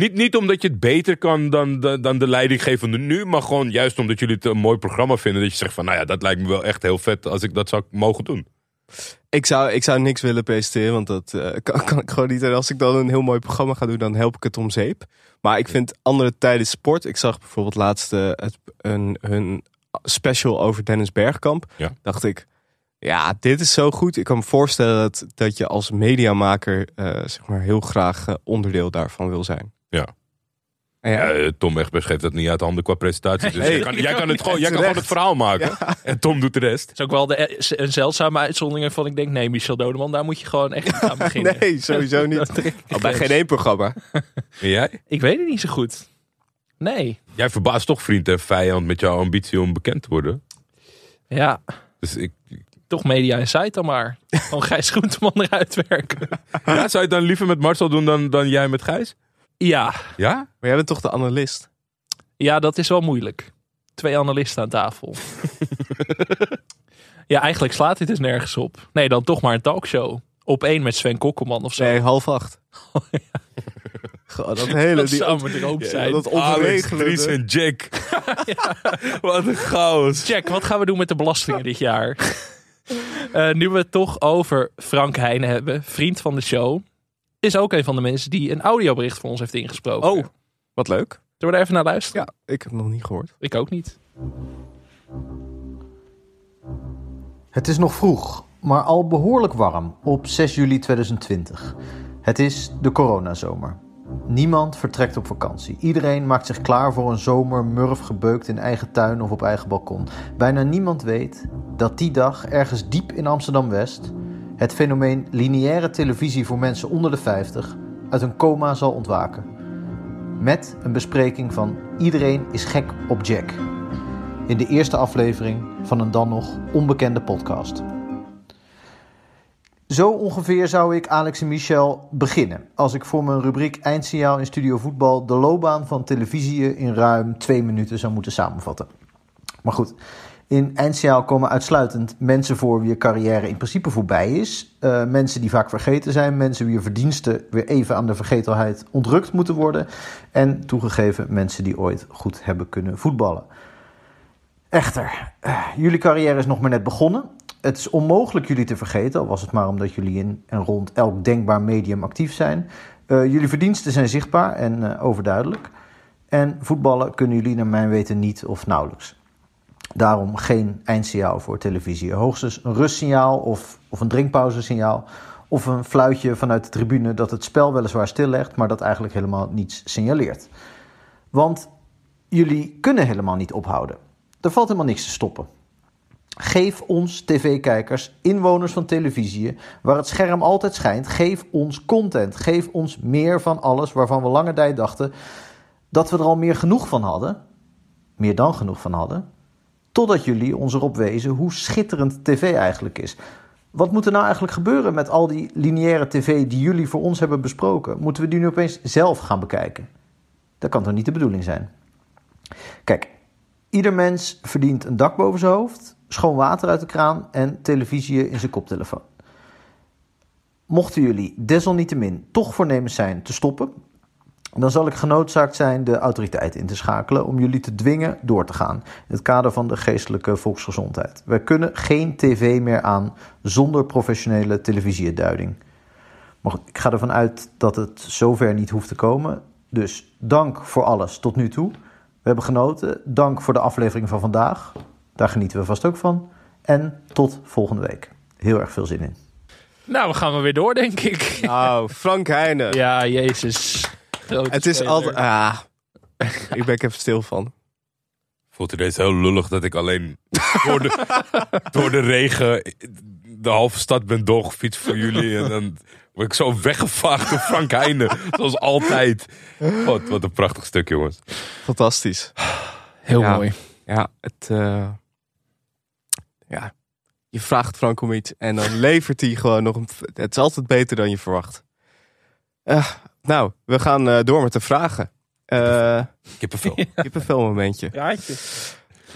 Niet, niet omdat je het beter kan dan, dan, dan de leidinggevende nu, maar gewoon juist omdat jullie het een mooi programma vinden. Dat je zegt van, nou ja, dat lijkt me wel echt heel vet als ik dat zou mogen doen. Ik zou, ik zou niks willen presenteren, want dat eh, kan, kan ik gewoon niet. En als ik dan een heel mooi programma ga doen, dan help ik het om zeep. Maar ik vind andere tijden sport. Ik zag bijvoorbeeld laatst het, een, hun special over Dennis Bergkamp. Ja. Dacht ik, ja, dit is zo goed. Ik kan me voorstellen dat, dat je als mediamaker eh, zeg maar heel graag eh, onderdeel daarvan wil zijn. Ja. En eh, Tom Egbers geeft dat niet uit handen qua presentatie. Dus jij kan, jij kan, het gewoon, jij kan gewoon het verhaal maken. En Tom doet de rest. Het is ook wel de, een zeldzame uitzondering waarvan ik denk... nee, Michel Dodeman, daar moet je gewoon echt aan beginnen. nee, sowieso niet. Dat ik Oh, bij geen één programma. En jij? Ik weet het niet zo goed. Nee. Jij verbaast toch vriend en vijand met jouw ambitie om bekend te worden. Ja, Dus ik, toch Media Insight dan maar. Gewoon Gijs Groenteman eruit werken. ja, zou je het dan liever met Marcel doen dan, dan jij met Gijs? Ja. Ja? Maar jij bent toch de analist? Ja, dat is wel moeilijk. Twee analisten aan tafel. ja, eigenlijk slaat dit dus nergens op. Nee, dan toch maar een talkshow. Op één met Sven Kokkelman of zo. Nee, half acht. Goh, dat hele... Dat die, zou mijn droom zijn. dat ongeregelde. Dries en Jack. Wat een chaos. Jack, wat gaan we doen met de belastingen dit jaar? Eh, nu we het toch over Frank Heijnen hebben, vriend van de show, is ook een van de mensen die een audiobericht voor ons heeft ingesproken. Oh, wat leuk. Zullen we daar even naar luisteren? Ja, ik heb het nog niet gehoord. Ik ook niet. Het is nog vroeg, maar al behoorlijk warm op 6 juli 2020. Het is de coronazomer. Niemand vertrekt op vakantie. Iedereen maakt zich klaar voor een zomer murf gebeukt in eigen tuin of op eigen balkon. Bijna niemand weet dat die dag ergens diep in Amsterdam-West het fenomeen lineaire televisie voor mensen onder de 50 uit een coma zal ontwaken. Met een bespreking van Iedereen is gek op Jack in de eerste aflevering van een dan nog onbekende podcast. Zo ongeveer zou ik, Alex en Michel, beginnen als ik voor mijn rubriek Eindsignaal in Studio Voetbal de loopbaan van televisie in ruim twee minuten zou moeten samenvatten. Maar goed, in Eindsignaal komen uitsluitend mensen voor wie carrière in principe voorbij is. Eh, mensen die vaak vergeten zijn, mensen wier verdiensten weer even aan de vergetelheid ontrukt moeten worden. En toegegeven mensen die ooit goed hebben kunnen voetballen. Echter, eh, jullie carrière is nog maar net begonnen. Het is onmogelijk jullie te vergeten, al was het maar omdat jullie in en rond elk denkbaar medium actief zijn. Eh, jullie verdiensten zijn zichtbaar en overduidelijk. En voetballen kunnen jullie naar mijn weten niet of nauwelijks. Daarom geen eindsignaal voor televisie. Hoogstens een rustsignaal of, of een drinkpauzesignaal. Of een fluitje vanuit de tribune dat het spel weliswaar stillegt, maar dat eigenlijk helemaal niets signaleert. Want jullie kunnen helemaal niet ophouden. Er valt helemaal niks te stoppen. Geef ons tv-kijkers, inwoners van televisie, waar het scherm altijd schijnt, geef ons content. Geef ons meer van alles waarvan we lange tijd dachten dat we er al meer genoeg van hadden. Meer dan genoeg van hadden. Totdat jullie ons erop wezen hoe schitterend tv eigenlijk is. Wat moet er nou eigenlijk gebeuren met al die lineaire tv die jullie voor ons hebben besproken? Moeten we die nu opeens zelf gaan bekijken? Dat kan toch niet de bedoeling zijn? Kijk, ieder mens verdient een dak boven zijn hoofd, schoon water uit de kraan en televisie in zijn koptelefoon. Mochten jullie desalniettemin toch voornemens zijn te stoppen, dan zal ik genoodzaakt zijn de autoriteiten in te schakelen om jullie te dwingen door te gaan in het kader van de geestelijke volksgezondheid. Wij kunnen geen tv meer aan zonder professionele televisieduiding. Maar goed, ik ga ervan uit dat het zover niet hoeft te komen. Dus dank voor alles tot nu toe. hebben genoten. Dank voor de aflevering van vandaag. Daar genieten we vast ook van. En tot volgende week. Heel erg veel zin in. Nou, we gaan maar weer door, denk ik. Nou, Frank Heijnen. Ja, jezus. Grote Het is speler. altijd... Ah, ik ben ik even stil van. Voelt ineens heel lullig dat ik alleen door de, door de regen de halve stad ben doorgefietst voor jullie. En dan word ik zo weggevaagd door Frank Heijnen. Zoals altijd. Wat, wat een prachtig stuk, jongens. Fantastisch. Heel Ja. mooi. Ja, het... eh, ja, je vraagt Frank om iets en dan levert hij gewoon nog een... Het is altijd beter dan je verwacht. Eh, nou, we gaan eh, door met de vragen. Eh Kippenvel. Kippenvel momentje. Raadje.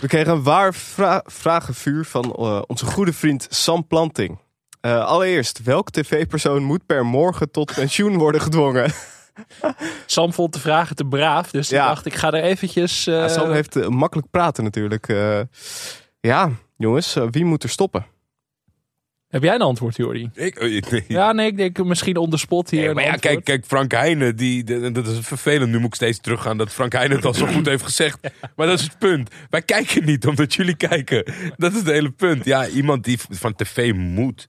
We kregen een waar vra vragenvuur van eh, onze goede vriend Sam Planting. Eh, allereerst, welk tv-persoon moet per morgen tot pensioen worden gedwongen? Sam vond de vragen te braaf, dus ik Ja. dacht ik ga er eventjes... eh, Ja, Sam heeft makkelijk praten natuurlijk. Eh, ja, jongens, wie moet er stoppen? Heb jij een antwoord, Jordi? Ik, nee. Ja, nee, ik denk misschien on the spot hier. Nee, maar ja, kijk, kijk, Frank Heijnen, die, de- dat is vervelend. Nu moet ik steeds teruggaan dat Frank Heijnen het al zo goed heeft gezegd. Maar dat is het punt. Wij kijken niet omdat jullie kijken. Dat is het hele punt. Ja, iemand die van tv moet.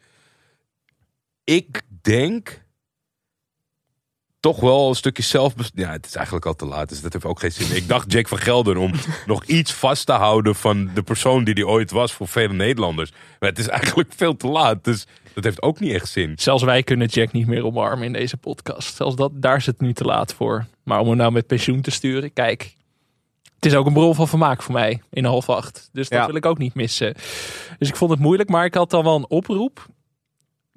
Ik denk toch wel een stukje zelf. Ja, het is eigenlijk al te laat, dus dat heeft ook geen zin. Ik dacht Jake van Gelder om nog iets vast te houden van de persoon die die ooit was voor vele Nederlanders. Maar het is eigenlijk veel te laat, dus dat heeft ook niet echt zin. Zelfs wij kunnen Jack niet meer omarmen in deze podcast. Zelfs dat, daar is het nu te laat voor. Maar om hem nou met pensioen te sturen, kijk. Het is ook een bron van vermaak voor mij in half acht. Dus dat Ja. wil ik ook niet missen. Dus ik vond het moeilijk, maar ik had dan wel een oproep.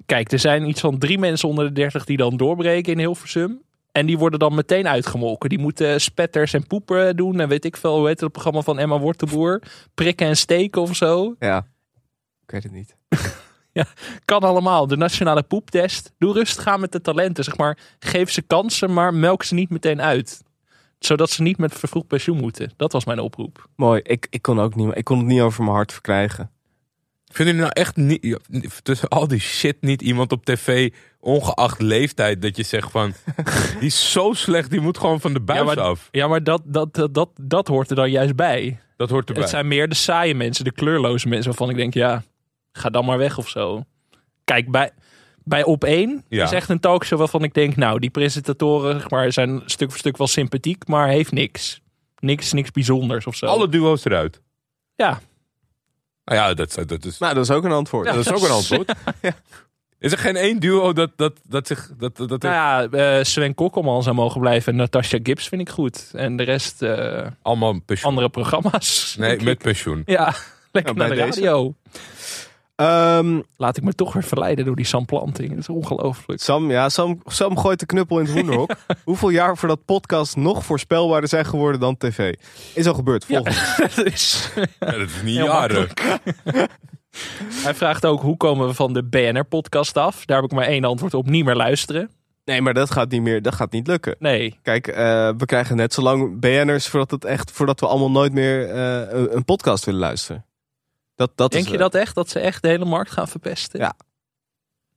Kijk, er zijn iets van drie mensen onder de dertig die dan doorbreken in Hilversum. En die worden dan meteen uitgemolken. Die moeten spetters en poepen doen. En weet ik veel, hoe heet het programma van Emma Wortelboer? Prikken en steken of zo. Ja, ik weet het niet. Ja, kan allemaal. De nationale poeptest. Doe rustig aan met de talenten. Zeg maar, geef ze kansen, maar melk ze niet meteen uit. Zodat ze niet met vervroegd pensioen moeten. Dat was mijn oproep. Mooi, ik, ik, kon ook niet, ik kon het niet over mijn hart verkrijgen. Vinden jullie nou echt niet, tussen al die shit niet iemand op tv, ongeacht leeftijd, dat je zegt van, die is zo slecht, die moet gewoon van de buis ja, maar, af. Ja, maar dat, dat, dat, dat, dat hoort er dan juist bij. Dat hoort erbij. Het zijn meer de saaie mensen, de kleurloze mensen waarvan ik denk, ja, ga dan maar weg of zo. Kijk, bij, bij Op 1 Ja. is echt een talkshow waarvan ik denk, nou, die presentatoren zeg maar, zijn stuk voor stuk wel sympathiek, maar heeft niks. Niks, niks bijzonders of zo. Alle duo's eruit. Ja. Nou ja, dat, dat is, Nou, dat is ook een antwoord. Ja, dat is ook een antwoord. Is er geen één duo dat, dat, dat zich... Dat, dat, dat Nou ja, eh, Sven Kokkelman zou mogen blijven. En Natasha Gibbs vind ik goed. En de rest eh, allemaal pensioen. andere programma's. Nee, met ik. pensioen. Ja, lekker Ja, bij naar de deze. Ehm, Laat ik me toch weer verleiden door die Sam Planting. Dat is ongelooflijk. Sam, ja, Sam, Sam gooit de knuppel in het hoenderhok. Hoeveel jaar voordat podcasts nog voorspelbaarder zijn geworden dan tv? Is al gebeurd. Volgende. dat is Ja, dat is niet jaren. Hij vraagt ook hoe komen we van de BNR-podcast af? Daar heb ik maar één antwoord op. Niet meer luisteren. Nee, maar dat gaat niet meer. Dat gaat niet lukken. Nee. Kijk, eh, we krijgen net zo lang BN'ers voordat, het echt, voordat we allemaal nooit meer eh, een podcast willen luisteren. Dat, dat Denk is, je eh, dat echt? Dat ze echt de hele markt gaan verpesten? Ja.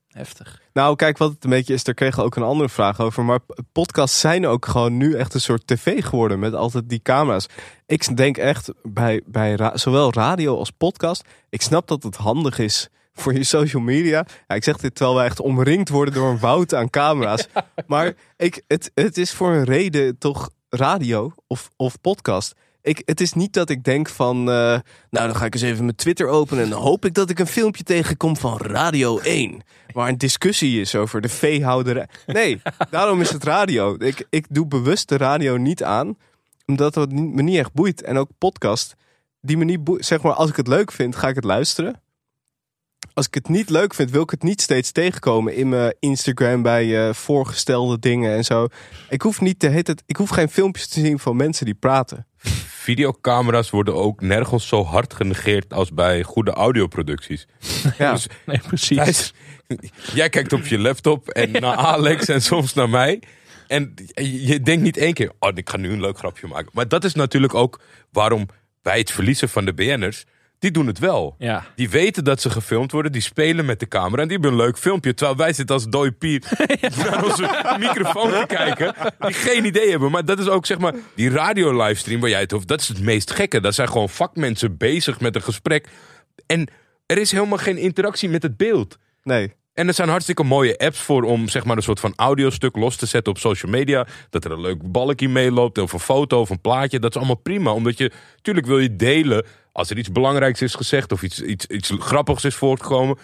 Heftig. Nou, kijk, wat het een beetje is, daar kregen we ook een andere vraag over. Maar podcasts zijn ook gewoon nu echt een soort tv geworden met altijd die camera's. Ik denk echt bij, bij ra- zowel radio als podcast. Ik snap dat het handig is voor je social media. Ja, ik zeg dit terwijl wij echt omringd worden door een woud aan camera's. Maar ik, het, het is voor een reden toch radio of, of podcast. Ik, het is niet dat ik denk van, eh, nou dan ga ik eens even mijn Twitter openen en dan hoop ik dat ik een filmpje tegenkom van Radio 1. Waar een discussie is over de veehouderij. Nee, daarom is het radio. Ik, ik doe bewust de radio niet aan, omdat het me niet echt boeit. En ook podcast, die me niet boeit. Zeg maar, als ik het leuk vind, ga ik het luisteren. Als ik het niet leuk vind, wil ik het niet steeds tegenkomen in mijn Instagram bij eh, voorgestelde dingen en zo. Ik hoef niet te het, ik hoef geen filmpjes te zien van mensen die praten. Videocamera's worden ook nergens zo hard genegeerd als bij goede audioproducties. Ja. Dus Nee, precies. Jij kijkt op je laptop en naar Alex en soms naar mij. En je je denkt niet één keer, oh, ik ga nu een leuk grapje maken. Maar dat is natuurlijk ook waarom bij het verliezen van de BN'ers... die doen het wel. Ja. Die weten dat ze gefilmd worden, die spelen met de camera en die hebben een leuk filmpje. Terwijl wij zitten als dode pier naar onze microfoon te kijken, die geen idee hebben. Maar dat is ook zeg maar, die radio-livestream waar jij het over, dat is het meest gekke. Dat zijn gewoon vakmensen bezig met een gesprek. En er is helemaal geen interactie met het beeld. Nee. En er zijn hartstikke mooie apps voor om zeg maar een soort van audiostuk los te zetten op social media. Dat er een leuk balkje meeloopt of een foto of een plaatje. Dat is allemaal prima. Omdat je, natuurlijk wil je delen als er iets belangrijks is gezegd of iets, iets, iets grappigs is voortgekomen.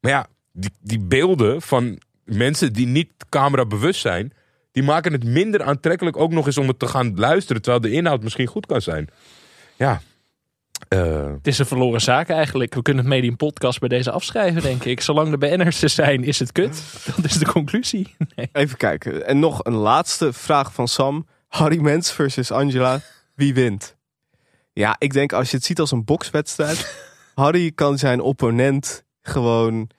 Maar ja, die, die beelden van mensen die niet camera bewust zijn, die maken het minder aantrekkelijk ook nog eens om het te gaan luisteren. Terwijl de inhoud misschien goed kan zijn. Ja. Eh, Het is een verloren zaak eigenlijk. We kunnen het medium podcast bij deze afschrijven, denk ik. Zolang de BN'ers er zijn, is het kut. Dat is de conclusie. Nee. Even kijken. En nog een laatste vraag van Sam. Harry Mens versus Angela. Wie wint? Ja, ik denk als je het ziet als een bokswedstrijd. Harry kan zijn opponent gewoon...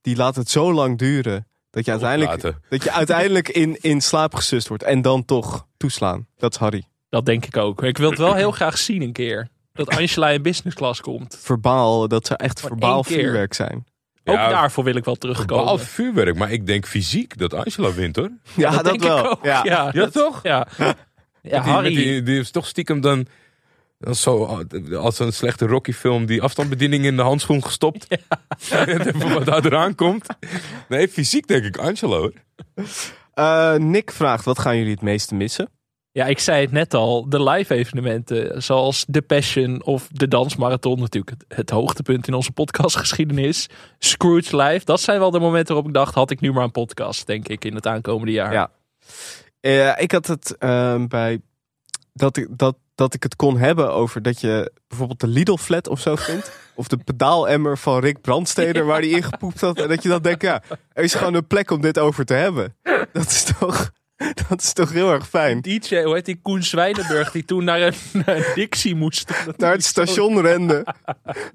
Die laat het zo lang duren. Dat je uiteindelijk, Oplaten. dat je uiteindelijk in, in slaap gesust wordt. En dan toch toeslaan. Dat is Harry. Dat denk ik ook. Ik wil het wel heel graag zien een keer. Dat Angela in business class komt. Verbaal, dat zou echt verbaal vuurwerk zijn. Ook Ja, daarvoor wil ik wel terugkomen. Behalve vuurwerk, maar ik denk fysiek dat Angela wint hoor. Ja, dat, denk ik wel. ook. Ja. Ja, Ja, dat- toch? Ja, ja die, Harry. Die, die is toch stiekem dan, zo, als een slechte Rocky film, die afstandsbediening in de handschoen gestopt. en even wat daar eraan komt. Nee, fysiek denk ik Angela hoor. Eh, Nick vraagt, wat gaan jullie het meeste missen? Ja, ik zei het net al. De live evenementen zoals The Passion of de Dansmarathon. Natuurlijk het, het hoogtepunt in onze podcastgeschiedenis. Scrooge Live. Dat zijn wel de momenten waarop ik dacht, had ik nu maar een podcast, denk ik, in het aankomende jaar. Ja. Eh, ik had het ehm, bij dat ik, dat, dat ik het kon hebben over dat je bijvoorbeeld de Lidl flat of zo vindt. Of de pedaalemmer van Rick Brandsteder waar hij ingepoept had. En dat je dan denkt, ja, er is gewoon een plek om dit over te hebben. Dat is toch, dat is toch heel erg fijn. DJ, hoe heet die Koen Zwijnenburg, die toen naar een, naar een Dixie moest. Naar het station rende.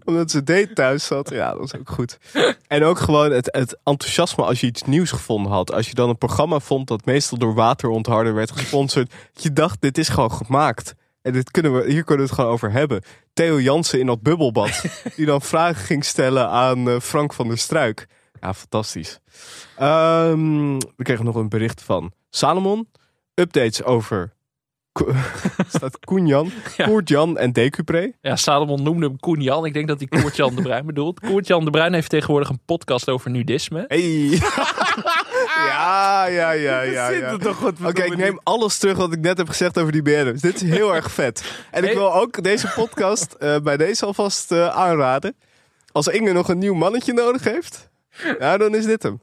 Omdat ze date thuis zat. Ja, dat is ook goed. En ook gewoon het, het enthousiasme als je iets nieuws gevonden had. Als je dan een programma vond dat meestal door waterontharder werd gesponsord. Dat je dacht, dit is gewoon gemaakt. En dit kunnen we, hier kunnen we het gewoon over hebben. Theo Jansen in dat bubbelbad. die dan vragen ging stellen aan eh, Frank van der Struik. Ja, fantastisch. Ehm, we kregen nog een bericht van Salomon. Updates over... Staat Koen-Jan, Koert-Jan en Decupré. Ja, Salomon noemde hem Koen Jan. Ik denk dat hij Koert-Jan de Bruin bedoelt. Koert-Jan de Bruin heeft tegenwoordig een podcast over nudisme. Hey. ja, ja, ja, ja. ja. Oké, ik neem alles terug wat ik net heb gezegd over die BN'ers. Dit is heel erg vet. En ik wil ook deze podcast eh, bij deze alvast eh, aanraden. Als Inge nog een nieuw mannetje nodig heeft, ja, dan is dit hem.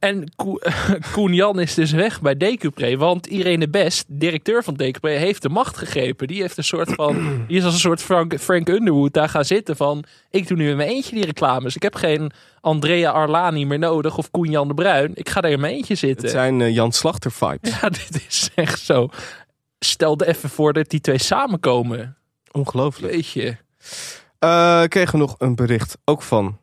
En Ko- Koen Jan is dus weg bij Decupré. Want Irene Best, directeur van Decupré, heeft de macht gegrepen. Die heeft een soort van. Die is als een soort Frank, Frank Underwood daar gaan zitten van. Ik doe nu in mijn eentje die reclames. Ik heb geen Andrea Arlani meer nodig of Koen Jan de Bruin. Ik ga daar in mijn eentje zitten. Het zijn eh, Jan Slachter vibes. Ja, dit is echt zo. Stel er even voor dat die twee samenkomen. Ongelooflijk. Weet je. Eh, kregen we nog een bericht, ook van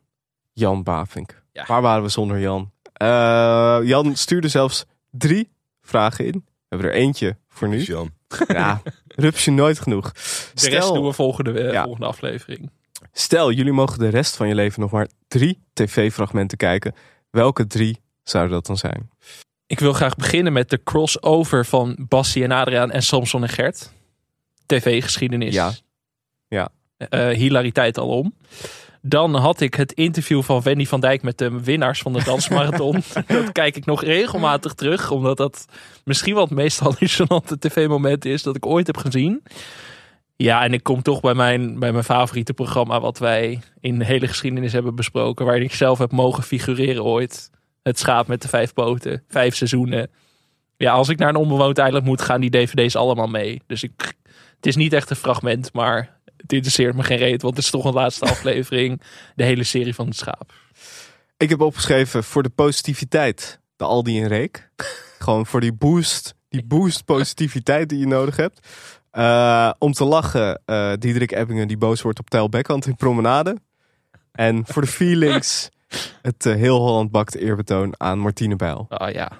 Jan Bavink. Waar waren we zonder Jan? Eh, Jan stuurde zelfs drie vragen in. We hebben er eentje voor nu. Jan. Ja, rupsje nooit genoeg. De rest doen we volgende, eh, volgende aflevering. Stel, jullie mogen de rest van je leven nog maar drie tv-fragmenten kijken. Welke drie zouden dat dan zijn? Ik wil graag beginnen met de crossover van Bassie en Adriaan en Samson en Gert. TV-geschiedenis. Ja. Ja. Eh, hilariteit alom. Dan had ik het interview van Wendy van Dijk met de winnaars van de dansmarathon. dat kijk ik nog regelmatig terug, omdat dat misschien wel het meest hallucinante tv-moment is dat ik ooit heb gezien. Ja, en ik kom toch bij mijn, bij mijn favoriete programma, wat wij in de hele geschiedenis hebben besproken, waarin ik zelf heb mogen figureren ooit. Het schaap met de vijf poten, vijf seizoenen. Ja, als ik naar een onbewoond eiland moet, gaan die dvd's allemaal mee. Dus ik, het is niet echt een fragment, maar het interesseert me geen reet, want het is toch een laatste aflevering. De hele serie van het schaap. Ik heb opgeschreven voor de positiviteit, de Aldi en Reek. Gewoon voor die boost, die boost positiviteit die je nodig hebt. Eh, om te lachen, eh Diederik Ebbingen die boos wordt op Tijl Beckhand in Promenade. En voor de feelings, het eh, heel Holland bakt eerbetoon aan Martine Bijl. Ah ja,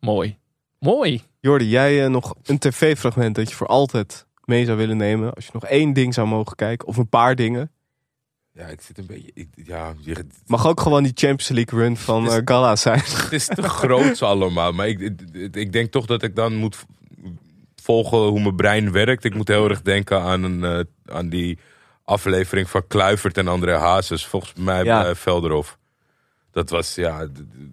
mooi. Mooi. Jordi, jij nog een tv-fragment dat je voor altijd mee zou willen nemen? Als je nog één ding zou mogen kijken, of een paar dingen. Ja, ik zit een beetje... Ik, ja, je- Mag ook gewoon die Champions League run van eh, Gala zijn. het is te groot allemaal. Maar ik, ik, ik denk toch dat ik dan moet volgen hoe mijn brein werkt. Ik moet heel erg denken aan, een, eh, aan die aflevering van Kluivert en André Hazes. Volgens mij Ja. bij Velderhof. Dat was ja,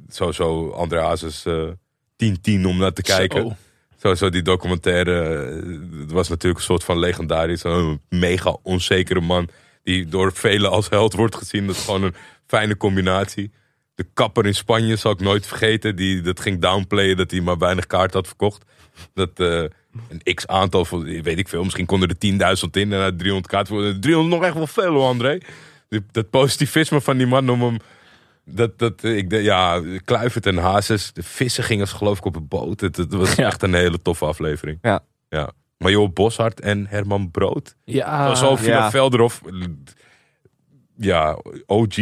sowieso André Hazes eh 10-10 om naar te Zo. Sowieso die documentaire. eh, Het was natuurlijk een soort van legendarisch. Een mega onzekere man. Die door velen als held wordt gezien. Dat is gewoon een fijne combinatie. De kapper in Spanje zal ik nooit vergeten. Die dat ging downplayen dat hij maar weinig kaart had verkocht. Dat eh, een x aantal van, weet ik veel. Misschien konden er 10.000 in en uit 300 kaarten. worden 300 nog echt wel veel hoor, André. Dat positivisme van die man om hem... Dat, dat, ik, ja, Kluivert en Hazes. De vissen gingen ze geloof ik op een boot. Het, het was echt een hele toffe aflevering. Ja. ja. Maar joh, Boshart en Herman Brood. Ja. Zo Villa Ja. Velderhof. Ja, OG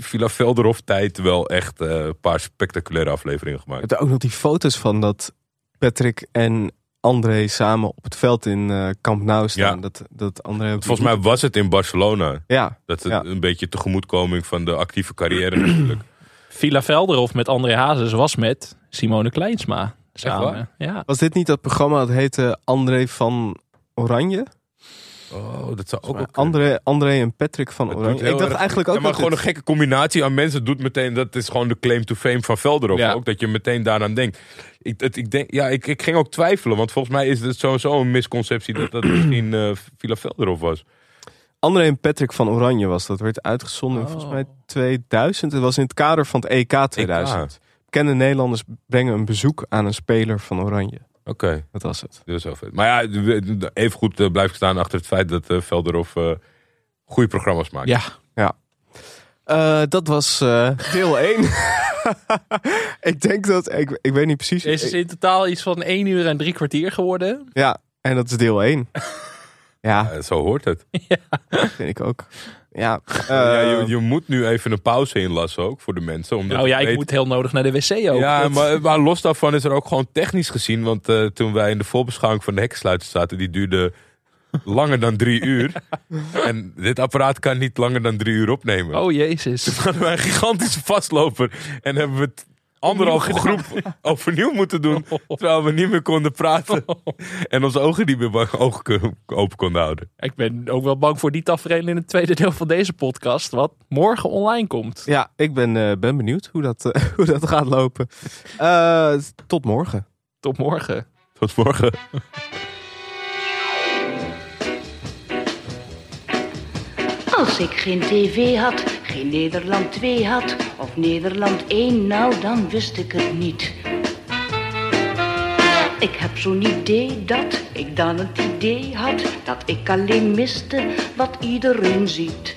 Villa Velderhof tijd wel echt eh, een paar spectaculaire afleveringen Je gemaakt. hebt ook nog die foto's van dat Patrick en André samen op het veld in eh Camp Nou staan. Ja. Dat, dat André ook- Volgens mij was het in Barcelona. Ja, Dat het Ja. een beetje tegemoetkoming van de actieve carrière natuurlijk. Villa Velderhof met André Hazes was met Simone Kleinsma samen. Ja. Was dit niet dat programma dat heette André van Oranje? Oh, dat zou ook wel André, André en Patrick van Oranje. Ik dacht erg- eigenlijk ook Ja, maar dat gewoon dit- een gekke combinatie aan mensen doet meteen. Dat is gewoon de claim to fame van Velderhof Ja. ook. Dat je meteen daaraan denkt. Ik, het, ik, denk, ja, ik, ik ging ook twijfelen. Want volgens mij is het sowieso een misconceptie dat dat misschien eh Villa Velderhof was. André en Patrick van Oranje was. Dat werd uitgezonden in Oh. volgens mij 2000. Het was in het kader van het EK 2000. Bekende Nederlanders brengen een bezoek aan een speler van Oranje. Oké. Dat was het. Dat is wel vet. Maar ja, even goed blijf ik staan achter het feit dat eh, Velderhof eh goede programma's maakt. ja. Ja. Eh, dat was eh, deel 1. ik denk dat... Ik, ik weet niet precies. Deze is in totaal iets van 1 uur en drie kwartier geworden. Ja, en dat is deel 1. ja, Eh, zo hoort het. vind ik ook. Ja, ja, eh, je, je moet nu even een pauze inlassen ook voor de mensen. Omdat Nou ja, ik weet- moet heel nodig naar de wc ook. Ja, Dat- maar, maar los daarvan is er ook gewoon technisch gezien. Want eh, toen wij in de voorbeschouwing van de hekkensluiter zaten, die duurde langer dan drie uur. En dit apparaat kan niet langer dan drie uur opnemen. Oh jezus. Toen hadden wij een gigantische vastloper. En hebben we het anderhalve groep overnieuw moeten doen. Terwijl we niet meer konden praten. En onze ogen niet meer ogen open konden houden. Ik ben ook wel bang voor die tafereel in het tweede deel van deze podcast. Wat morgen online komt. ja ik ben, eh, ben benieuwd hoe dat, eh, hoe dat gaat lopen. Eh, tot morgen. Tot morgen. Tot morgen. Als ik geen tv had, geen Nederland 2 had, of Nederland 1, nou dan wist ik het niet. Ik heb zo'n idee dat ik dan het idee had, dat ik alleen miste wat iedereen ziet.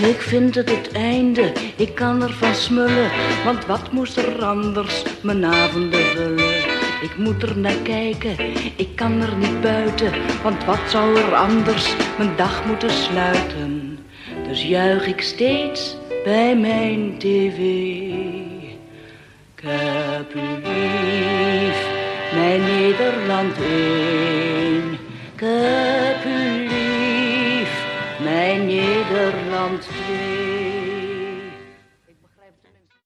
Ik vind het het einde, ik kan ervan smullen, want wat moest er anders mijn avonden vullen? Ik moet er naar kijken, ik kan er niet buiten, want wat zou er anders mijn dag moeten sluiten? Dus juich ik steeds bij mijn tv. Ik heb u lief, mijn Nederland 1. Ik heb u lief, mijn Nederland 2.